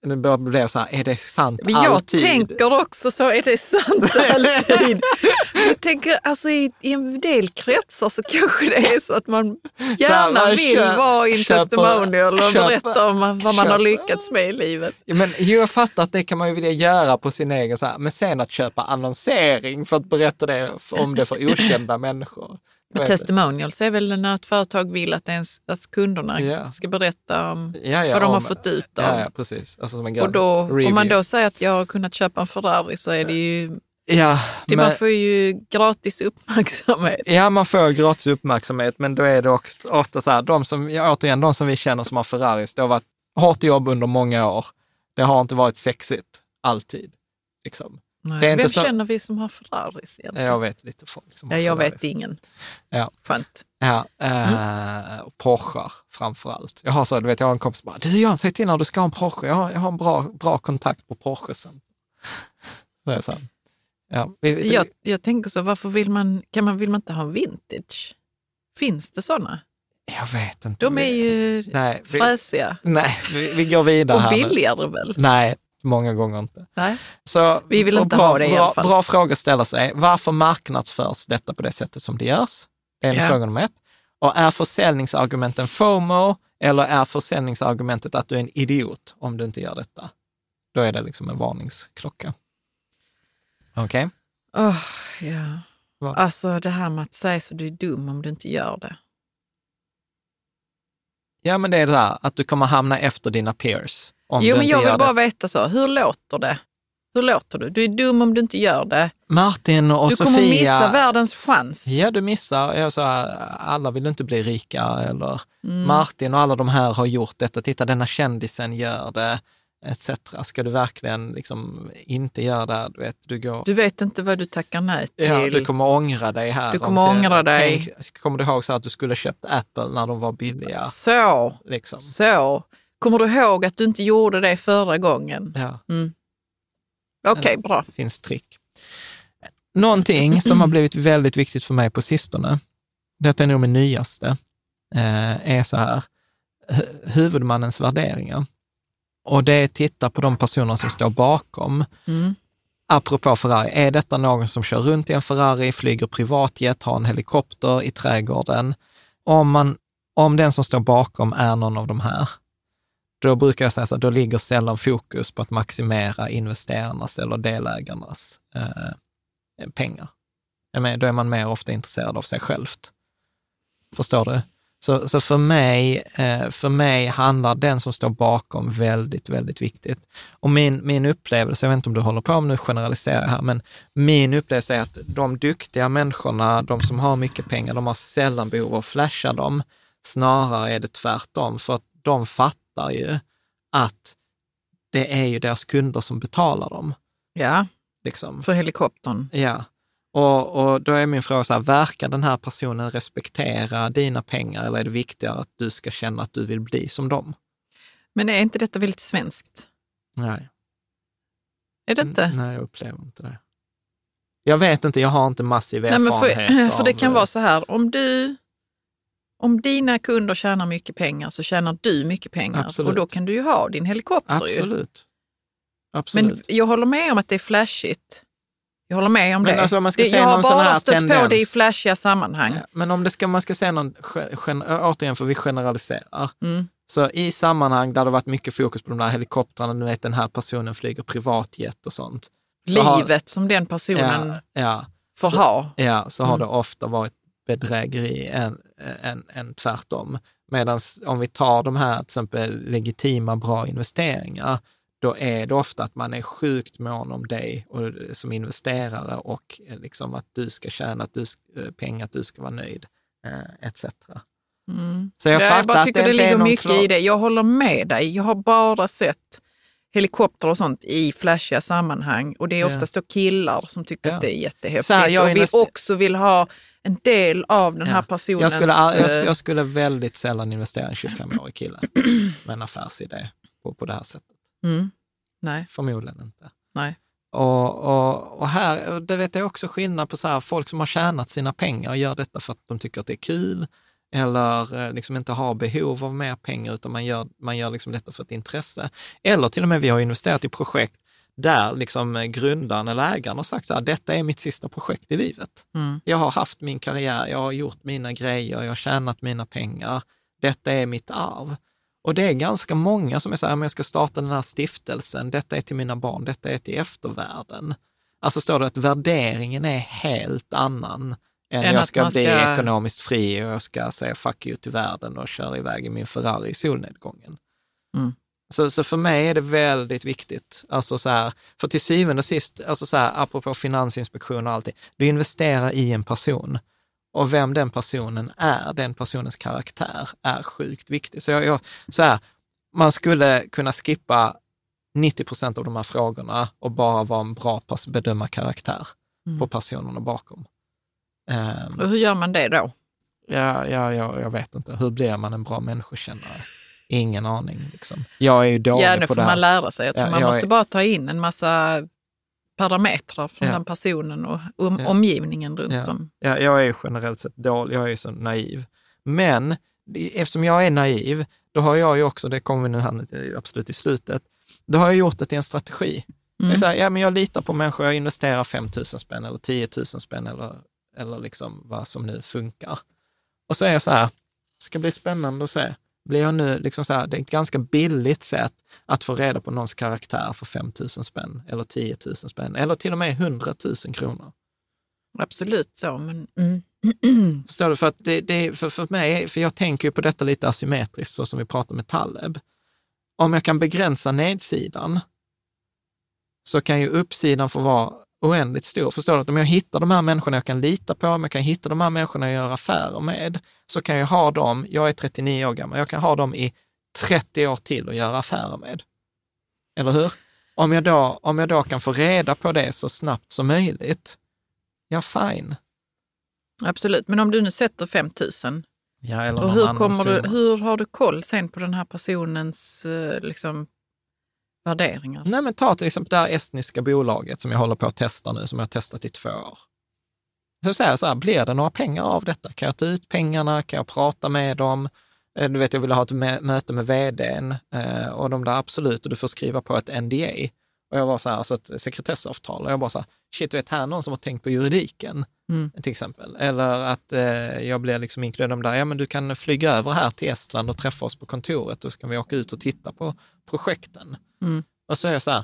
det börjar bli så här, är det sant Men jag alltid? tänker också så, är det sant alltid? jag tänker, alltså i, i en del kretsar så kanske det är så att man gärna man vill köp- vara in köper- testimonial och köper- berätta om vad man har lyckats med i livet. Ja, men jag fattar att det kan man ju vilja göra på sin egen, så här, men sen att köpa annonsering för att berätta det, om det för okända människor. Testimonials är väl när ett företag vill att, ens, att kunderna Ja. ska berätta om. Ja, ja, vad de har om- fått ut av. Ja, precis. Alltså och då, om man då säger att jag har kunnat köpa en Ferrari så är det ju, Ja, det, men, man får ju gratis uppmärksamhet. ja, man får gratis uppmärksamhet, men då är det också ofta så här, de som, ja, återigen, de som vi känner som har Ferraris, det har varit hårt jobb under många år. Det har inte varit sexigt, alltid. Liksom. Nej. Vem så- känner vi som har Ferraris egentligen? Jag vet lite folk som Ja, har jag Ferraris. vet ingen. Ja. Skönt. Ja, eh, och Porschar framför allt. Jag har så, du vet, jag har en kompis som bara, du Jan, säg till när du ska ha en Porsche. Jag har, jag har en bra, bra kontakt på Porsche sen. Så det så. här. Ja, vi, Jag, jag tänker så, varför vill man, kan man, vill man inte ha vintage? Finns det sådana? jag vet inte. De är ju Nej, vi, fräsiga nej vi, vi går vidare och billigare väl? Nej, många gånger inte. Nej. Så, Vi vill inte bra, ha det i bra, alla fall. Bra fråga att ställa sig. Varför marknadsförs detta på det sättet som det görs? Det är Ja. fråga nummer ett. Och är försäljningsargumenten FOMO eller är försäljningsargumentet att du är en idiot om du inte gör detta? Då är det liksom en varningsklocka. Okej? Åh, ja. Vad? Alltså det här med att säga så du är dum om du inte gör det. Ja, men det är det här att du kommer hamna efter dina peers. Om jo, du men jag vill bara det. veta så, hur låter det? Hur låter du? Du är dum om du inte gör det. Martin och du Sofia. kommer missa världens chans. Ja, du missar. Jag sa, alla vill inte bli rika eller Mm. Martin och alla de här har gjort detta. Titta, denna kändisen gör det, etc. Ska du verkligen liksom inte göra det? Du, vet, du, går, Du vet inte vad du tackar nej till. ja, du kommer ångra dig här. Du om kommer ångra dig. Tänk, kommer du ihåg så att du skulle köpt Apple när de var billiga? Så, Liksom. så. Kommer du ihåg att du inte gjorde det förra gången? Ja, Okej, bra. det finns trick. Någonting som har blivit väldigt viktigt för mig på sistone, detta är nog min nyaste, eh, är så här, hu- huvudmannens värderingar. Och det är titta på de personer som står bakom. Mm. Apropå Ferrari, är detta någon som kör runt i en Ferrari, flyger privatjet, har en helikopter i trädgården? Om, man, om den som står bakom är någon av de här, då brukar jag säga så då ligger sällan fokus på att maximera investerarnas eller delägarnas eh, pengar. Då är man mer ofta intresserad av sig självt. Förstår du? Så, så för, mig, eh, för mig handlar den som står bakom väldigt, väldigt viktigt. Och min, min upplevelse, jag vet inte om du håller på om nu generaliserar jag här, men min upplevelse är att de duktiga människorna, de som har mycket pengar, de har sällan behov av att flasha dem. Snarare är det tvärtom, för att de fattar ju att det är ju deras kunder som betalar dem. Ja, Liksom. för helikoptern. Ja, och, och då är min fråga så här, verkar den här personen respektera dina pengar eller är det viktigare att du ska känna att du vill bli som dem? Men är inte detta väldigt svenskt? Nej. Är det inte? Mm, Nej, jag upplever inte det. Jag vet inte, jag har inte massiv Nej, men erfarenhet för, för det av, kan vara så här, om du om dina kunder tjänar mycket pengar så tjänar du mycket pengar Absolut. och då kan du ju ha din helikopter. Ju. Absolut. Men Absolut. jag håller med om att det är flashigt. Jag håller med om Men det. alltså om man ska det jag har bara stött på tendens- det i flashiga sammanhang. Ja, Men om det ska, man ska säga någon, gen, gen, återigen för vi generaliserar, Mm. så i sammanhang där det varit mycket fokus på de där helikoptrarna, nu vet den här personen flyger privatjet och sånt. så har- Livet som den personen Ja, ja. får så- ha. Ja, så har Mm. det ofta varit bedrägeri än, än, än tvärtom. Medan om vi tar de här till exempel legitima bra investeringar, då är det ofta att man är sjukt mån om dig och, som investerare och eh, liksom att du ska tjäna att du, eh, pengar, att du ska vara nöjd, eh, etc. Mm. Så jag Jag, bara tycker det det, ligger mycket klar- i det. Jag håller med dig. Jag har bara sett helikopter och sånt i flashiga sammanhang och det är Ja. oftast då killar som tycker Ja. att det är jättehäftigt här, jag och invester- också vill ha en del av den Ja. här personens... Jag skulle, jag, eh, skulle, jag skulle väldigt sällan investera i en 25-årig kille med en affärsidé på, på det här sättet. mm, nej, Förmodligen inte. nej. Och, och, och här, och det vet jag också skillnad på så här, folk som har tjänat sina pengar och gör detta för att de tycker att det är kul, eller eh, liksom inte har behov av mer pengar, utan man gör, man gör liksom detta för ett intresse. Eller till och med vi har investerat i projekt där liksom eh, grundaren eller ägaren har sagt så här, detta är mitt sista projekt i livet. Mm. Jag har haft min karriär, jag har gjort mina grejer, jag har tjänat mina pengar. Detta är mitt arv. Och det är ganska många som är så här, jag ska starta den här stiftelsen, detta är till mina barn, detta är till eftervärlden. Alltså står det att värderingen är helt annan än, än jag ska, ska bli ekonomiskt fri och jag ska säga fuck you till världen och köra iväg i min Ferrari i solnedgången. Mm. Så, så för mig är det väldigt viktigt, alltså så här, för till syvende och sist, alltså så här, apropå Finansinspektion och allting, du investerar i en person och vem den personen är, den personens karaktär, är sjukt viktigt. Så, jag, jag, så här, man skulle kunna skippa 90 procent av de här frågorna och bara vara en bra bedöma karaktär mm. på personerna bakom. Um, och hur gör man det då? Ja, ja, ja, jag vet inte. Hur blir man en bra människokännare? Ingen aning. Liksom. Jag är ju dålig på det Ja, nu får man lära sig. Jag tror ja, man måste är... bara ta in en massa parametrar från ja. den personen och om, ja. omgivningen runt ja. om. Ja, jag är generellt sett dålig, jag är så naiv. Men eftersom jag är naiv, då har jag ju också, det kommer vi nu här absolut i slutet, då har jag gjort det till en strategi. Mm. Jag, säger, ja, men jag litar på människor, jag investerar 5 000 spänn eller 10 000 spänn eller, eller liksom vad som nu funkar. Och så är jag så här, det ska bli spännande att se blir jag nu liksom så här, det är ett ganska billigt sätt att få reda på någons karaktär för 5 000 spänn eller 10 000 spänn eller till och med 100 000 kronor. Absolut så, men... Mm. Förstår du? För, att det, det, för, för mig, för jag tänker ju på detta lite asymmetriskt, så som vi pratar med Taleb. Om jag kan begränsa nedsidan, så kan ju uppsidan få vara oändligt stor. Förstår du? Att om jag hittar de här människorna jag kan lita på, om jag kan hitta de här människorna jag gör affärer med, så kan jag ha dem, jag är 39 år gammal, jag kan ha dem i 30 år till och göra affärer med. Eller hur? Om jag då, om jag då kan få reda på det så snabbt som möjligt, ja fine. Absolut, men om du nu sätter 5 000, ja, eller och hur, kommer du, hur har du koll sen på den här personens eh, liksom, värderingar? Nej, men ta till exempel det här estniska bolaget som jag håller på att testa nu, som jag har testat i två år. Så säger jag så här, blir det några pengar av detta? Kan jag ta ut pengarna? Kan jag prata med dem? Eh, du vet, jag ville ha ett möte med vdn eh, och de där absolut, och du får skriva på ett NDA. Och jag var så här, alltså ett sekretessavtal. Och jag bara så här, shit, vet här någon som har tänkt på juridiken, mm. till exempel. Eller att eh, jag blir liksom inkluderad där, ja men du kan flyga över här till Estland och träffa oss på kontoret och så kan vi åka ut och titta på projekten. Mm. Och så är jag så här,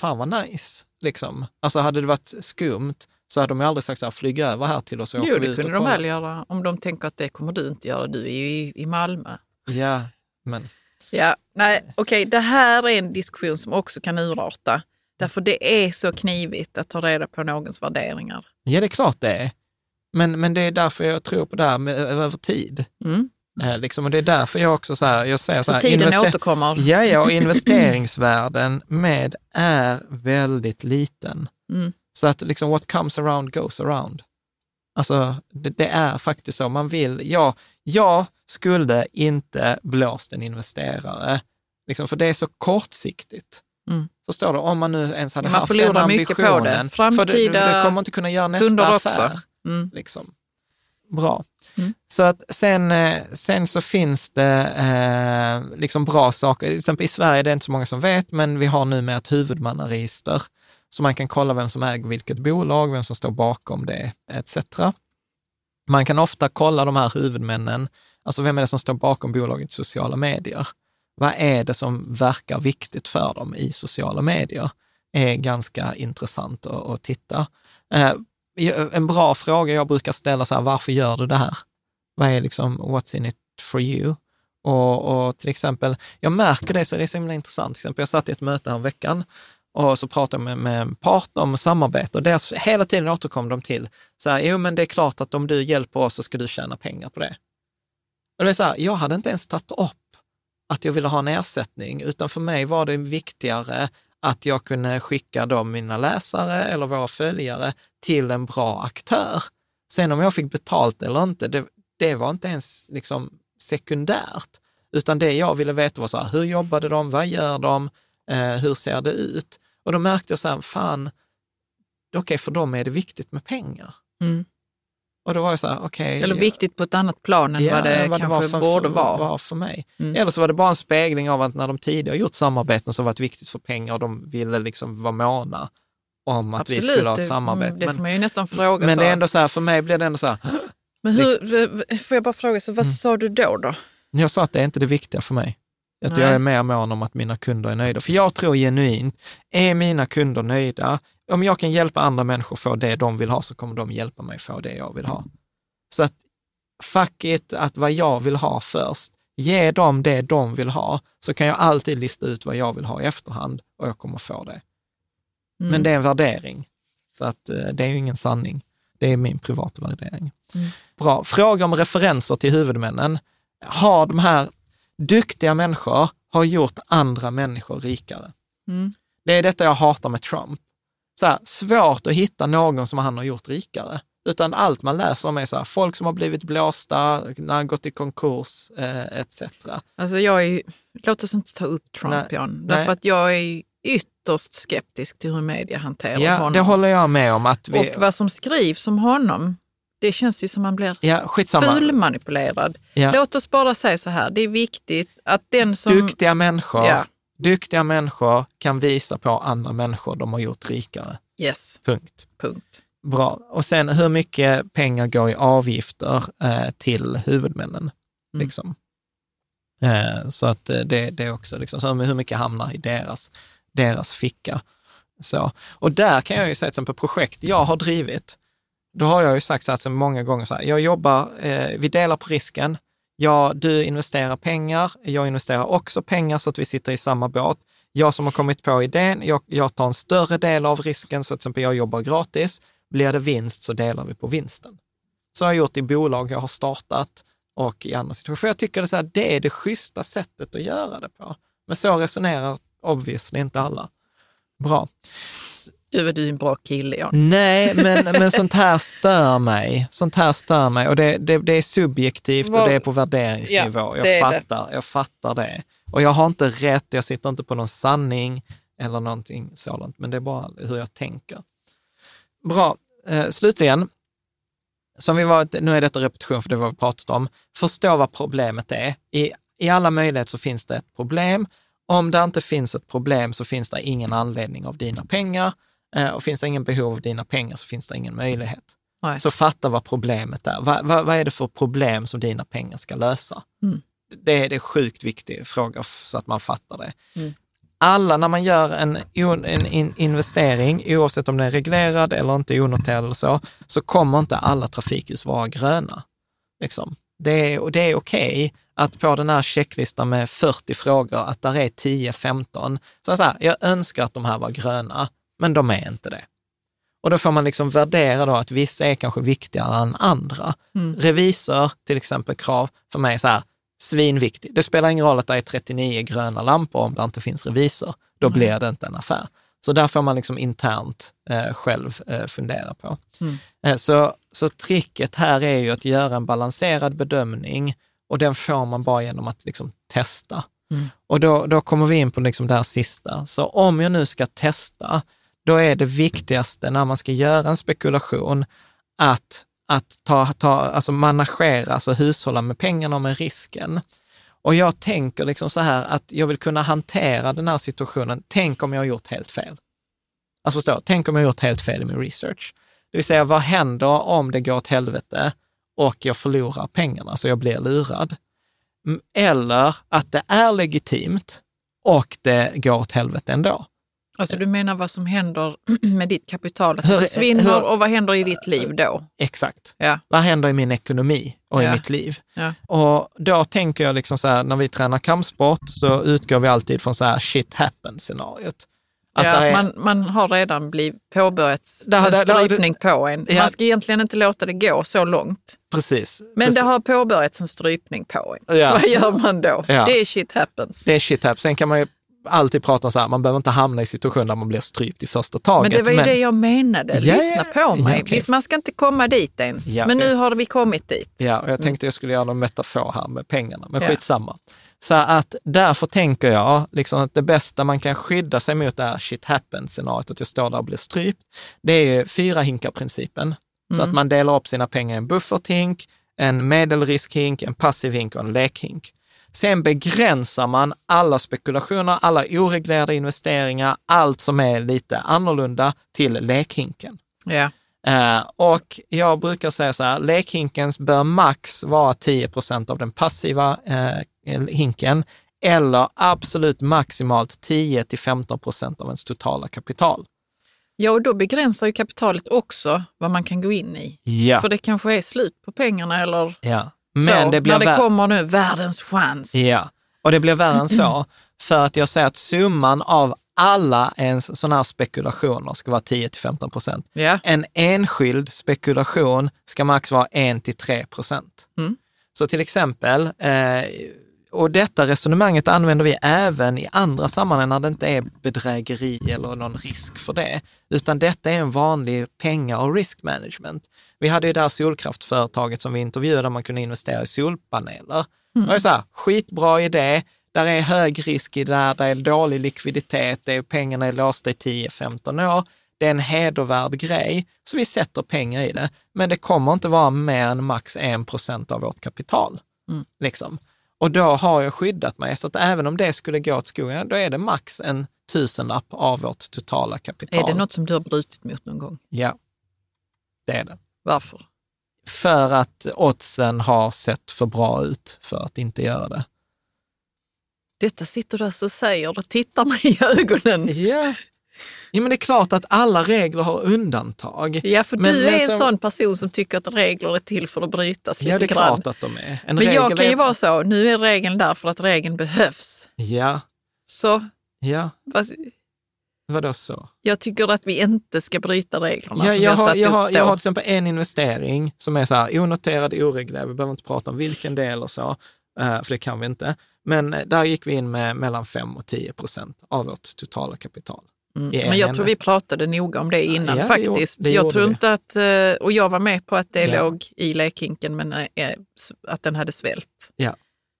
fan vad nice, liksom. Alltså hade det varit skumt så hade de aldrig sagt så här, flyg över här till oss och Jo, det kunde de väl göra om de tänker att det kommer du inte göra, du är ju i, i Malmö. Ja, men... Ja, nej, okej, okay, det här är en diskussion som också kan urarta. Därför det är så knivigt att ta reda på någons värderingar. Ja, det är klart det är. Men, men det är därför jag tror på det här med, över tid. Mm. Eh, liksom, och det är därför jag också så här, jag säger så, så här, tiden återkommer. Ja, ja, och investeringsvärden med är väldigt liten. Mm. Så att liksom what comes around goes around. Alltså, det, det, är faktiskt så. Man vill, ja, jag skulle inte blåst en investerare, liksom, för det är så kortsiktigt. Mm. Förstår du? Om man nu ens hade man haft den ambitionen. Mycket på det. Framtida för du, du kommer inte kunna göra nästa affär. Mm. Liksom. Bra. Mm. Så att sen, eh, sen så finns det eh, liksom bra saker. Till exempel i Sverige det är inte så många som vet, men vi har nu med ett huvudmannaregister så man kan kolla vem som äger vilket bolag, vem som står bakom det, etc. Man kan ofta kolla de här huvudmännen, alltså vem är det som står bakom bolaget i sociala medier? Vad är det som verkar viktigt för dem i sociala medier? är ganska intressant att, att titta. Eh, en bra fråga jag brukar ställa så här, varför gör du det här? Vad är liksom, what's in it for you? Och, och till exempel, jag märker det, så det är så himla intressant. Till exempel, jag satt i ett möte här veckan och så pratade jag med, med en partner om samarbete och deras, hela tiden återkom de till, så här, jo men det är klart att om du hjälper oss så ska du tjäna pengar på det. Och det är så här, jag hade inte ens tagit upp att jag ville ha en ersättning, utan för mig var det viktigare att jag kunde skicka dem, mina läsare eller våra följare, till en bra aktör. Sen om jag fick betalt eller inte, det, det var inte ens liksom sekundärt, utan det jag ville veta var så här, hur jobbade de, vad gör de, eh, hur ser det ut? Och då märkte jag så här, fan, okej, okay, för dem är det viktigt med pengar. Mm. Och då var jag så här. Okay, Eller viktigt på ett annat plan än ja, vad det vad kanske det för, borde vara. Var för mig. Mm. Eller så var det bara en spegling av att när de tidigare gjort samarbeten som varit viktigt för pengar och de ville liksom vara måna om att Absolut, vi skulle ha ett samarbete. Mm, det får man ju nästan fråga. Men så. det är ändå så här, för mig blir det ändå så här. Men hur, liksom. får jag bara fråga, så vad mm. sa du då då? Jag sa att det är inte det viktiga för mig. Att Nej. jag är mer mån om att mina kunder är nöjda. För jag tror genuint, är mina kunder nöjda, om jag kan hjälpa andra människor få det de vill ha, så kommer de hjälpa mig få det jag vill ha. Så att fuck it, att vad jag vill ha först, ge dem det de vill ha, så kan jag alltid lista ut vad jag vill ha i efterhand och jag kommer få det. Mm. Men det är en värdering, så att eh, det är ju ingen sanning. Det är min privata värdering. Mm. Bra. Fråga om referenser till huvudmännen. Har de här duktiga människor har gjort andra människor rikare? Mm. Det är detta jag hatar med Trump. Så här, svårt att hitta någon som han har gjort rikare. Utan allt man läser om är så här, folk som har blivit blåsta, när han gått i konkurs eh, etc. Alltså jag är, låt oss inte ta upp Trump, nej, Jan. Därför nej. att jag är ytterst skeptisk till hur media hanterar ja, honom. det håller jag med om. Att vi... Och vad som skrivs om honom, det känns ju som man blir ja, fulmanipulerad. Ja. Låt oss bara säga så här, det är viktigt att den som... Duktiga människor, ja. duktiga människor kan visa på andra människor de har gjort rikare. Yes. Punkt. Punkt. Bra. Och sen hur mycket pengar går i avgifter eh, till huvudmännen? Mm. Liksom. Eh, så att eh, det, det är också, liksom, så hur mycket hamnar i deras, deras ficka? Så. Och där kan jag ju säga, till exempel projekt jag har drivit, då har jag ju sagt så alltså många gånger, så här, jag jobbar, eh, vi delar på risken, ja, du investerar pengar, jag investerar också pengar så att vi sitter i samma båt. Jag som har kommit på idén, jag, jag tar en större del av risken, så till exempel jag jobbar gratis. Blir det vinst så delar vi på vinsten. Så har jag gjort i bolag jag har startat och i andra situationer. För jag tycker det är, så här, det är det schyssta sättet att göra det på. Men så resonerar obviously inte alla. Bra. Du är du en bra kille, ja. Nej, men, men sånt här stör mig. Sånt här stör mig och det, det, det är subjektivt och det är på värderingsnivå. Ja, jag, fattar, det. jag fattar det. Och jag har inte rätt, jag sitter inte på någon sanning eller någonting sådant, men det är bara hur jag tänker. Bra. Eh, slutligen, som vi var, nu är detta repetition för det var vi pratat om, förstå vad problemet är. I, I alla möjligheter så finns det ett problem. Om det inte finns ett problem så finns det ingen anledning av dina pengar och finns det ingen behov av dina pengar så finns det ingen möjlighet. Nej. Så fatta vad problemet är. Va, va, vad är det för problem som dina pengar ska lösa? Mm. Det är det sjukt viktig fråga så att man fattar det. Mm alla, när man gör en, en investering, oavsett om den är reglerad eller inte onoterad eller så, så kommer inte alla trafikljus vara gröna. Liksom. Det är, det är okej okay att på den här checklistan med 40 frågor, att där är 10-15. Så, så här, jag önskar att de här var gröna, men de är inte det. Och då får man liksom värdera då att vissa är kanske viktigare än andra. Mm. Revisor, till exempel krav, för mig är så här, svinviktig. Det spelar ingen roll att det är 39 gröna lampor om det inte finns revisor. Då mm. blir det inte en affär. Så där får man liksom internt eh, själv eh, fundera på. Mm. Eh, så, så tricket här är ju att göra en balanserad bedömning och den får man bara genom att liksom testa. Mm. Och då, då kommer vi in på liksom det här sista. Så om jag nu ska testa, då är det viktigaste när man ska göra en spekulation att att ta, ta, alltså managera, alltså hushålla med pengarna och med risken. Och jag tänker liksom så här att jag vill kunna hantera den här situationen. Tänk om jag har gjort helt fel. Alltså förstå, tänk om jag har gjort helt fel i min research. Det vill säga, vad händer om det går åt helvete och jag förlorar pengarna, så jag blir lurad? Mm, eller att det är legitimt och det går åt helvete ändå. Alltså du menar vad som händer med ditt kapital, att det försvinner hur, och vad händer i ditt liv då? Exakt. Ja. Vad händer i min ekonomi och ja. i mitt liv? Ja. Och då tänker jag liksom så här, när vi tränar kampsport så utgår vi alltid från så här shit happen-scenariot. Att ja, är... man, man har redan blivit påbörjat en strypning det, på en. Man ska egentligen inte låta det gå så långt. Precis. Men precis. det har påbörjats en strypning på en. Ja. Vad gör man då? Det är shit happens. Det är shit happens. Sen kan man ju alltid pratar så här, man behöver inte hamna i situationer där man blir strypt i första taget. Men det var ju men... det jag menade, yeah, lyssna på mig. Yeah, okay. Visst, man ska inte komma dit ens, yeah, men nu har vi kommit dit. Ja, och jag tänkte jag skulle göra någon metafor här med pengarna, men yeah. skitsamma. Så att därför tänker jag liksom att det bästa man kan skydda sig mot det här shit happens scenariot, att jag står där och blir strypt, det är fyra hinkar-principen. Så att man delar upp sina pengar i en bufferthink, en medelriskhink, en passiv hink och en lekhink. Sen begränsar man alla spekulationer, alla oreglerade investeringar, allt som är lite annorlunda till lekhinken. Ja. Uh, och jag brukar säga så här, lekhinkens bör max vara 10 procent av den passiva uh, hinken eller absolut maximalt 10 till 15 procent av ens totala kapital. Ja, och då begränsar ju kapitalet också vad man kan gå in i. Ja. För det kanske är slut på pengarna eller ja. Men så, det blir när det kommer nu, världens chans. Ja, och det blir värre än så. För att jag säger att summan av alla ens sådana här spekulationer ska vara 10 till 15 procent. Ja. En enskild spekulation ska max vara 1 till 3 procent. Mm. Så till exempel, eh, och detta resonemanget använder vi även i andra sammanhang när det inte är bedrägeri eller någon risk för det, utan detta är en vanlig penga och risk management. Vi hade ju det här solkraftföretaget som vi intervjuade där man kunde investera i solpaneler. Mm. Det är så här, skitbra idé, där är hög risk i det här, där är dålig likviditet, det är, pengarna är låsta i 10-15 år. Det är en hedervärd grej, så vi sätter pengar i det. Men det kommer inte vara mer än max 1 procent av vårt kapital. Mm. Liksom. Och då har jag skyddat mig, så att även om det skulle gå åt skogen, då är det max en tusenlapp av vårt totala kapital. Är det något som du har brutit mot någon gång? Ja, det är det. Varför? För att oddsen har sett för bra ut för att inte göra det. Detta sitter du alltså och säger och tittar mig i ögonen. Ja. Ja, men det är klart att alla regler har undantag. Ja, för men, du men är en som... sån person som tycker att regler är till för att brytas lite Ja, det är grann. klart att de är. En men jag kan ju är... vara så, nu är regeln där för att regeln behövs. Ja, Så ja. vad- Vadå så? jag tycker att vi inte ska bryta reglerna Ja, som jag, har satt jag, har, upp jag då. har till exempel en investering som är så här onoterad, oreglerad. Vi behöver inte prata om vilken del och så, eh, för det kan vi inte. Men eh, där gick vi in med mellan 5 och 10 procent av vårt totala kapital. Mm. Men jag tror vi pratade noga om det innan Ja, det faktiskt. gjorde- det jag tror inte att, eh, och jag var med på att det Ja. låg i lekhinken men eh, att den hade svällt. Ja.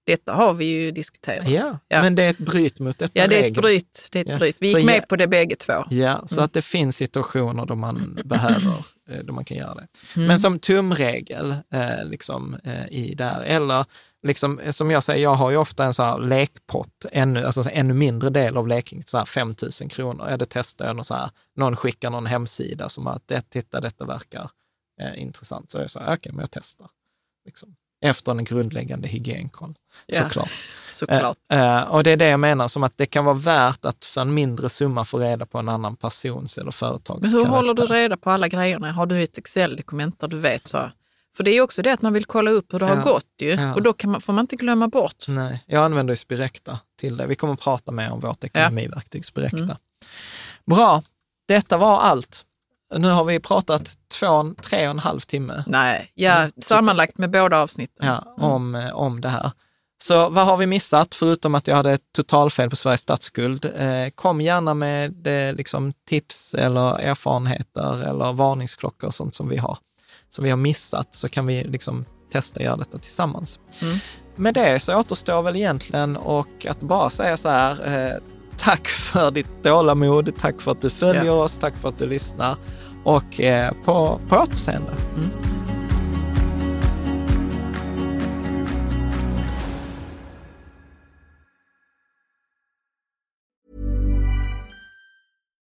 Detta har vi ju diskuterat. Ja, Ja. men det är ett bryt mot detta Ja, det är ett bryt. Det är ett bryt. Vi Så gick med ja- på det bägge två. Ja, så Mm. att det finns situationer då man behöver, eh, då man kan göra det. Mm. Men som tumregel eh, liksom, eh, i där, eller liksom, som jag säger, jag har ju ofta en så här lekpott, ännu, alltså en ännu mindre del av leking, så här 5 000 kronor. Ja, det testar jag, någon, så här, någon skickar någon hemsida som att, det, titta, detta verkar eh, intressant. Så jag sa, okej, men jag testar. Liksom. Efter en grundläggande hygienkoll, Ja. såklart. Såklart. Eh, eh, och det är det jag menar, som att det kan vara värt att för en mindre summa få reda på en annan persons eller företags Men hur håller du karaktär. reda på alla grejerna? Har du ett Excel-dokument där du vet så? För det är också det att man vill kolla upp hur det Ja. har gått ju. Ja. Och då kan man, får man inte glömma bort. Nej, jag använder ju Spirecta till det. Vi kommer att prata mer om vårt ekonomiverktyg Spirecta. Mm. Bra, detta var allt. Nu har vi pratat två, tre och en halv timme Nej, ja, Mm. sammanlagt med båda avsnitten. ja, om, eh, om det här. Så vad har vi missat, förutom att jag hade ett totalfel på Sveriges statsskuld? Eh, kom gärna med eh, liksom, tips eller erfarenheter eller varningsklockor och sånt som vi har, som vi har missat, så kan vi liksom testa att göra detta tillsammans. Mm. Med det så återstår väl egentligen och att bara säga så här, eh, tack för ditt tålamod, tack för att du följer Ja. oss, tack för att du lyssnar och eh, på, på återseende.